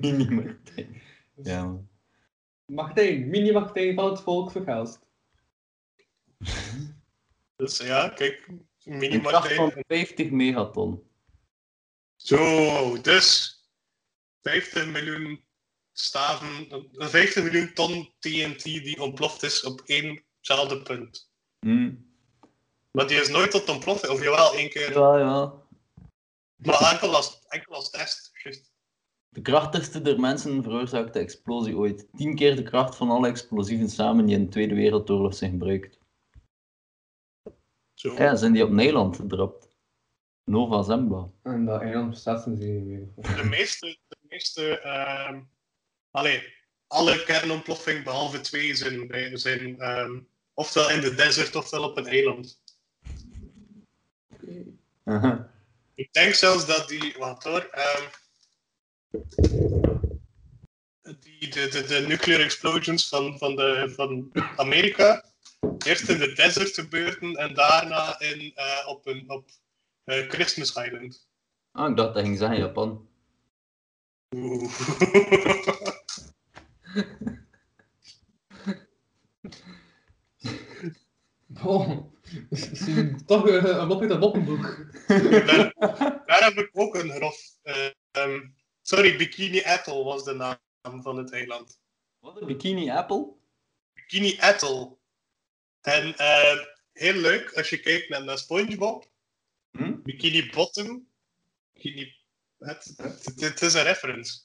Mini-Martijn. Ja, man. Martijn. Mini-Martijn van het volk vergelst. Dus ja, kijk. Mini Een kracht van Martijn. 50 megaton. Zo, dus 50 miljoen staven, eh, 50 miljoen ton TNT die ontploft is op éénzelfde punt. Hm. Maar die is nooit tot ontploffing, of jawel, één keer. Ja, ja. Maar enkel als, enkel als test. juist. De krachtigste der mensen veroorzaakt de explosie ooit. Tien keer de kracht van alle explosieven samen die in de Tweede Wereldoorlog zijn gebruikt. Zo. Ja, zijn die op Nederland gedropt. Nova Zembla. En dat eiland bestaat sinds niet meer. De meeste, de meeste ehm, allee, alle kernontploffing behalve twee zijn, zijn ehm, ofwel in de desert ofwel op een eiland. Aha. Ik denk zelfs dat die, wat hoor, ehm, die, de, de, de nuclear explosions van, van, de, van Amerika eerst in de desert gebeurden en daarna in, eh, op, een, op eh, Christmas Island. Ah, ik dacht dat ging zeggen Japan. Oeh. Oh, toch eh, een mop uit een moppenboek. Daar, daar heb ik ook een grof. eh, ehm, sorry, Bikini Atoll was de naam van het eiland. Wat een bikini apple? Bikini Atoll. En eh, heel leuk als je kijkt naar, naar SpongeBob. Hm? Bikini Bottom. Bikini. Het, het, het is een reference.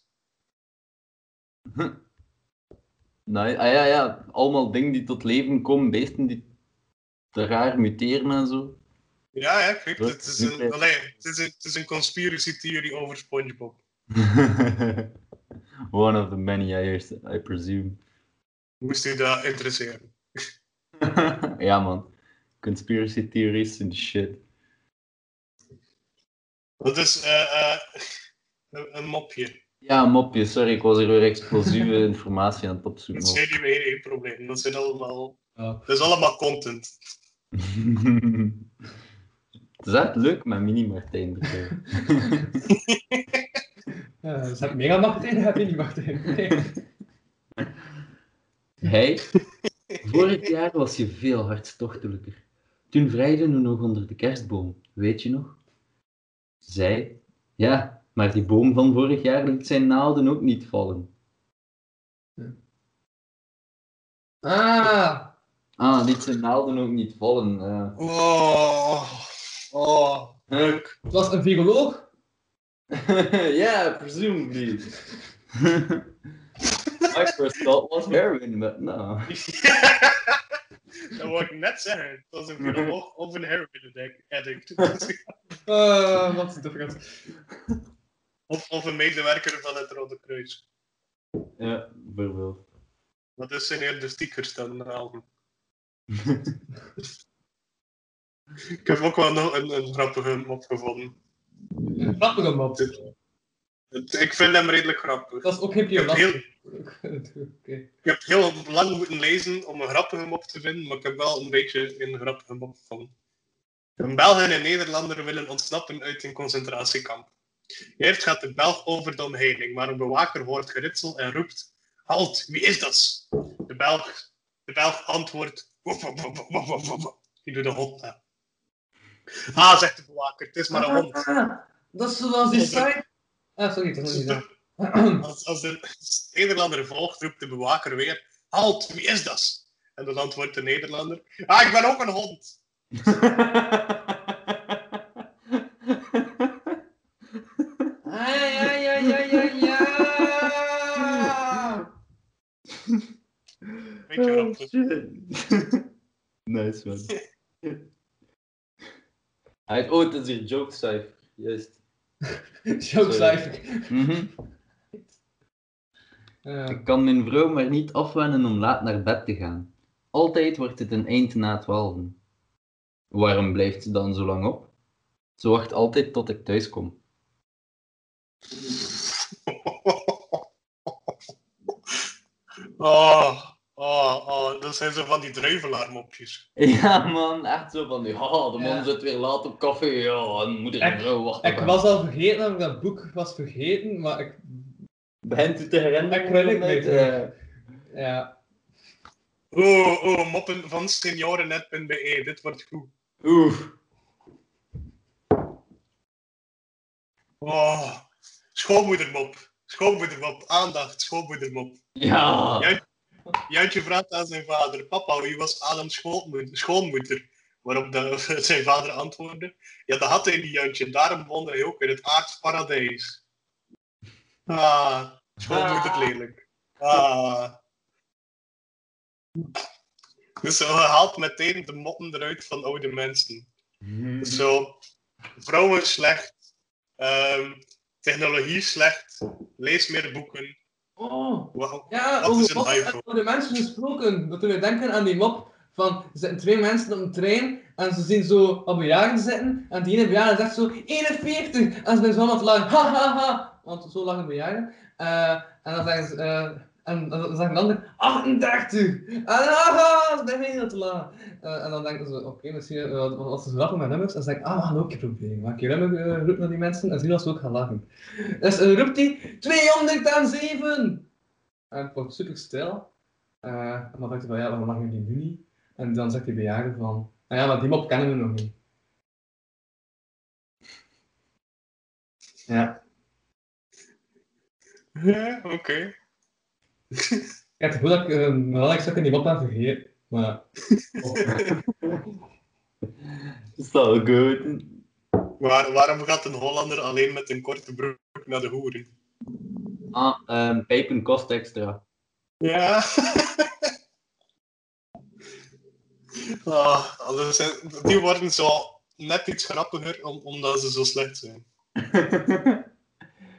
Nee, ah ja, ja. Allemaal dingen die tot leven komen, beesten die te raar muteren en zo. Ja, ja, kijk, het is een, allee, het is een, het is een conspiracy theory over SpongeBob. One of the many years, I presume. Moest u dat interesseren? ja, man. Conspiracy theories and shit. Dat is eh, eh, een, een mopje. Ja, mopje, sorry, ik was hier weer explosieve informatie aan het Dat opzoeken. is geen, geen probleem. Dat, zijn allemaal, Ja. dat is allemaal content. Het is echt leuk met Mini-Martijn erbij. Ja, ze hebben mega Martijn, je niet Martijn. Nee. Vorig jaar was je veel hartstochtelijker. Toen vrijde je nog onder de kerstboom, weet je nog? Zij? Ja, maar die boom van vorig jaar liet zijn naalden ook niet vallen. Ah, Ah, liet zijn naalden ook niet vallen. eh. Oh, oh, leuk. het was een viroloog. yeah, presumably. My first thought was heroin, but no. dat wou ik net zeggen. Het was een viroloog of een heroin addict. Uh, wat is different? of, of een medewerker van het Rode Kruis. Ja, bijvoorbeeld. Dat is zijn eerder stickers dan halen. ik heb ook wel nog een, een grappige mop gevonden. Een grappige mop. Het- Ik vind hem redelijk grappig. Dat is ook geen Ik heb, heel, piolas. Oké. ik heb heel lang moeten lezen om een grappige mop te vinden, maar ik heb wel een beetje een grappige mop gevonden. Een Belg en een Nederlander willen ontsnappen uit een concentratiekamp. Eerst gaat de Belg over de omheining, maar een bewaker hoort geritsel en roept: Halt, wie is dat? De Belg, de Belg antwoordt: "Woef, woef, woef, woef, woef, woef, woef." Die doet de hond na. Ah, zegt de bewaker, het is maar een hond. Dat is zoals die site. Ah, sorry, dat is niet. Als, als de Nederlander volgt, roept de bewaker weer: Halt, wie is dat? En dan antwoordt de Nederlander: Ah, ik ben ook een hond. Ja, ja, ja, ja, ja. Beetje grappig. nice man. Hij heeft ooit hier joke cijfer. Juist. Joke cijfer. Mhm. Eh, Ik kan mijn vrouw maar niet afwennen om laat naar bed te gaan. Altijd wordt het een eind na twaalfen. Waarom blijft ze dan zo lang op? Ze wacht altijd tot ik thuis kom. Oh, oh, oh, dat zijn zo van die druivelaarmopjes. Ja man, echt zo van die, haha, de man Ja. zit weer laat op café, ja, en moeder en Ik- vrouw wachten. ik was al vergeten dat ik dat boek was vergeten, maar ik. Begint u te herinneren? Met, terug. eh, Ja. Oh, oh, moppen van seniorennet.be, dit wordt goed. Oeh. Oh, schoonmoedermop. Schoonmoedermop, aandacht, schoonmoedermop. Ja. Ja. Jantje vraagt aan zijn vader, papa, wie was Adams schoonmoeder? schoonmoeder? Waarop de, zijn vader antwoordde, ja, dat had hij niet, Jantje, daarom woonde hij ook in het aardsparadijs. Ah, schoonmoeder Ah. lelijk. Ah. Dus zo haalt meteen de motten eruit van oude mensen. Dus Zo, vrouwen slecht, ehm, technologie slecht, lees meer boeken. Oh. Wauw. Ja, Dat over, een de mensen gesproken. Dat we denken aan die mop van er zitten twee mensen op een trein en ze zien zo op bejaarden zitten en die ene bejaarde zegt zo 41 en ze zijn zo te lachen, ha ha ha, want zo lang ben jij. Eh, en dan zeggen ze, eh, en dan zegt een ander, 38! En ah, dat ik heel te laag. Eh, en dan denken ze, oké, okay, misschien als ze grappen met nummers, dan zeggen ik, ah, we gaan ook een proberen. Maak je nummer roep naar die mensen en zien als ze ook gaan lachen. Dus roept hij, 207! En het wordt super stil. en dan denkt hij van, ja, waarom lachen jullie nu niet? En dan zegt die bejaarde van, nou ja, maar die mop kennen we nog niet. Ja. Ja, oké. Ja, het is goed dat ik uh, mijn Alex ook in die mop aan vergeten. Maar... Is dat ook goed? Waar, waarom gaat een Hollander alleen met een korte broek naar de hoeren? Ah, ehm pijpen kost extra. Ja. ah, die worden zo net iets grappiger om- omdat ze zo slecht zijn.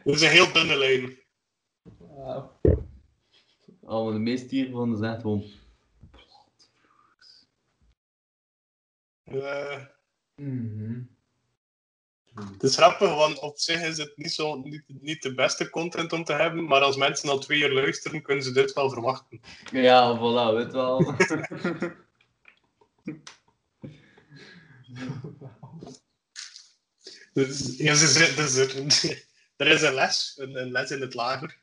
Dat is een heel dunne lijn. Oh, de meeste hiervan is echt gewoon... Eh, het is grappig, want op zich is het niet, zo, niet, niet de beste content om te hebben, maar als mensen al twee uur luisteren, kunnen ze dit wel verwachten. Ja, voilà, weet wel. Dus, ja, ze dus er, er is een les, een, een les in het lager.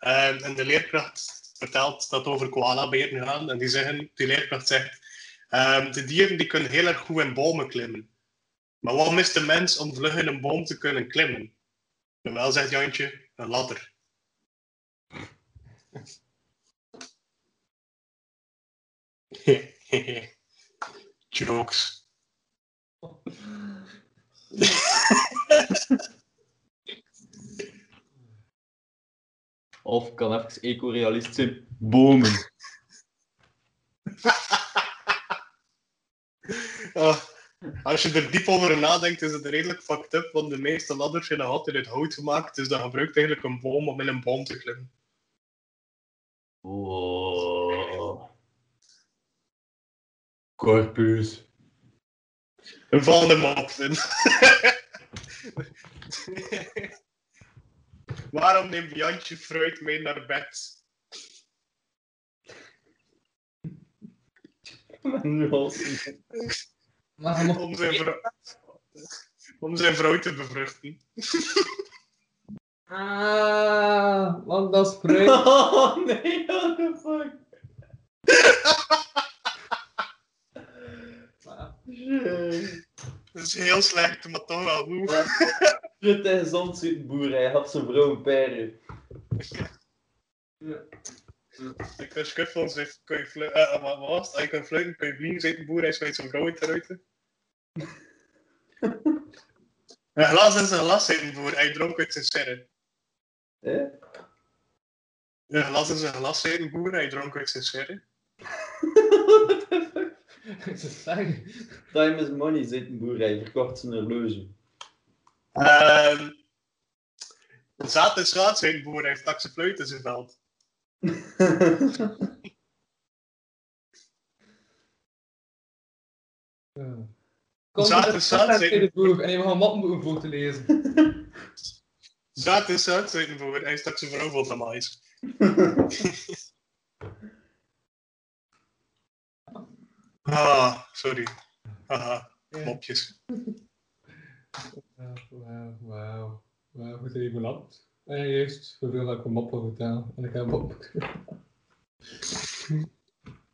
En, en de leerkracht vertelt dat over koalaberen gaan. En die, zeggen, die leerkracht zegt, ehm, de dieren die kunnen heel erg goed in bomen klimmen. Maar wat mist de mens om vlug in een boom te kunnen klimmen? En wel, zegt Jantje, een ladder. Jokes. Of kan even eco-realist zijn. Bomen. Ah, als je er diep over nadenkt, is het redelijk fucked up, want de meeste ladders zijn altijd uit hout gemaakt, dus dat gebruikt eigenlijk een boom om in een boom te klimmen. Oh. Corpus. Een volgende mop. Waarom neemt Jantje fruit mee naar bed? Om zijn vrouw, om zijn vrouw te bevruchten. Ah, want dat is fruit. Oh nee, what the fuck? Dat is heel slecht, maar toch wel goed. Shit, hij gezond zitten boer, hij had zijn vrouw een peren. Ik was kut van zijn kun je fluiten. eh, wat was het? Als je kan fluiten, kun je vliegen, zit een boer, hij smijt zijn vrouw uit de ruiten. Een glas is een glas, zei een boer, hij dronk uit zijn serre. Eh? Een glas is een glas, zei een boer, hij dronk uit zijn serre. Ze zeggen. Time is money, zit een boer, hij verkocht zijn horloge. Ehm zaad is zei een boer, hij stak zijn fluit in zijn veld. Ja. Kom, Zaad is is zaad, zaad zeg. in het boek en je mag een mappenboek voor te lezen. Zaad is zaad, zei een boer, hij stak zijn vrouw vol van mais. Ah, sorry. Haha, mopjes. Wauw, wauw, wauw. Goed dat je. En eerst, hoeveel dat ik een mop wil vertellen. En ik heb een mop.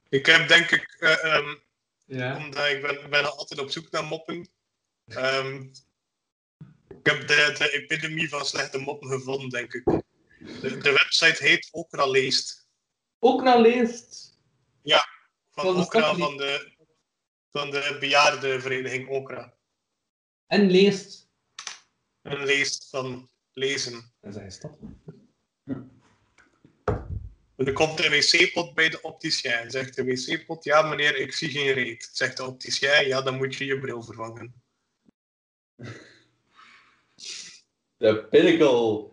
Ik heb denk ik, eh, ehm, Ja. omdat ik ben, ben altijd op zoek naar moppen. Ehm, ik heb de, de epidemie van slechte moppen gevonden, denk ik. De, de website heet Okra Leest. Ook naar leest. Van Van de Okra, van de, van de bejaardenvereniging Okra. En leest. Een leest van lezen. Is een stad. Er komt een wc-pot bij de opticien. Zegt de wc-pot, ja meneer, ik zie geen reet. Zegt de opticien, ja, dan moet je je bril vervangen. De pinnacle.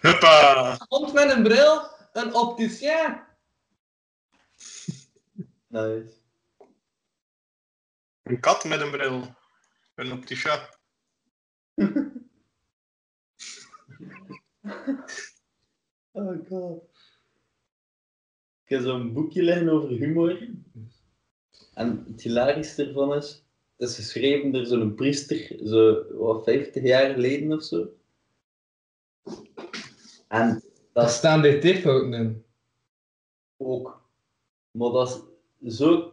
Huppa! Komt met een bril, een opticien. Nice. Een kat met een bril. Een opticien. Oh god. Ik heb zo'n boekje liggen over humor. En het hilarischste ervan is, het is geschreven door zo'n priester, zo wat, 50 jaar geleden of zo. En Daar dat is staan dt-fouten in. ook. Maar dat is zo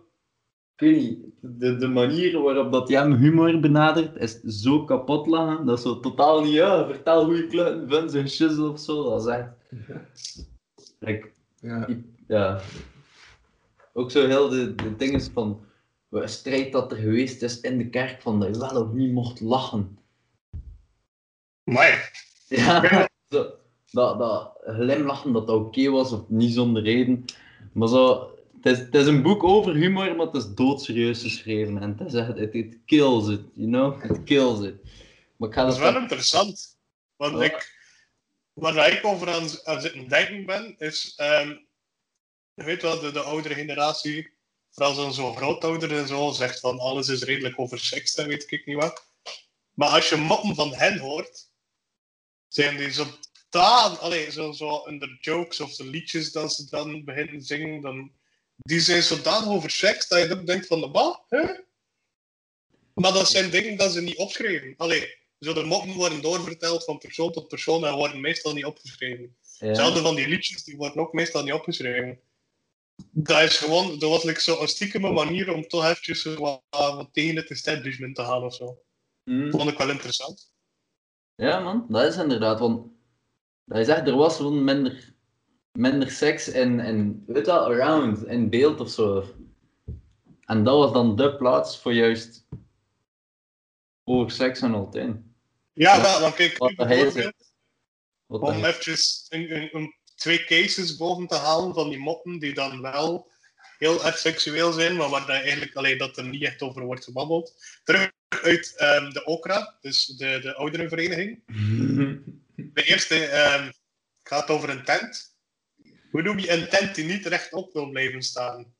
ik weet niet, de, de manier waarop dat hij hem humor benadert, is zo kapot lachen. Dat is zo totaal niet, ja, vertel hoe je kluiten vindt en shizzle of zo. Dat is echt... Like, Ja. ja. Ook zo heel de, de dingen van een strijd dat er geweest is in de kerk, van dat je wel of niet mocht lachen. Maar Ja, zo, dat, dat glimlachen dat dat oké was of niet zonder reden. Maar zo, het is, het is een boek over humor, maar het is doodserieus geschreven. En het is echt, it kills it, you know? It kills it. Maar ik ga dat is wel interessant. Want ik, waar ik over aan, aan zitten denken ben, is, ehm, je weet wel, de, de oudere generatie, vooral zo'n zo grootouder en zo, zegt van alles is redelijk over seks, en weet ik niet wat. Maar als je moppen van hen hoort, zijn die zo totaal, allee, zo, zo in de jokes of de liedjes dat ze dan beginnen zingen, dan, die zijn zodanig over seks dat je ook denkt van, wat? Huh? Maar dat zijn dingen dat ze niet opschrijven. Allee, zo de moppen worden doorverteld van persoon tot persoon en worden meestal niet opgeschreven. Ja. Hetzelfde van die liedjes, die worden ook meestal niet opgeschreven. Dat is gewoon, dat was like zo een stiekeme manier om toch eventjes wat, wat tegen het establishment te gaan of zo. Mm. Vond ik wel interessant. Ja, man, dat is inderdaad. Want dat is echt, er was gewoon minder, minder seks in, in, weet wel, around, in beeld of zo. En dat was dan de plaats voor juist over seks en altijd. Ja, Ja. wel, want kijk, Wat hij zegt. om dan- eventjes een, een, een- twee cases boven te halen van die moppen die dan wel heel erg seksueel zijn, maar waar dat eigenlijk alleen dat er niet echt over wordt gebabbeld. Terug uit ehm, de OKRA, dus de, de ouderenvereniging. De eerste ehm, gaat over een tent. Hoe noem je een tent die niet rechtop wil blijven staan?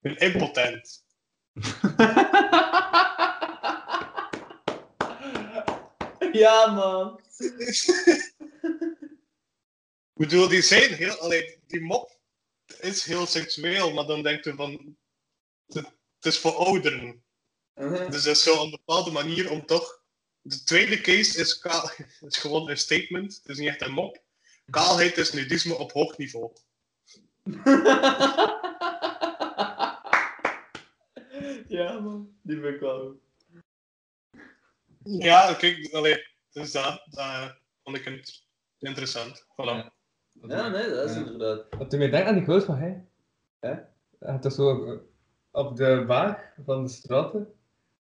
Een impotent. ja, man. Ik bedoel, die zijn heel... Allee, die mop is heel seksueel, maar dan denkt u van... Het, is voor ouderen. Uh-huh. Dus dat is zo een bepaalde manier om toch... De tweede case is, is gewoon een statement. Het is niet echt een mop. Kaalheid is nudisme op hoog niveau. ja, man. Die ben ik wel. Ja, kijk, allee, dus dat, dat vond ik het interessant. Voilà. Ja. Ja, nee, dat is Ja. inderdaad. Wat toen mij denkt aan die quote van hij. Hè? Hij had toch zo eh, op de waag van de straten.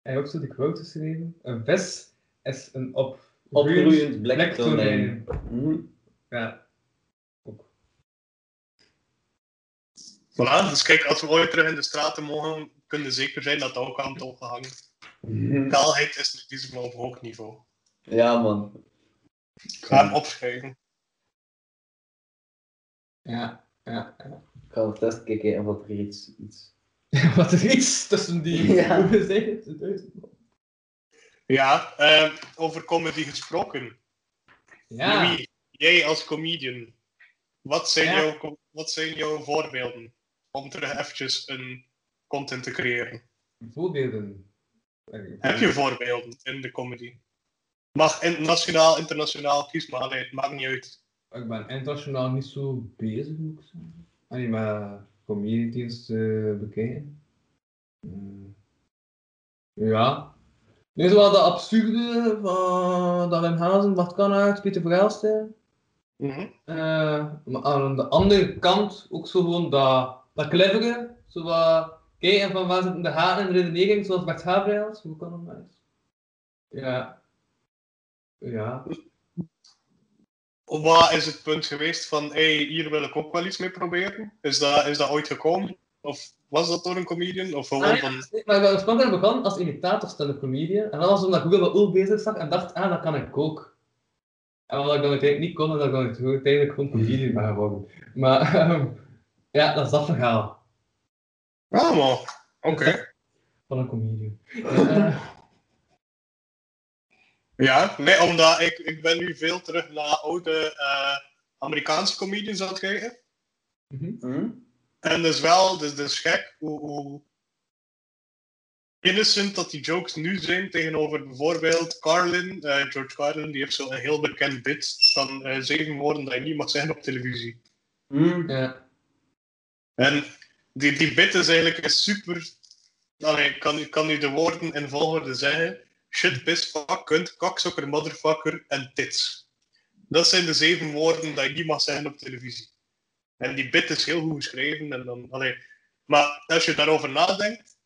Hij heeft ook zo die quote geschreven. Een vis is een op Opgroeiend blik plektonijn. Mhm. Ja. Ook. Voilà, dus kijk, als we ooit terug in de straten mogen, kunnen we zeker zijn dat dat ook aan het oog hangen. Kaalheid is nudisme op hoog niveau. Ja, man. Ik ga hem opschrijven. Ja, ja, ja. Ik ga op test kijken of er iets... iets... Wat is iets tussen die... Ja. Hoe zeg je het? Duizend. Ja, eh, over comedy gesproken. Ja. Louis, jij als comedian, wat zijn, Ja. jouw, wat zijn jouw voorbeelden om terug eventjes een content te creëren? Voorbeelden. Heb je voorbeelden in de comedy? Mag in, nationaal, internationaal, kies maar. Allee, het maakt niet uit. Ik ben internationaal niet zo bezig, moet ik zeggen. Alleen maar comedians te bekijken. Mm. Ja. Dit is wel de absurde van Wim Hazen, Bart Kannaert, Pieter Mhm. Eh, maar aan de andere kant ook zo gewoon dat, dat clevere. Zo wat kijken van waar zitten de haken in de redenering, zoals Bert Gabriels. Hoe kan dat nou eens? Ja. Ja. Wat is het punt geweest van, hey, hier wil ik ook wel iets mee proberen? Is dat, is dat ooit gekomen? Of was dat door een comedian? Of gewoon Ah, ja. van... Nee, Maar ik ben oorspronkelijk begonnen als imitator stand-up comedian. En dan was omdat ik Google wat oel bezig zag en dacht, ah, dat kan ik ook. En omdat ik dan uiteindelijk niet kon, en dan kon ik gewoon- uiteindelijk gewoon comedian ben geworden. Maar ehm, ja, dat is dat verhaal Ah, maar. Oké. van een comedian. Eh, Ja, nee, omdat ik, ik ben nu veel terug naar oude eh, Amerikaanse comedians aan het kijken. mhm. Hm? En dus wel, dus, dus gek hoe, hoe innocent dat die jokes nu zijn tegenover bijvoorbeeld Carlin. eh, George Carlin, die heeft zo'n heel bekend bit van eh, zeven woorden dat je niet mag zeggen op televisie. Hm? ja. En die, die bit is eigenlijk een super Allee, ik kan, ik kan u de woorden in volgorde zeggen. Shit, piss, fuck, kunt, kaksokker, motherfucker en tits. Dat zijn de zeven woorden dat je niet mag zeggen op televisie. En die bit is heel goed geschreven. En dan, allee. Maar als je daarover nadenkt,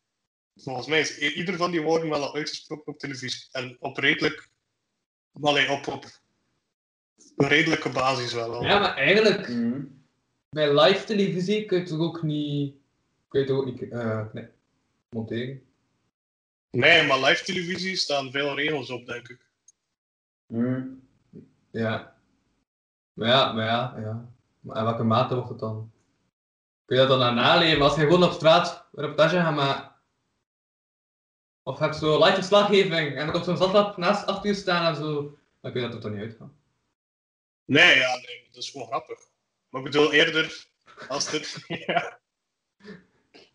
volgens mij is ieder van die woorden wel al uitgesproken op televisie. En op redelijk, allee, op, op redelijke basis wel al. Ja, maar eigenlijk, Mhm. bij live televisie kun je toch ook niet... Kun je toch ook niet... eh nee, monteren. Nee, maar live televisie staan veel regels op, denk ik. Mhm. Ja. Maar ja, maar ja, ja. Maar in welke mate wordt het dan? Kun je dat dan aan naleven? Als je gewoon op straat een reportage gaat maken. Of heb zo live verslaggeving en er komt zo'n zatlap naast achter je staan en zo. Dan kun je dat toch niet uitgaan. Nee, ja, nee, dat is gewoon grappig. Maar ik bedoel eerder als er. ja.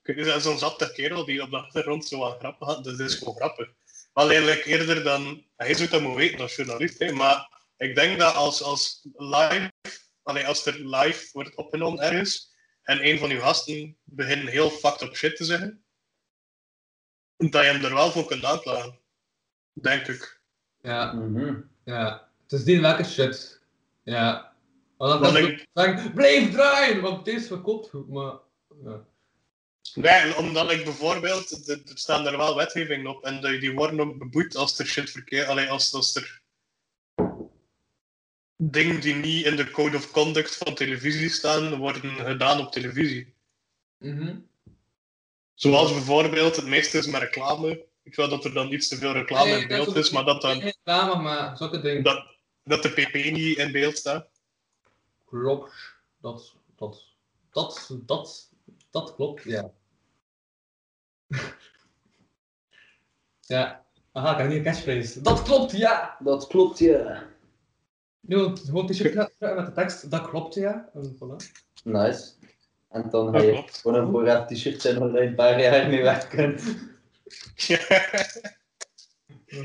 Zeggen, zo'n zatte kerel die op de achtergrond zo wat grappen had, dat is gewoon grappig. Maar eigenlijk eerder dan. Hij zou dat moeten weten als journalist, hè, maar ik denk dat als, als live. Allee, als er live wordt opgenomen ergens en een van uw gasten begint heel fucked up shit te zeggen, dat je hem er wel voor kunt aanklagen. Denk ik. Ja, Mhm. ja. Het is die welke shit. Ja. Want dan ik- zeggen, blijf draaien, want deze verkoopt goed, maar... Ja. Nee, omdat ik bijvoorbeeld, er er staan er wel wetgevingen op en die die worden ook beboet als er shit verkeerd, allee, als, als er dingen die niet in de code of conduct van televisie staan, worden gedaan op televisie. Mhm. Zoals bijvoorbeeld, het meeste is met reclame. Ik wil dat er dan iets te veel reclame Nee, in beeld is, maar dat, dan, reclame, maar zulke dingen. dat, dat de pp niet in beeld staat. Klopt. Dat, dat, dat, dat, dat klopt, ja. ja. Aha, ik heb niet een catchphrase. Dat klopt, ja! Dat klopt, ja. Nu gewoon t-shirt met de tekst, dat klopt, ja. En voilà. Nice. En dan ga Dat je klopt. gewoon een voorraad t-shirt zijn waar je een paar jaar mee weg kunt.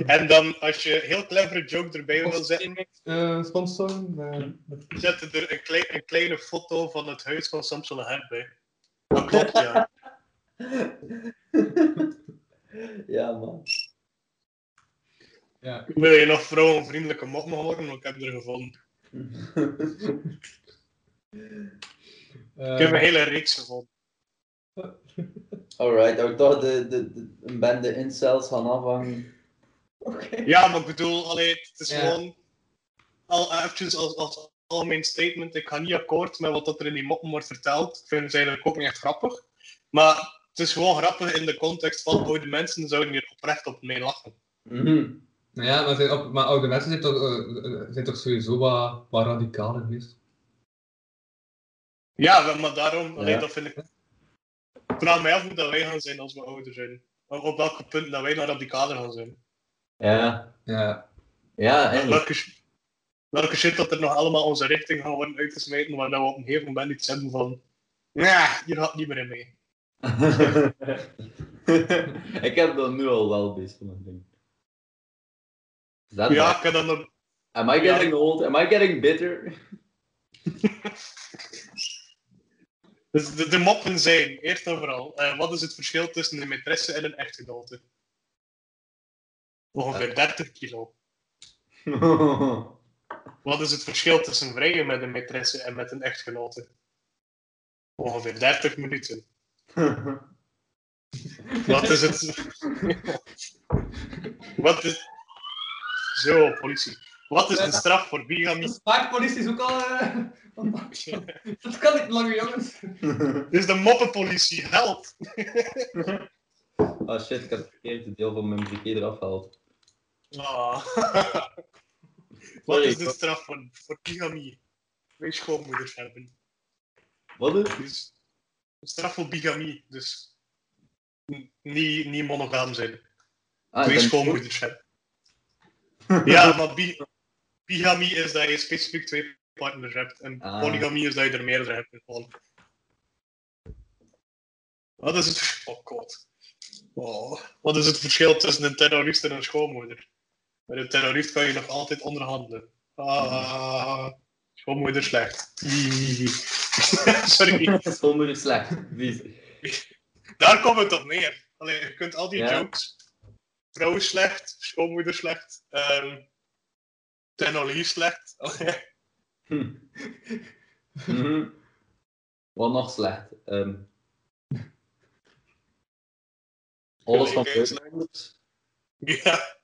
en dan, als je een heel clevere joke erbij wil zetten, Eh, sponsor. eh, zet er een, klein, een kleine foto van het huis van Samson Herb bij. Dat klopt, ja. ja, man. ja. Wil je nog vrouwenvriendelijke moppen horen? Want ik heb er gevonden. Eh, Ik heb een hele reeks gevonden. Alright, ik dacht de, de, de, een bende incels gaan afhangen. Ja, maar ik bedoel, allee, het is gewoon... Al eventjes als, als algemeen statement, ik ga niet akkoord met wat dat er in die moppen wordt verteld. Ik vind het eigenlijk ook niet echt grappig. Maar het is gewoon grappig in de context van oude mensen zouden hier oprecht op mee lachen. Mhm. Nou ja, maar, zijn ook, maar oude mensen zijn toch, eh, eh, zijn toch sowieso wat, wat radicaler geweest. Ja, maar daarom, allee, Ja. dat vind ik... Ik vraag mij af hoe dat wij gaan zijn als we ouder zijn. Op op welke punt dat wij naar radicaler gaan zijn. Ja. Ja. Ja, eigenlijk. Welke, sh- welke shit dat er nog allemaal onze richting gaan worden uitgesmeten, waar dat we op een gegeven moment iets hebben van... Ja, hier gaat niet meer in mee. ik heb dat nu al wel best van een ding. Dat Ja, ik heb dan nog... Am I getting old? Am I getting bitter? Dus de, de moppen zijn, eerst en vooral, eh, wat is het verschil tussen een maîtresse en een echtgenote? Ongeveer 30 kilo. Wat is het verschil tussen vrijen met een maîtresse en met een echtgenote? Ongeveer 30 minuten. Wat is het... Wat is... Zo, politie. Wat is de straf voor bigamie? Spaakpolitie is ook al... eh, dat kan niet langer, jongens. Dit is de moppenpolitie, help! oh shit, ik heb het verkeerde deel van mijn briquet eraf gehaald. Ah. Wat is de straf voor, voor bigamie? Twee schoonmoeders hebben. Wat is? Dus, de straf voor bigamie, dus niet, niet monogaam zijn. Ah, Twee schoonmoeders hebben. Ja, maar bi bigamie is dat je specifiek twee partners hebt. En Ah. polygamie is dat je er meerdere hebt. Wat is het... Oh god. Oh. Wat is het verschil tussen een terrorist en een schoonmoeder? Met een terrorist kan je nog altijd onderhandelen. Ah, schoonmoeder slecht. Sorry. Schoonmoeder slecht. Daar komt het op neer. Allee, je kunt al die Ja. jokes. Vrouw is slecht, schoonmoeder slecht, technologie slecht. Allee, Mhm. Wat nog slecht? Ehm alles van buitenlanders. ja,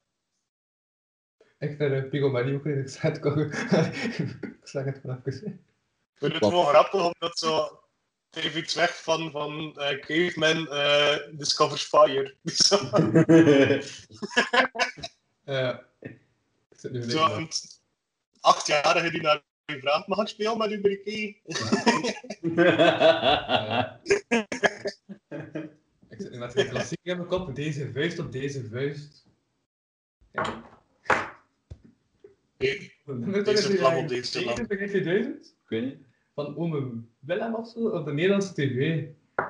Ik vind uh, Pigomanie ook niet gezegd. Ik zeg het vanaf gezegd. ik vind het Wat? wel grappig omdat zo. Het heeft iets weg van, van eh, Caveman eh, Discovers Fire. Zo, Ja. Ik zit nu zo een achtjarige die naar je vraagt: mag ik spelen met uw briquet? Ik zit nu met een klassiek in mijn kop. Deze vuist op deze vuist. Ja. Nee, Deze Deze vlam op deze 2000? Ik weet niet. Van Ome Willem of zo, op de Nederlandse tv.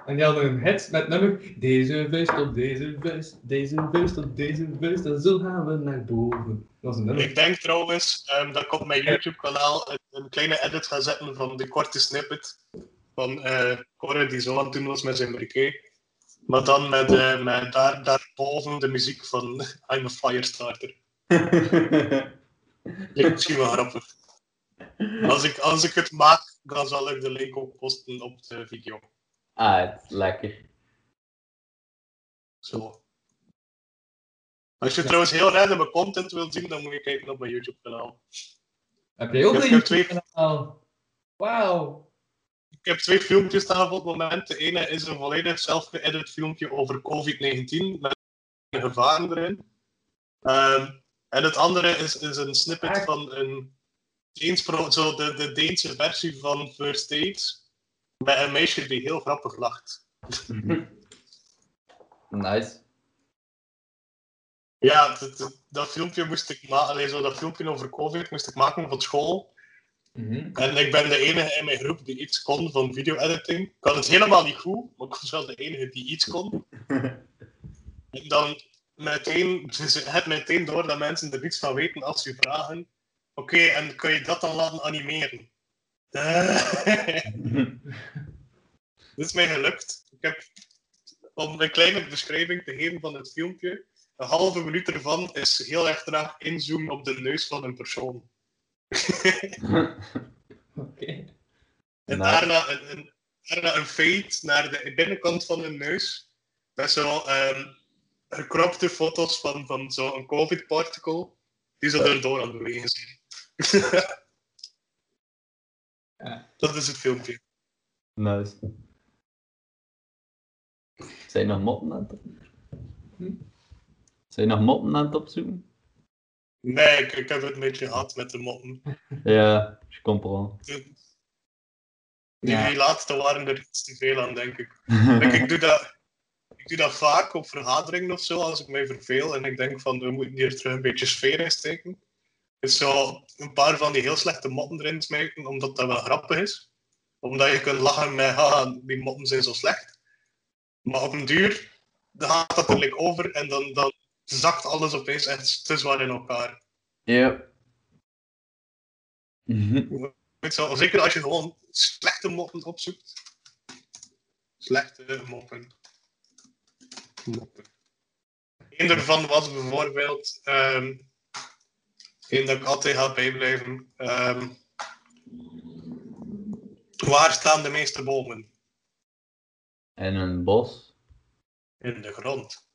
En die hadden een hit met nummer Deze vuist op deze vuist, deze vuist op deze vuist, en zo gaan we naar boven. Dat was een nummer. Ik denk trouwens ehm, dat ik op mijn YouTube-kanaal een, een kleine edit ga zetten van die korte snippet van eh Corre die zo aan het doen was met zijn briquet. Maar dan met, eh, met daar, daarboven de muziek van I'm a Firestarter. Lijkt misschien wel grappig. Als ik, als ik het maak, dan zal ik de link ook posten op de video. Ah, het is lekker. Zo. Als je trouwens heel random content wilt zien, dan moet je kijken op mijn YouTube-kanaal. Heb jij ook Ik een heb twee- YouTube-kanaal? Wauw. Ik heb twee filmpjes staan op het moment. De ene is een volledig zelf-geëdit filmpje over COVID-19 met gevaren erin. Ehm, en het andere is, is een snippet van een Deens pro- zo de, de Deense versie van First Dates. Met een meisje die heel grappig lacht. Nice. Ja, dat, dat, filmpje moest ik maken. Zo dat filmpje over COVID moest ik maken voor school. Mhm. En ik ben de enige in mijn groep die iets kon van video-editing. Ik had het helemaal niet goed, maar ik was wel de enige die iets kon. En dan meteen, dus je hebt meteen door dat mensen er niets van weten als ze vragen. Oké, en kun je dat dan laten animeren? Dit is mij gelukt. Ik heb, om een kleine beschrijving te geven van het filmpje, een halve minuut ervan is heel erg traag inzoomen op de neus van een persoon. Oké. En daarna een, een, daarna een fade naar de binnenkant van hun neus. Met zo ehm gekropte foto's van, van zo'n COVID-particle. Die zo erdoor aan het bewegen zijn. Ja. Dat is het filmpje. Nice. Zijn je nog moppen aan het Hm? Zijn je nog moppen aan het opzoeken? Nee, ik, ik heb het een beetje gehad met de moppen. Ja, je comprends. Die, Ja. die laatste waren er iets te veel aan, denk ik. Ik, doe dat, ik doe dat vaak op vergaderingen of zo, als ik mij verveel en ik denk van, we moeten hier terug een beetje sfeer in steken. Dus zo een paar van die heel slechte moppen erin smijten, omdat dat wel grappig is. Omdat je kunt lachen met, haha, die moppen zijn zo slecht. Maar op een duur, dan gaat dat er over en dan, dan zakt alles opeens echt te zwaar in elkaar. Ja. Je wel, zeker als je gewoon slechte moppen opzoekt. Slechte moppen. Moppen. Eén daarvan was bijvoorbeeld. ehm één dat ik altijd ga bijblijven. ehm, waar staan de meeste bomen? En een bos. In de grond.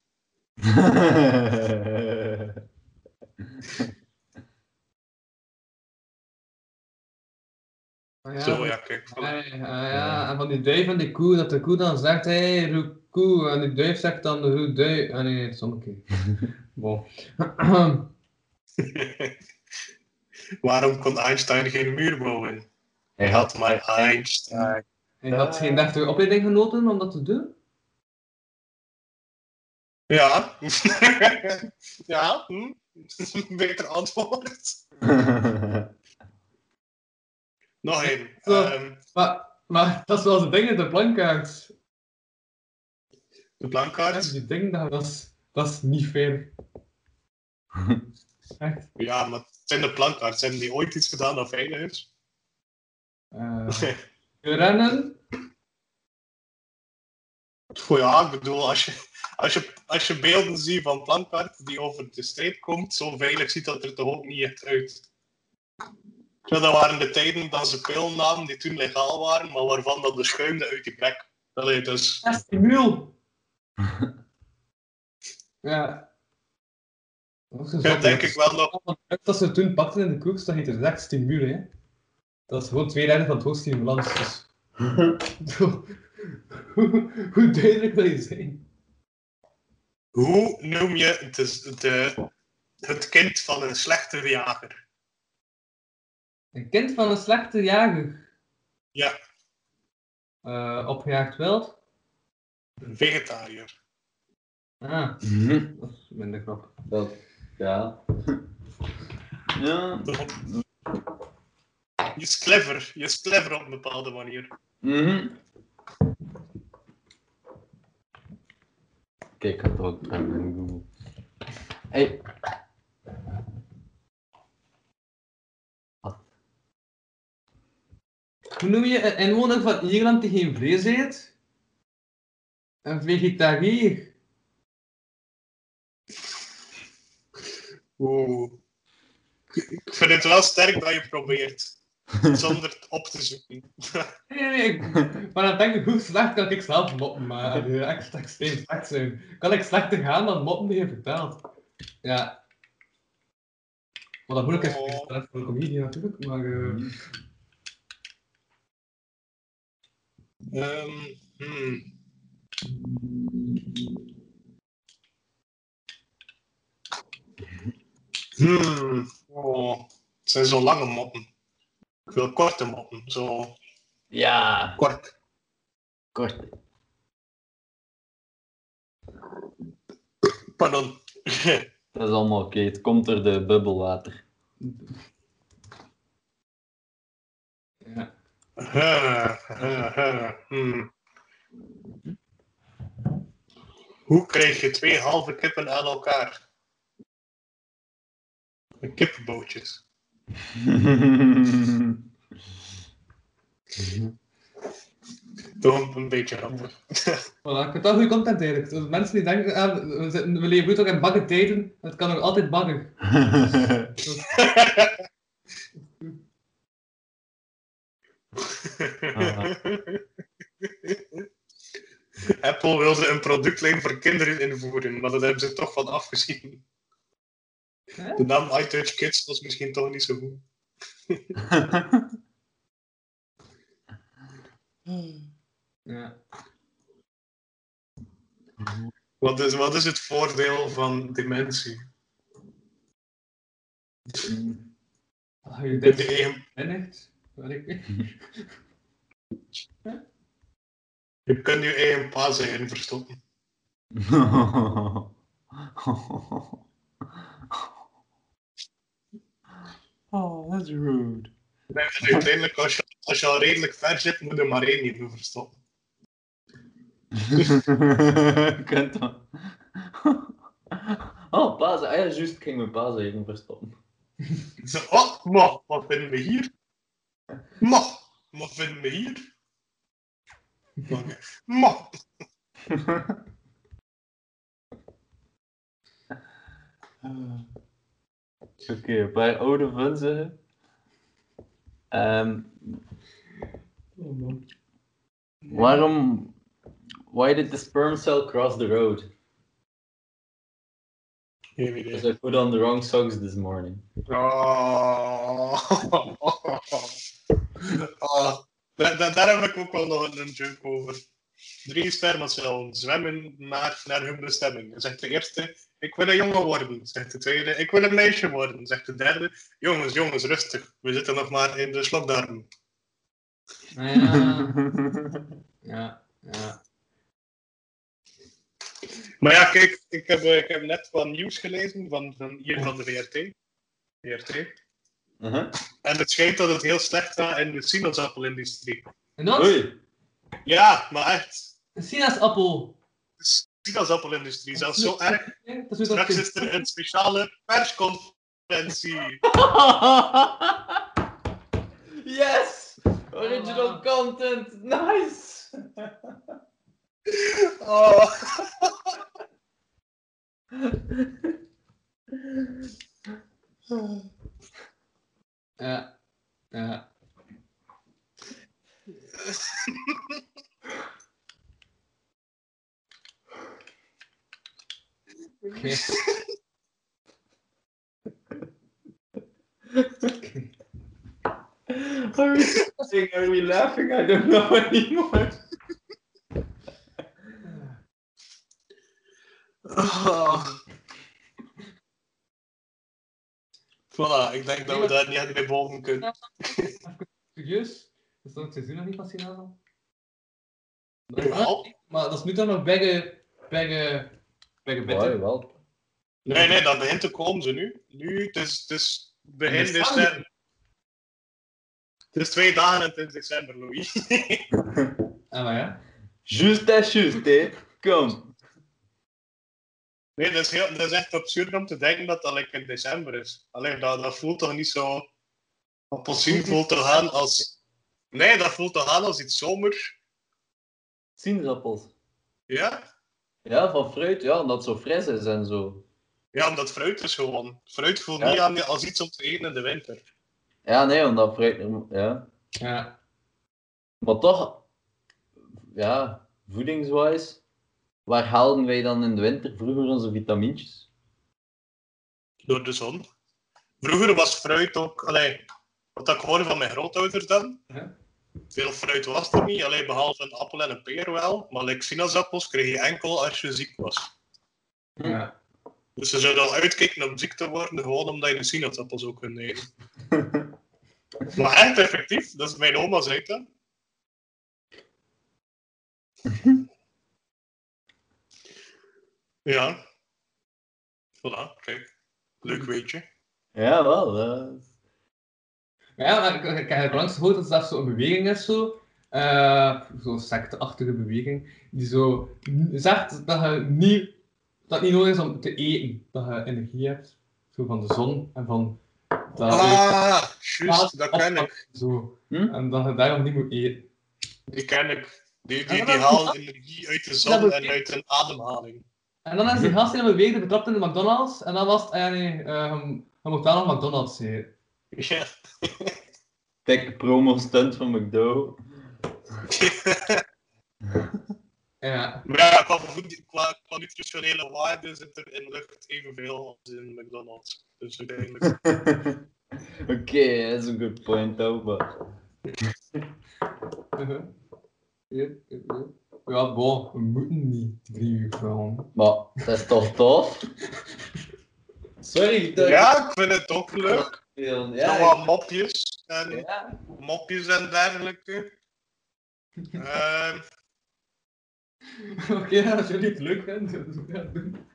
Ah, ja. Zo ja, kijk. Ah, ja, ja, en van die duif en die koe, dat de koe dan zegt, hé, hey, roep koe, en die duif zegt dan de roep duif. Ah nee, het is omgekeerd. Bon. Waarom kon Einstein geen muur bouwen? Hij had Maar Einstein. Hij had geen deftige opleiding genoten om dat te doen? Ja. ja. Hm? Beter antwoord. Nog één. Ehm, Maar, maar dat is wel de dingen, de plankaart. de blankkaart. Die dingen, dat, dat, is, dat is niet fair. Echt. Ja, maar het zijn de plankaart. Hebben die ooit iets gedaan dat veilig is? Eh, rennen. Goh, ja, ik bedoel, als je, als, je, als je beelden ziet van Plankaart die over de streep komt, zo veilig ziet dat er toch ook niet echt uit. Zo, dat waren de tijden dat ze pillen namen die toen legaal waren, maar waarvan dat de schuimde uit die bek. Allee, dus... Dat is mul. ja. Dat Ja, denk ik wel nog. Dat ze toen pakten in de koeks, dat heet er echt stimule, hè. Dat is gewoon twee derde van het hoogstimulans. Dus. hoe, hoe duidelijk wil je zijn? Hoe noem je het, de, het kind van een slechte jager? Een kind van een slechte jager. Ja, Eh, opgejaagd wild. een vegetariër. Ah, Mhm. dat is minder grappig. Dat, ja. ja. Je is clever. Je is clever op een bepaalde manier. Mhm. Kijk, ik had het ook aan Google. Hey. Hoe noem je een inwoner van Ierland die geen vlees eet? Een vegetariër. Oeh. Ik vind het wel sterk dat je probeert. Zonder het op te zoeken. Nee, nee, nee. ik- Maar dan denk ik, hoe slecht kan ik zelf moppen, maar die echt extreem slecht zijn. Kan ik slechter gaan dan moppen die je vertelt? Ja. Wat dat moeilijk is, Oh. is dat voor een comedie natuurlijk, maar... eh, Ehm, hmm. Hmm. Oh. Het zijn zo lange moppen. Ik wil korte moppen. Zo Ja, kort. kort. Pardon. Dat is allemaal oké. Het komt door de bubbelwater. ja. Hmm. Hoe krijg je twee halve kippen aan elkaar? Kippenbootjes. Toch een beetje grappig. Voilà, ik vind dat goede content eigenlijk. Dus mensen die denken, ah, we, zitten, we leven nu toch in bakken tijden, het kan nog altijd bakken. Apple wilde een productlijn voor kinderen invoeren, maar dat hebben ze toch van afgezien. Hè? De naam iTouch Kids was misschien toch niet zo goed. Ja. Wat is, wat is het voordeel van dementie? Als je dit eindigt, weet ik niet. Je kunt je eigen paas erin verstoppen. oh, that's rude. En uiteindelijk, als je, als je al redelijk ver zit, moet je maar één niveau verstoppen. Kunt dat. oh, paas. Ah ja, juist. Ik ging mijn paas even verstoppen. Zo, oh, maar, wat vinden we hier? Maar, wat vinden we hier? Oké. Maar, Oké, een paar oude vunzen. Ehm Oh man. waarom... Why did the sperm cell cross the road? Because I put on the wrong socks this morning. Oh. Oh. Daar, daar- heb ik ook wel nog een joke over. Drie spermacellen zwemmen naar, naar hun bestemming. Zegt de eerste, ik wil een jongen worden. Zegt de tweede, ik wil een meisje worden. Zegt de derde, jongens, jongens, rustig. We zitten nog maar in de slokdarm. Ah, ja. ja, ja. Maar ja, kijk, ik heb, ik heb net wat nieuws gelezen van, van hier van de VRT. VRT. Uh-huh. En het schijnt dat het heel slecht gaat in de sinaasappelindustrie. En dan? Oei. Ja, maar echt. Een sinaasappel. De sinaasappelindustrie, zelfs zo erg. Ja, dat is Straks is er een speciale persconferentie. yes! Original content! Nice! Oh. Ja. Ja. Oké. Are we laughing? Are we laughing? I don't know anymore. Oh. Voilà, ik denk dat we daar niet echt mee boven kunnen. Serieus? Is dat het seizoen nog niet. Maar dat is nu toch nog bijge... bijge Ja, bitter. jawel. Nee, nee, dat begint te komen ze nu. Nu, het is, het is begin In december? Het is twee dagen en het is december, Louis. Ah, maar ja. Juist hè, juist hè. Kom. Nee, dat is, heel, dat is echt absurd om te denken dat dat like, in december is. Alleen dat, dat voelt toch niet zo. Appelsien voelt toch aan als. Nee, dat voelt toch aan als iets zomer. Sinaasappels. Ja? Ja, van fruit, ja, omdat het zo fris is en zo. Ja, omdat fruit is gewoon. Fruit voelt Ja. niet aan als iets om te eten in de winter. Ja, nee, omdat fruit... Ja. Ja. Maar toch, ja, voedingswijs, waar haalden wij dan in de winter vroeger onze vitamintjes? Door de zon. Vroeger was fruit ook. Allee, wat ik hoorde van mijn grootouders dan. Ja. Veel fruit was er niet, alleen behalve een appel en een peer wel. Maar like, sinaasappels kreeg je enkel als je ziek was. Ja. Dus ze zouden al uitkijken om ziek te worden, gewoon omdat je de sinaasappels ook kunt eten. maar echt effectief, dat is mijn oma zei dat. ja. Voilà, kijk. Leuk weetje. Ja, wel. eh. Maar ja, maar ik, ik heb langs gehoord dat zelfs zo'n beweging is, zo. eh zo'n secteachtige beweging, die zo zegt dat je niet, dat het niet nodig is om te eten, dat je energie hebt, zo van de zon en van dat Ah, juist, dat ken ik. Zo. Hm? En dat je daarom niet moet eten. Die ken ik. Die, die, die dat- halen energie uit de Dat zon en uit een ademhaling. En dan is die gast die hem beweegde betrapt in de McDonald's, en dan was het, ah ja nee, eh, je, je moet wel nog McDonald's eten. Ja. Dikke promo stunt van McDo. Ja. Maar ja, qua, qua, qua nutritionele waarde zit er in lucht evenveel als in McDonald's. Dus uiteindelijk. Oké, dat is een good point. Uh-huh. Ja, bon, we moeten niet drie uur filmen. Maar, dat is toch tof? Sorry, dat Ja, ik vind het ook leuk. Ja, Nog ja, wat mopjes en ja. mopjes en dergelijke. Ehm, Oké, als jullie het leuk vinden, dan gaan we doen.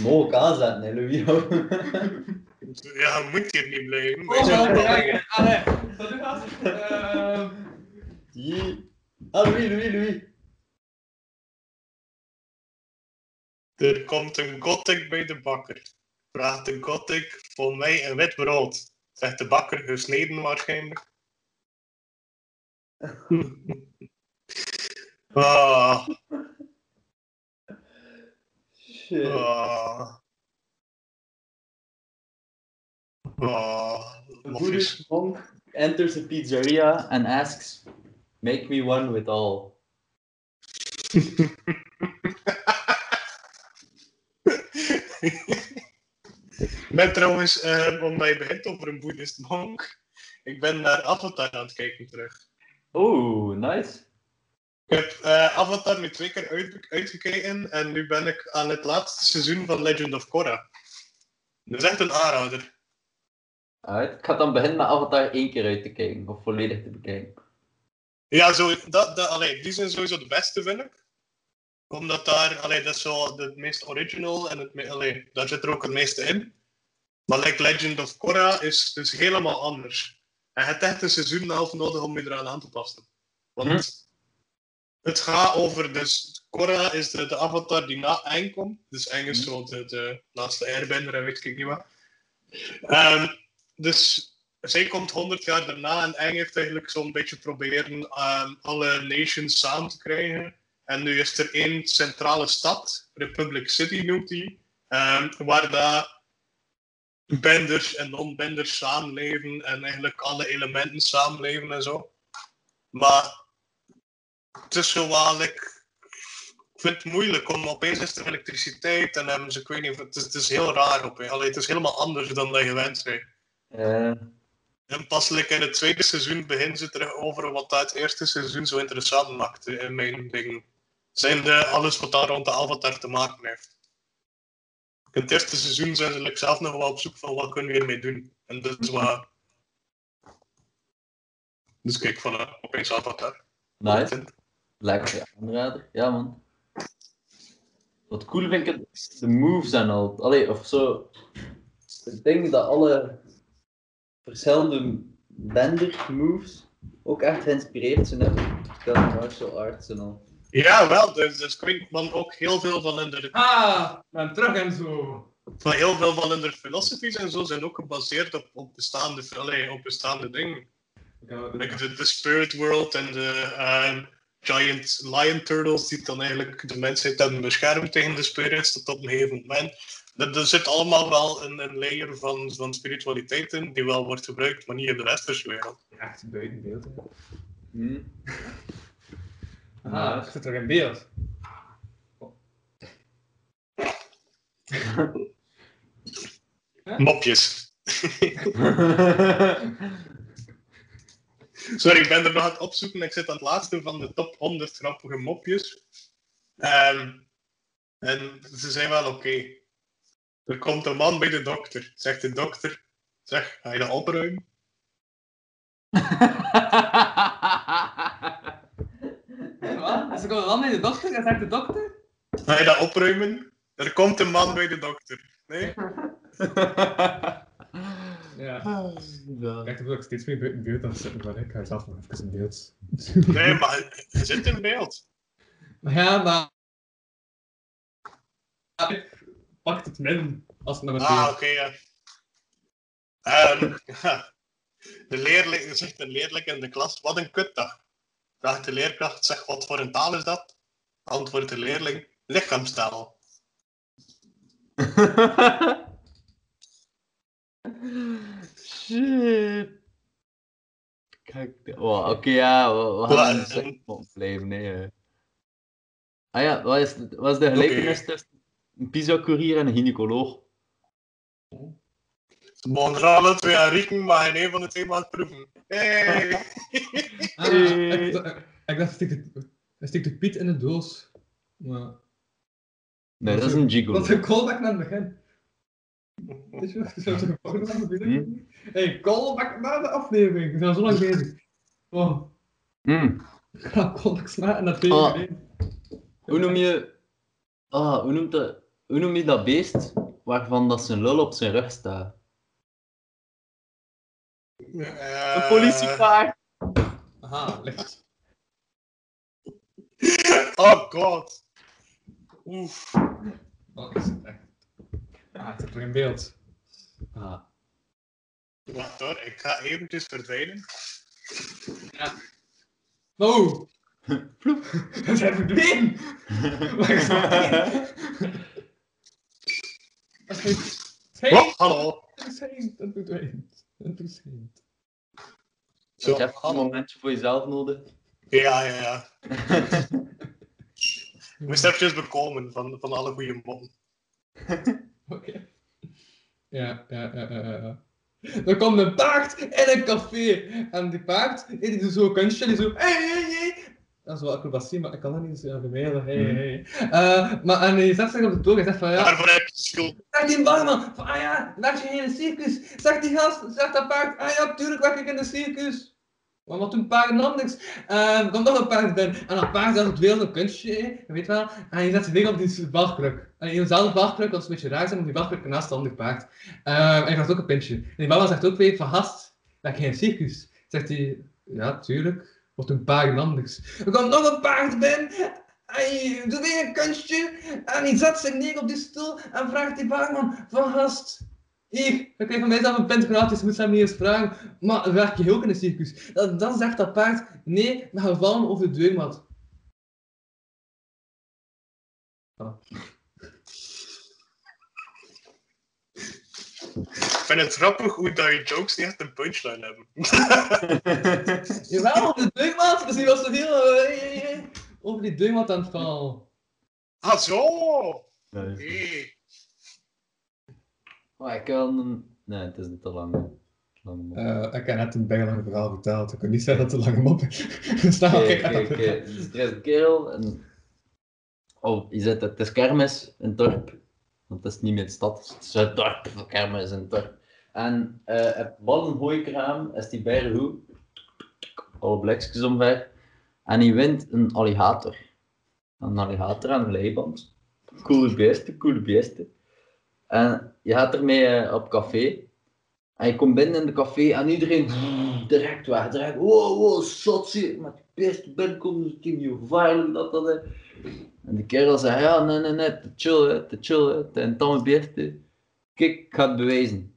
Mogen aanzetten, hè, Louis? ja, je moet hier niet blijven. Oh, ja, allee. Dat is gast. Ehm, Jee. Ah, Louis, Louis, Louis. Er komt een gothic bij de bakker. Vraagt gothic voor mij een wit brood. Zegt de bakker gesneden waarschijnlijk. ah, Shit. ah. Ah, mopjes. Buddhist monk enters a pizzeria and asks, Make me one with all. Ben trouwens, eh, omdat je begint over een boeddhist monk, ik ben naar Avatar aan het kijken terug. Oeh, nice. Ik heb eh, Avatar nu twee keer uit, uitgekeken en nu ben ik aan het laatste seizoen van Legend of Korra. Dat is echt een aanrader. Alright. Ik ga dan beginnen met Avatar één keer uit te kijken, of volledig te bekijken. Ja, zo, dat, dat, allee, die zijn sowieso de beste, vind ik. Omdat daar, allee, dat is zo de meest original en het, allee, daar zit er ook het meeste in. Maar like Legend of Korra is dus helemaal anders. En je hebt echt een seizoen en een half nodig om je eraan aan te passen. Want het gaat over, dus Korra is de, de avatar die na Aang komt. Dus Aang is zo de, de laatste airbender en weet ik niet wat. Ehm, dus zij komt 100 jaar daarna en Aang heeft eigenlijk zo'n beetje proberen ehm, alle nations samen te krijgen. En nu is er één centrale stad, Republic City noemt die, ehm, waar daar benders en non-benders samenleven en eigenlijk alle elementen samenleven en zo. Maar het is zo wel, ik vind het moeilijk om opeens is er elektriciteit en hebben ze, ik weet niet, het is, het is heel raar op. Allee, het is helemaal anders dan dat je gewend bent. Eh, En pas like, in het tweede seizoen beginnen ze terug over wat dat het eerste seizoen zo interessant maakte in mijn ding. Zijn de, alles wat daar rond de Avatar te maken heeft. In het eerste seizoen zijn ze like, zelf nog wel op zoek van wat kunnen we hiermee doen. En dat is wat... Dus kijk, voilà, opeens Avatar. nice. Lekker, aanrader. Ja, man. Wat cool vind ik de moves en al. Allee, of zo. Ik denk dat alle verschillende bender moves ook echt geïnspireerd zijn op verschillende martial arts en al. Ja, wel, dus, dus man ook heel veel van in de Ah, ben terug en zo. van heel veel van hun filosofies en zo zijn ook gebaseerd op, op, bestaande, allee, op bestaande dingen. Like de, de Spirit World en de ehm, Giant Lion Turtles, die dan eigenlijk de mensheid hebben beschermd tegen de spirits tot op een gegeven moment. Dat, er zit allemaal wel een, een layer van, van spiritualiteit in, die wel wordt gebruikt, maar niet in de westerse wereld. Echt buiten beeld. hè. Hm? Ah, ik zit er in beeld. Mopjes. Sorry, ik ben er nog aan het opzoeken. Ik zit aan het laatste van de top 100 grappige mopjes. Ehm, en ze zijn wel oké. Er komt een man bij de dokter. Zegt de dokter, zeg, ga je dat opruimen? Wat? Dus ik kom dan bij de dokter en zegt de dokter? Ga je dat opruimen? Er komt een man bij de dokter. Nee? Ja. Kijk, ik ook steeds meer buiten beeld aan het zitten, maar ik ga zelf nog even in beeld. Nee, maar hij- hij zit in beeld. Maar ja, maar... Ik pak het min als het naar Ah, oké, ja. Ehm, ja. De leerling, zegt een leerling in de klas, wat een kutdag. Vraagt de leerkracht, zeg, wat voor een taal is dat? Antwoordt de leerling, lichaamstaal. Shit. Kijk, oh, oké, ja, we, we gaan Wat? een segment blijven, nee. Ah ja, wat is, de- wat is de gelijkenis tussen een pizza-courier en een gynaecoloog? Ze mogen er alle twee aan rieken, maar geen een van de twee mag proeven. Hey. Ah, ik, ik dacht, de, hij stikt de Piet in de doos. Maar... Nee, dat is een gigolo. Wat een callback naar het begin. Weet je? Zo te gevangen. Hey, callback naar de aflevering. We zijn zo lang bezig. Oh, Mm. ik ga callbacks maken naar twee Ah. Hoe noem je... Ah, hoe, noemt dat... hoe noem je dat beest waarvan dat zijn lul op zijn rug staat? Eh, Een politiepaard! Aha, licht. Oh god. Oef. Wat is het echt? Ah, het zit er in beeld. Ah. Wacht hoor, ik ga eventjes verdwijnen. Oh! We zijn verdwenen! Waar is het? Dat is heen. Oh, hallo. Dat is heen. Dat verdwijnt. Zo, Je hebt een momentje voor jezelf nodig. Ja, ja, ja. Ik moest eventjes bekomen van, van alle goede moppen. Oké. Ja, ja, ja, ja, ja. Er komt een paard in een café. En die paard, die doet zo'n kunstje, die zo... Hey, hey, hey. Dat is wel acrobatie, maar ik kan dat niet zo vermijden. Hey, hey. Eh, maar en zet zich op de toog en zegt van ja... Daarvoor heb je schuld. Zegt die barman, van ah ja, werk je in een circus? Zegt die gast, zegt dat paard, ah ja, tuurlijk werk ik in een circus. Maar wat doen paarden anders? Uh, komt nog een paard binnen. En dat paard dat is het wereld een kunstje, je weet wel. En je zet zich neer op die wachtkruk. En in dezelfde wachtkruk, dat is een beetje raar zijn, want die wachtkruk naast het andere paard. Eh, en je krijgt ook een pintje. En die barman zegt ook weer van gast, werk je in een circus? Zegt hij, ja, tuurlijk. Wat doen paarden anders? Er komt nog een paard binnen. Hij doet weer een kunstje en hij zet zich neer op die stoel en vraagt die barman van gast. Hier, krijg van mij zelf een pint gratis, moet ze hem niet eens vragen. Maar werk je ook in een circus? Dan, zegt dat paard, nee, we gaan vallen over de deurmat. Ik vind het grappig hoe dat je jokes niet echt een punchline hebben. Jawel, de deugmaat. Dus die was zo heel... eh, eh, eh, over die deugmaat aan het verhaal. ah, zo! Nee. Maar ik kan... Nee, het is niet te lang. hè. Lange mop. Eh, ik heb net een bijlang verhaal verteld. Ik kan niet zeggen dat het een lange mop is. Oké, oké, er is een kerel en... Oh, je zit het is kermis in het dorp. Want het is niet meer de stad, het is het het dorp. En eh het ballenhooikraam is die bij hoe. Alle blikjes omver. En hij wint een alligator. Een alligator aan een leiband. Coole beesten, coole beesten. En je gaat ermee eh, op café. En je komt binnen in de café en iedereen direct weg. Direct, wow, wow, zot zie Met beste binnenkomen, is het niet gevaarlijk, dat, dat, hè. En die kerel zei, ja, nee, nee, nee, te chill, hè, te chill, hè, te een tamme beeste. Kijk, ik ga het bewijzen.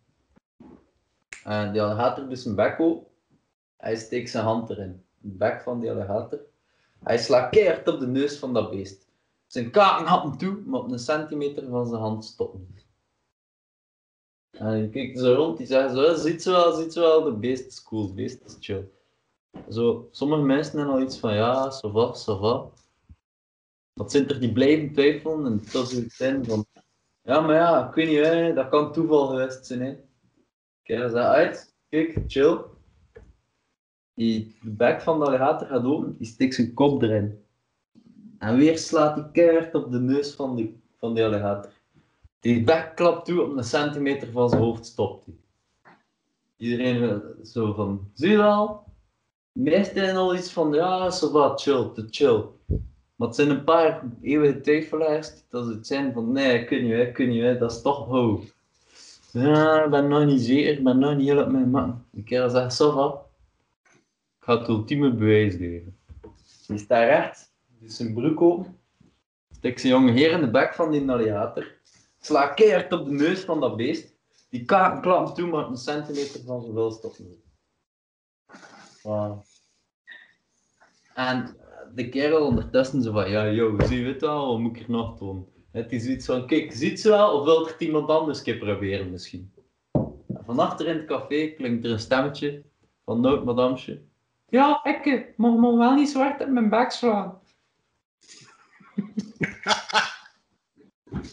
En die alligator zijn bek open. Hij steekt zijn hand erin. De bek van die alligator. Hij slaat keihard op de neus van dat beest. Zijn kaken happen toe, maar op een centimeter van zijn hand stoppen. En hij kijkt zo rond, die zegt zo, ziet ze wel, ziet ze wel, de beest is cool, de beest is chill. Zo, sommige mensen hebben al iets van, ja, ça va, ça va. Wat zijn er die blijven twijfelen en dat is het zijn van, ja, maar ja, ik weet niet, hè, dat kan toeval geweest zijn. Kijk, dat uit, kijk, chill. Die, de bek van de alligator gaat open, die steekt zijn kop erin. En weer slaat hij keihard op de neus van die, van die alligator. Die bek toe, op een centimeter van zijn hoofd stopt hij. Iedereen eh, zo van, zie je wel? Hebben al iets van, ja, zo wat, chill, te chill. Maar het zijn een paar eeuwige twijfelaars dat het zijn van, nee, kun je, hè, kun je, hè, dat is toch ho. Ja, ik ben nog niet zeker, ik ben nog niet heel op mijn man. Die kerel zegt, zo wat. Ik ga het ultieme bewijs geven. Die staat recht, die zijn broek open, steekt zijn jonge heer in de bek van die alligator, slaat keihard op de neus van dat beest, die kaken klappen toe, maar een centimeter van zijn wil stoppen. Wauw. En de kerel ondertussen zo van, ja, yo, zie je het wel, wat moet ik er nog doen? Het is iets van, kijk, ziet ze wel, of wil er iemand anders keer proberen misschien? En van in het café klinkt er een stemmetje van Nood Madamsje. Ja, ik eh, mag me wel niet hard op mijn bek slaan.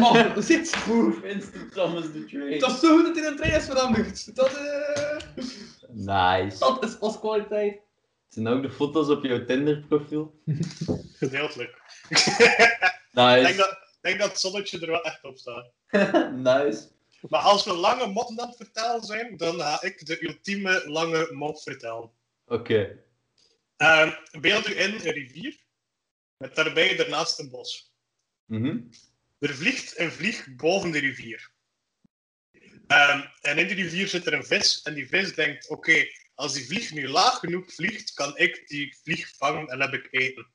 Man, dat zit. Proof instant Thomas the Train. Dat is zo goed dat hij een trein is veranderd. Dat, eh, Nice. dat is pas kwaliteit. Zijn ook de foto's op jouw Tinder profiel? Gedeeltelijk. Ik denk Nice. dat, ik denk dat het zonnetje er wel echt op staat. nice. Maar als we lange moppen aan het vertellen zijn, dan ga ik de ultieme lange mop vertellen. Oké. Ehm beeld u in een rivier, met daarbij daarnaast een bos. Mhm. Er vliegt een vlieg boven de rivier. Ehm, en in die rivier zit er een vis, en die vis denkt, oké, als die vlieg nu laag genoeg vliegt, kan ik die vlieg vangen en heb ik eten.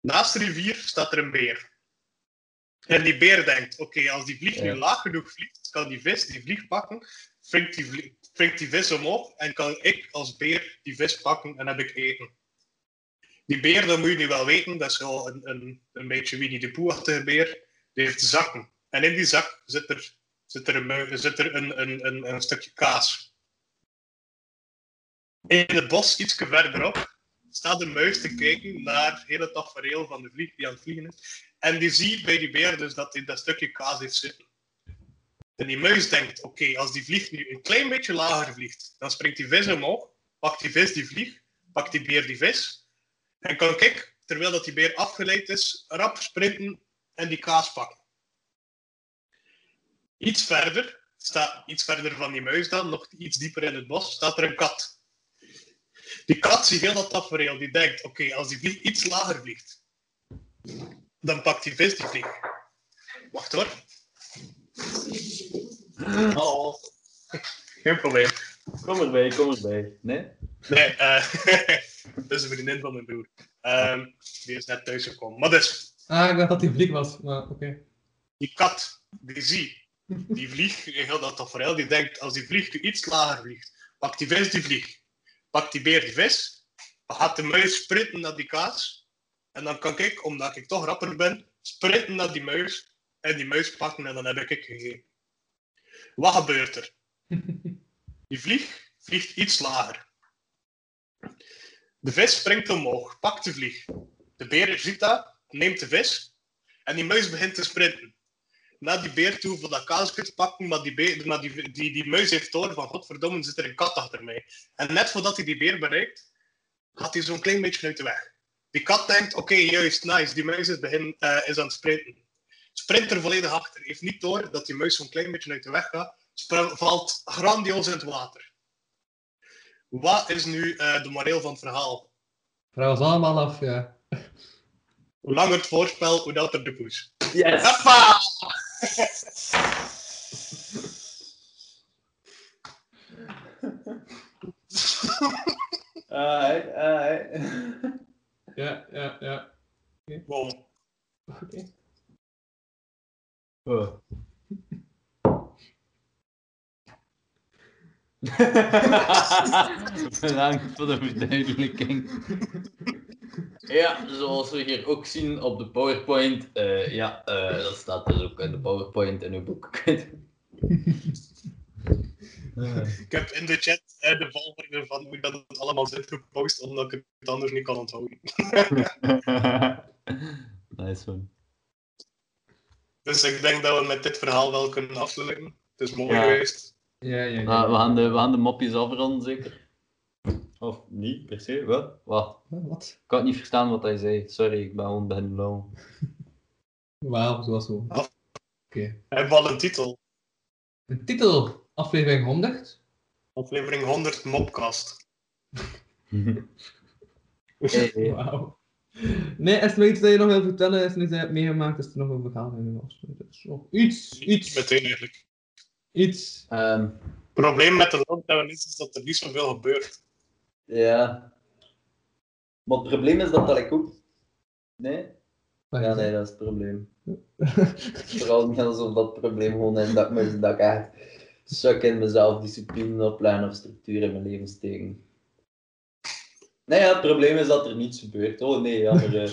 Naast de rivier staat er een beer. En die beer denkt, oké, als die vlieg Ja. nu laag genoeg vliegt, kan die vis die vlieg pakken, springt die, vlie- springt die vis omhoog en kan ik als beer die vis pakken en heb ik eten. Die beer, dat moet je nu wel weten, dat is wel een, een, een beetje Winnie de Pooh-achtige beer. Die heeft zakken. En in die zak zit er, zit er, een, zit er een, een, een, een stukje kaas. In het bos, iets verderop, staat een muis te kijken naar het tafereel van de vlieg die aan het vliegen is. En die ziet bij die beer dus dat hij dat stukje kaas heeft zitten. En die muis denkt, oké, als die vlieg nu een klein beetje lager vliegt, dan springt die vis omhoog, pakt die vis die vlieg, pakt die beer die vis, en kan ik, terwijl dat die beer afgeleid is, rap sprinten en die kaas pakken. Iets verder, iets verder van die muis dan, nog iets dieper in het bos, staat er een kat. Die kat ziet heel dat tafereel, die denkt, oké, als die vlieg iets lager vliegt, dan pakt die vis die vlieg. Wacht hoor. Oh. Geen probleem. Kom erbij, kom erbij. Nee? Nee, eh dat is een vriendin van mijn broer. Ehm, die is net thuisgekomen. Maar dus, Ah, ik dacht dat hij vlieg was, maar oké. die kat, die ziet, die vlieg, heel dat tafereel, die denkt, als die vlieg nu iets lager vliegt, pakt die vis die vlieg. pakt die beer die vis, dan gaat de muis sprinten naar die kaas. En dan kan ik, omdat ik toch rapper ben, sprinten naar die muis en die muis pakken en dan heb ik het gegeten. Wat gebeurt er? Die vlieg vliegt iets lager. De vis springt omhoog, pakt de vlieg. De beer ziet dat, neemt de vis en die muis begint te sprinten. Naar die beer toe voor dat kaasje te pakken, maar die, beer, maar die, die, die muis heeft door van godverdomme zit er een kat achter mij. En net voordat hij die beer bereikt, gaat hij zo'n klein beetje uit de weg. Die kat denkt, oké, juist, nice, die muis is, begin, eh, is aan het sprinten. Sprint er volledig achter. Heeft niet door dat die muis zo'n klein beetje uit de weg gaat. Valt grandioos in het water. Wat is nu eh, de moreel van het verhaal? Vraag ons allemaal af, ja. Hoe langer het voorspel, hoe dat er de poes. Yes! Hoppa! Alright, alright. Ja, ja, ja. Wow. Oké. Oh. Bedankt voor de verduidelijking. Ja, zoals we hier ook zien op de PowerPoint. eh, ja, eh, dat staat dus ook in de PowerPoint in uw boek. Ik heb in de chat eh, de volgorde van hoe dat het allemaal zit gepost, omdat ik het anders niet kan onthouden. nice one. Dus ik denk dat we met dit verhaal wel kunnen afsluiten. Het is mooi Ja. geweest. Ja, ja, ja. Nou, we, gaan de, we gaan de mopjes afronden, zeker? Of niet, per se? Wat? Wacht, Wat? ik had niet verstaan wat hij zei. Sorry, ik ben gewoon beginnen lauwen. Wauw, zoals zo. Af. Oké. Hebben we al een titel? Een titel, aflevering 100. Aflevering 100 Mopcast. Hey, Wauw. Nee, is er nog iets dat je nog wil vertellen? Is er iets dat je hebt meegemaakt? Is er nog een verhaal dat je afsluiten? Er nog Iets, iets, meteen eigenlijk. iets. ehm, Het probleem met de lockdown is, is dat er niet zoveel gebeurt. ja. Maar het probleem is dat dat ik ook... Nee? Ja, nee, dat is het probleem. Vooral niet alsof dat probleem gewoon is dat ik, me, dat ik echt suk in mezelf discipline opleiden of structuur in mijn leven steken. Nee, ja, het probleem is dat er niets gebeurt. Oh nee, ja, maar eh,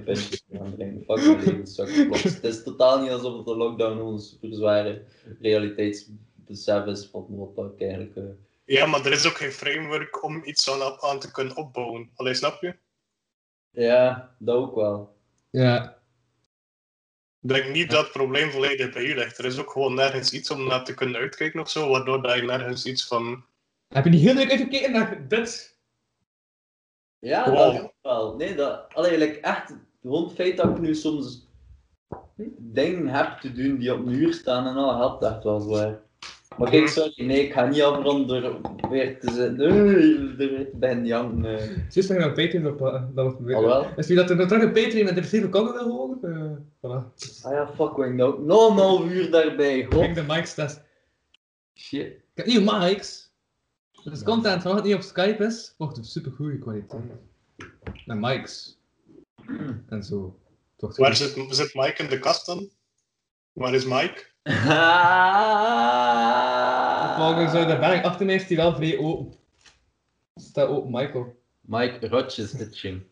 pintjes meer gaan drinken. Fuck mijn leven, suk. Klopt. Het is totaal niet alsof de lockdown gewoon een super zware realiteitsbesef is van wat ik eigenlijk... eh, Ja, maar er is ook geen framework om iets aan, aan te kunnen opbouwen. Allee, snap je? Ja, dat ook wel. Ja. Ik denk niet dat het probleem volledig bij u ligt. Er is ook gewoon nergens iets om naar te kunnen uitkijken of zo, waardoor dat je nergens iets van... Heb je niet heel leuk uitgekeken naar dit? Ja, Wow. dat ook wel. Nee, dat... Allee, like, echt, gewoon het feit dat ik nu soms dingen heb te doen die op een uur staan en al, helpt echt wel zwaar. Maar kijk, sorry, nee, ik ga niet afronden weer te zeggen, nee, er ben. Zie je dat je naar Patreon op, dat wordt Alhoewel. Is wie dat er nog terug een Patreon met de verschillende kanten wil horen? Eh, voilà. Ah ja, fuck, wing nou. Nog een half uur daarbij, Kijk god. de mics test. Shit. Ik heb nieuwe mics. Dus content wat niet op Skype is, wordt op super goede kwaliteit. En mics. En zo. Het Waar zit, zit Mike in de kast dan? Waar is Mike? Volgens de berg achter mij is die wel vrij open. Staat open, Michael. Mike Rotjes itching.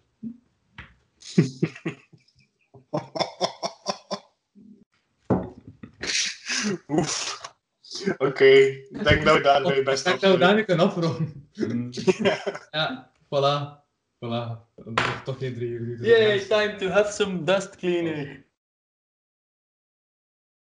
Oef. Oké, ik denk dat we daarbij best Ik zou afsluiten. daarmee kunnen afronden. Mm. Ja, voilà. Voilà. Dat is toch geen drie uur. Yay, time to have some dust cleaner.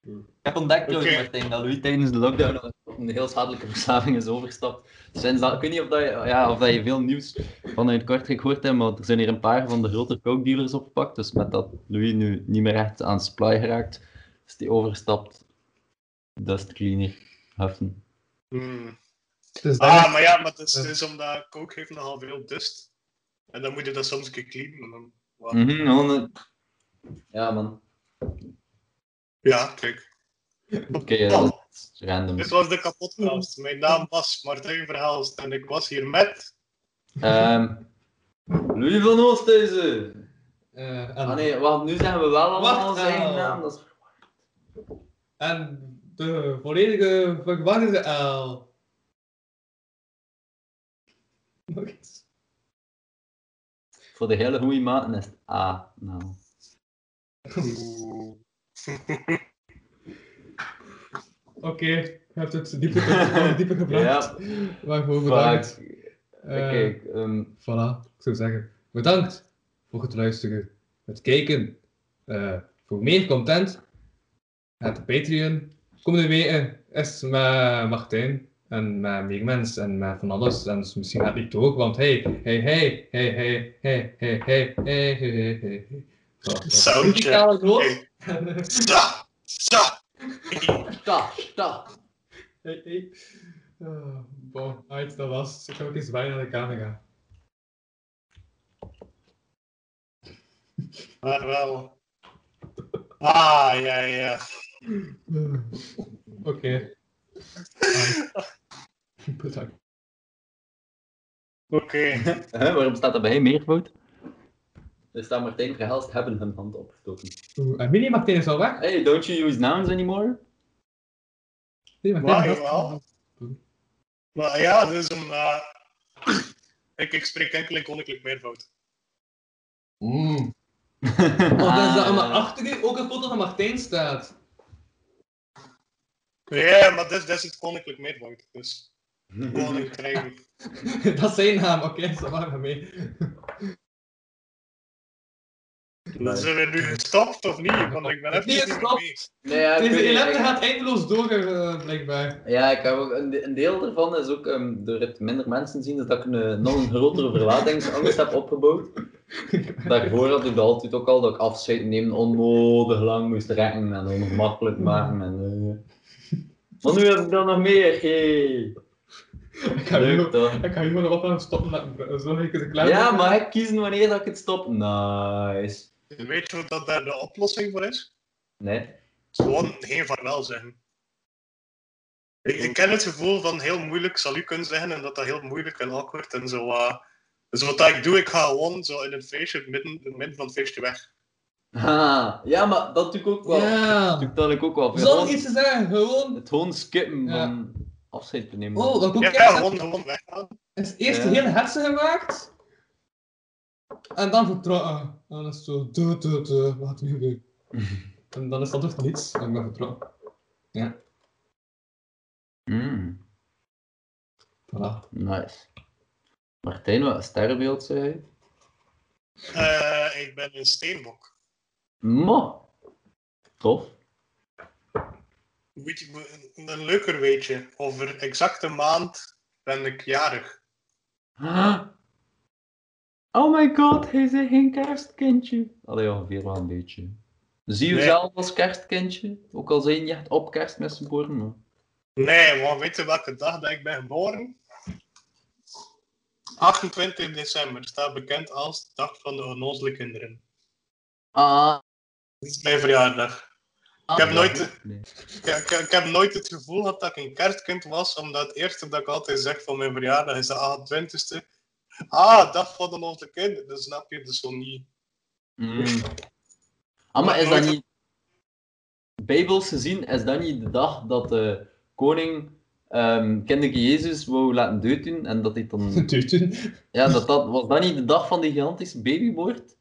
Ik heb ontdekt. Martijn, dat Louis tijdens de lockdown een heel schadelijke verslaving is overgestapt. Sinds dat, ik weet niet of, dat je, ja, of dat je veel nieuws vanuit Kortrijk hoort hebt, maar er zijn hier een paar van de grote coke-dealers opgepakt. Dus met dat Louis nu niet meer echt aan supply geraakt, is die overgestapt dust cleaner heffen. Hmm. Dus Ah, maar ja, maar het is, het is omdat coke heeft nogal veel dust. En dan moet je dat soms een keer cleanen. en dan- wow. Mhm, Ja man, Ja, kijk. oké, random. Dit was de kapotkast. Mijn naam was Martijn Verhaalst en ik was hier met... Ehm Louis van Oosthuizen! Eh, en, Ah nee, wacht, nu zeggen we wel allemaal zijn nou. naam. Dat is... en de volledige verwarde L. Nog iets. Voor de hele goede maten is het A. Nou. Oké, je hebt het dieper, ge- dieper gebracht. Ja, Waarvoor bedankt. vaak. Eh, Kijk, ehm, Voilà, ik zou zeggen, bedankt voor het luisteren, het kijken. Eh, voor meer content, het Patreon. Komende weken is met Martijn en met meer mensen en met van alles. En misschien gaat het niet door, want hey, hey, hey, hey, hey, hey, hey, hey, hey, hey, hey. Soundcheck. Sta! Sta! sta, sta. Hey, hey. Ah, bon, uit, dat was. Ik ga ook eens bijna naar de camera. Maar wel. Ah, ja, ja. Ah, Oké. Ah. Bedankt. Oké. Waarom staat er bij hem meervoud? Er staat Martijn Verhelst hebben hun hand opgestoken. Oeh, En Mini Martijn is al weg. Hey, don't you use nouns anymore? Nee, Martijn Maar ja, dus een. eh, ik, ik spreek enkel in koninklijk meervoud. Mm. Oh, dat is dat aan mijn achterin ook een foto van Martijn staat. Ja, maar dit, dit is het koninklijk meervoud. Dus koninkrijk. dat is zijn naam, oké, okay, waar we mee. Zijn we nu gestopt of niet? Want ik ben even niet gestopt. Nee, ja, Deze ellende gaat eindeloos door, eh, blijkbaar. Ja, ik heb ook een, de- een deel daarvan is ook ehm, door het minder mensen zien, dat ik een, eh, nog een grotere verlatingsangst heb opgebouwd. Daarvoor had ik dat altijd ook al, dat ik afscheid nemen onnodig lang moest rekken en ongemakkelijk maken. En, eh. Maar nu heb ik dat nog meer, hey. Ik ga Leuk hier toch? ik ga hier maar wat aan stoppen met zo ik het klaar Ja, mag ik kiezen wanneer dat ik het stop? Nice. Weet je wat dat daar de oplossing voor is? Nee. Gewoon geen vaarwel zeggen. Ik, ik ken het gevoel van heel moeilijk zal u kunnen zeggen en dat dat heel moeilijk en awkward en zo. eh, dus wat ik doe, ik ga gewoon zo in het feestje, midden, in het midden van het feestje weg. Ha, ja, maar dat doe ik ook wel. Ja. Dat doe ik ook wel. Gewoon- iets te zeggen, gewoon. Het gewoon skippen Ja. van afscheid te nemen. Oh, ik ook Ja, heb, gewoon, gewoon weggaan. is eerst Ja. de hele hetze gemaakt. En dan vertrouwen. En dan is het zo, duh, duh, duh, wat nu weer? En dan is dat toch niets, en ik ben vertrouwen. Mm, Voilà. nice. Martijn, wat een sterrenbeeld zei hij? Eh, ik ben een steenbok. Mo. Tof. Weet je, een- leuker weetje. Over exacte maand ben ik jarig. Oh my god, hij is geen kerstkindje. Allee, ongeveer wel een beetje. Zie je Nee. zelf als kerstkindje? Ook al zijn je echt op kerstmis geboren, maar... Nee, maar weet je welke dag dat ik ben geboren? 28 december staat bekend als de dag van de onnozele kinderen. Ah. Dat is mijn verjaardag. Ik heb, nooit, Nee. ik, ik- ik heb nooit het gevoel gehad dat ik een kerstkind was, omdat het eerste dat ik altijd zeg van mijn verjaardag is de 28e. Ah, dag van de onnozele kinderen. Dat snap je dus zo niet. Mm. Ah, maar is dat niet... Bijbels gezien, is dat niet de dag dat de koning ehm kinderke Jezus wou laten doen en dat hij dan... Ja, dat, dat, was dat niet de dag van die gigantische babymoord?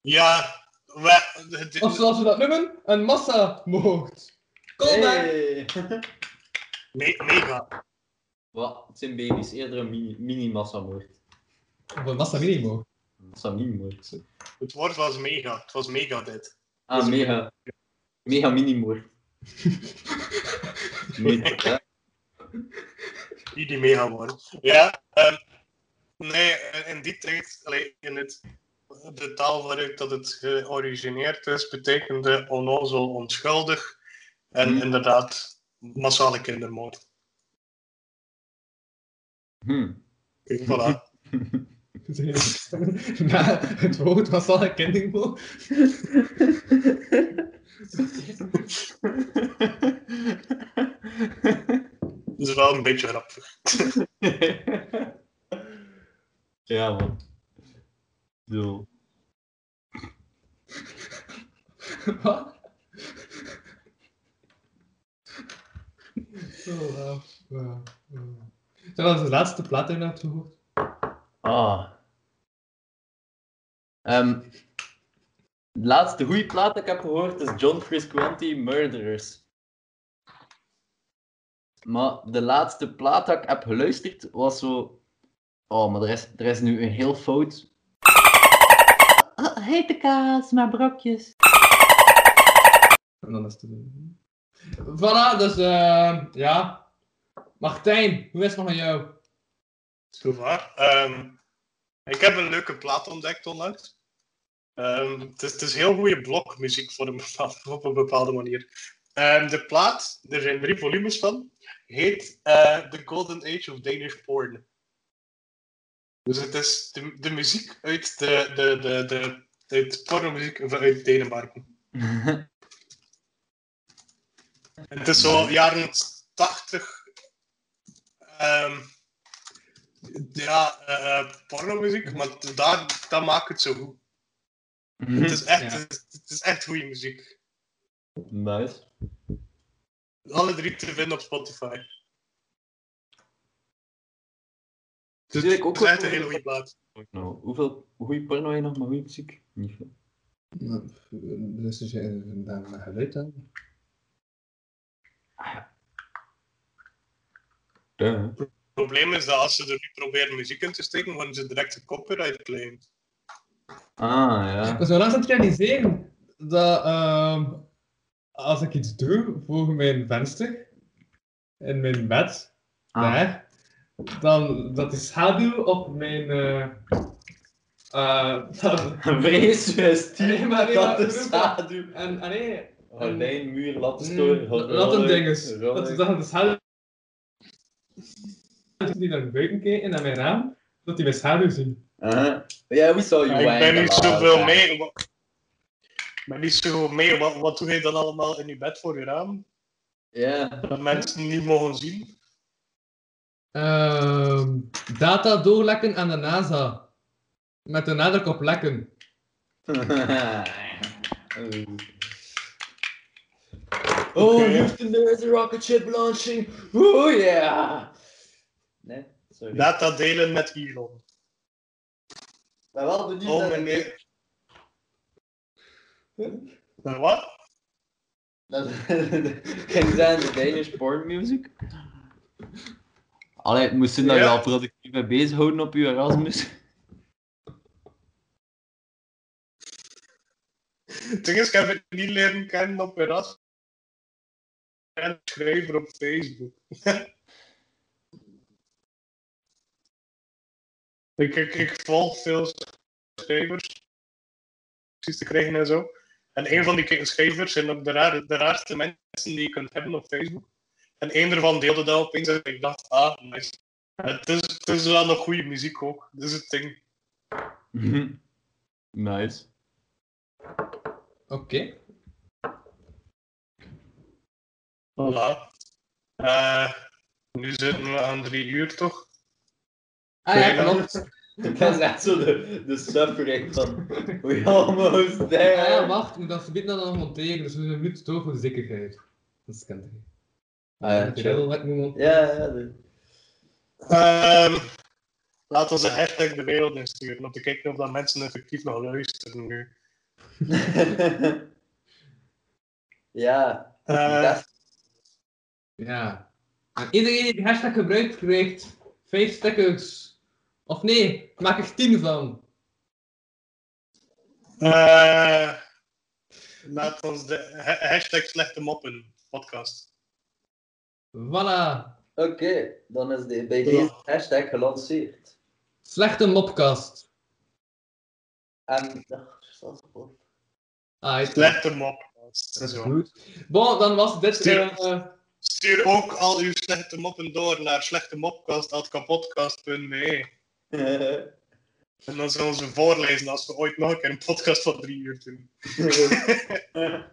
Ja, we, Of zoals we dat noemen, een massamoord. Kom maar! Hey. me- mega. Wat? Het zijn baby's, eerder een mini- mini-massamoord. Of een massa-minimoord. Massa-mini-moord. Het woord was mega. Het was mega dit. Ah, mega. Mega mini-moord. Niet, hè? Die die mega worden. Ja, ehm, nee, in die tijd, allee, in het, de taal waaruit dat het georigineerd is, betekende onnozel onschuldig. En Hmm. inderdaad, massale kindermoord. Hm. Voilà. Na het woord massale kindermoord. Dat is wel een beetje grappig. ja, man. Zo. Wat? Oh. Zijn dat de laatste plaat die je hebt gehoord? Ah. Ehm, de laatste goede plaat dat ik heb gehoord is John Frusciante Murderers. Maar de laatste plaat dat ik heb geluisterd was zo. Oh, maar er is, er is nu een heel fout. Hete kaas, maar brokjes. En dan is het... Voilà, dus eh, ja. Martijn, hoe is het nog met jou? Goed waar. Ehm, ik heb een leuke plaat ontdekt onlangs. Ehm, het, is, het is heel goede blokmuziek voor een bepaalde, op een bepaalde manier. Ehm, de plaat, er zijn drie volumes van, heet eh, The Golden Age of Danish Porn. Dus het is de, de muziek uit de, de, de, de, uit pornomuziek uit Denemarken. Het is zo jaren 80. ehm ja, eh, pornomuziek, maar daar, dat maakt het zo goed. Het is echt, Ja. het is echt goede muziek. Nice. Alle drie te vinden op Spotify. Dus Het ik ook is echt wel- een hele goede plaat. Nou, hoeveel goede porno heb je nog, maar goede muziek? Niet veel. Dus is dan geluid aan. Duh. Het probleem is dat als ze er nu proberen muziek in te steken, worden ze direct een copyright claimed. Ah, ja. Ik was wel aan het realiseren dat ehm, als ik iets doe voor mijn venster, in mijn bed, Ah. daar, dan dat de schaduw op mijn... eh eh, dat- Vrees Nee, maar nee, dat maar de schaduw. en, en nee, Gordijn, muur, mm, lattenstoor. dat een ding is. Dat, dat de schaduw... die naar buiten kijken, naar mijn raam, dat die mijn schaduw zien. Ja, we saw you ik ben niet zoveel mee. wa- Ik ben niet zo mee. Wat, wat doe je dan allemaal in je bed voor je raam? Ja. Dat mensen niet mogen zien. Ehm, data doorlekken aan de NASA. Met de nadruk op lekken. Oh. Houston, is a rocket ship launching. Oh yeah. Nee, sorry. Data delen met Elon. Ben wel benieuwd Oh, naar de- meneer. Maar wat? Ken je zijn de Danish porn music? Allee, moest je daar Ja. wel productief mee bezighouden op je Erasmus? Ding is, ik heb het niet leren kennen op Erasmus. En schrijver op Facebook. ik, ik, ik volg veel schrijvers. Precies te krijgen en zo. En een van die schrijvers zijn ook de, rare, de raarste mensen die je kunt hebben op Facebook. En een ervan deelde dat opeens en ik dacht, ah, nice. Het is, het is wel nog goede muziek ook. Dat is het ding. nice. Oké. Voilà. Eh, nu zitten we aan drie uur toch? Ah ja, klopt. Dat is echt zo de, de suffering van we almost there. Ah ja, wacht, ik moet dat verbieden dan nog monteren, dus we minuut door voor zekerheid. Dat is kent. Ah ja, wel wat. Ja, ja. de- Ehm laat ons een hashtag de wereld insturen om te kijken of dat mensen effectief nog luisteren nu. ja. Eh, Dat- Ja. En iedereen die die hashtag gebruikt, krijgt 5 stickers. Of nee, ik maak er 10 van. eh, laat ons de ha- hashtag slechte moppen podcast. Voilà. Oké, dan is de, bij deze hashtag gelanceerd. Slechte mopcast. En. ach, staat erop. Ah, ik- Slechte moppodcast. dat is goed. Bon, dan was dit... Stuur- eh, Stuur ook al uw slechte moppen door naar slechtemoppodcast.kapodcast.be. En dan zullen we ze voorlezen als we ooit nog een keer een podcast van drie uur doen.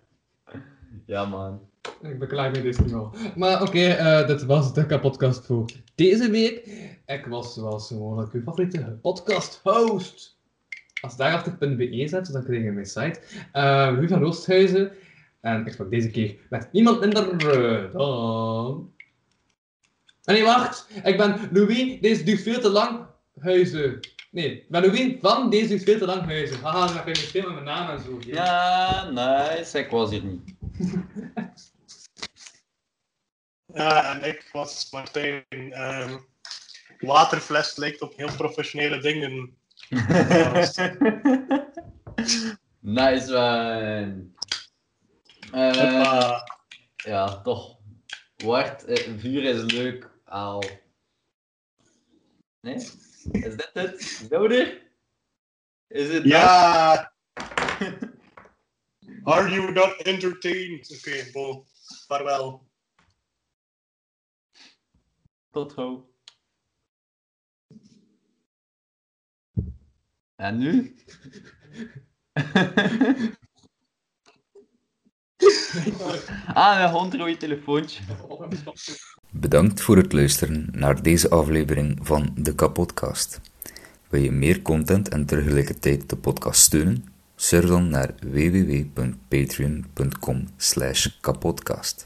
ja, man. Ik beklaag me deze niet wel. Maar oké, eh, dit was de podcast voor deze week. Ik was zoals gewoonlijk uw favoriete podcast host. Als daarachter.be zet, dan krijg je mijn site. Louis van Roosthuizen. En ik sprak deze keer met niemand minder eh, dan... Ah, Nee, wacht. Ik ben Louis. Deze duurt veel te lang. Huizen. Nee, maar Louis van deze is veel te lang huizen. Haha, dan heb je misschien met mijn naam en zo. Ja, nice. Ik was hier niet. Ja, en ik was Martijn. Ehm waterfles lijkt op heel professionele dingen. nice man. Eh, ja, toch. Wart, eh, vuur is leuk. Al. Nee? Is dit het? Nodig? Is het? Ja! Are you not entertained? Oké, bon. Vaarwel. Tot ho. En nu? ah, mijn hond telefoontje. Bedankt voor het luisteren naar deze aflevering van de Kapodcast. Wil je meer content en tegelijkertijd de podcast steunen? Surf dan naar www.patreon.com kapodcast.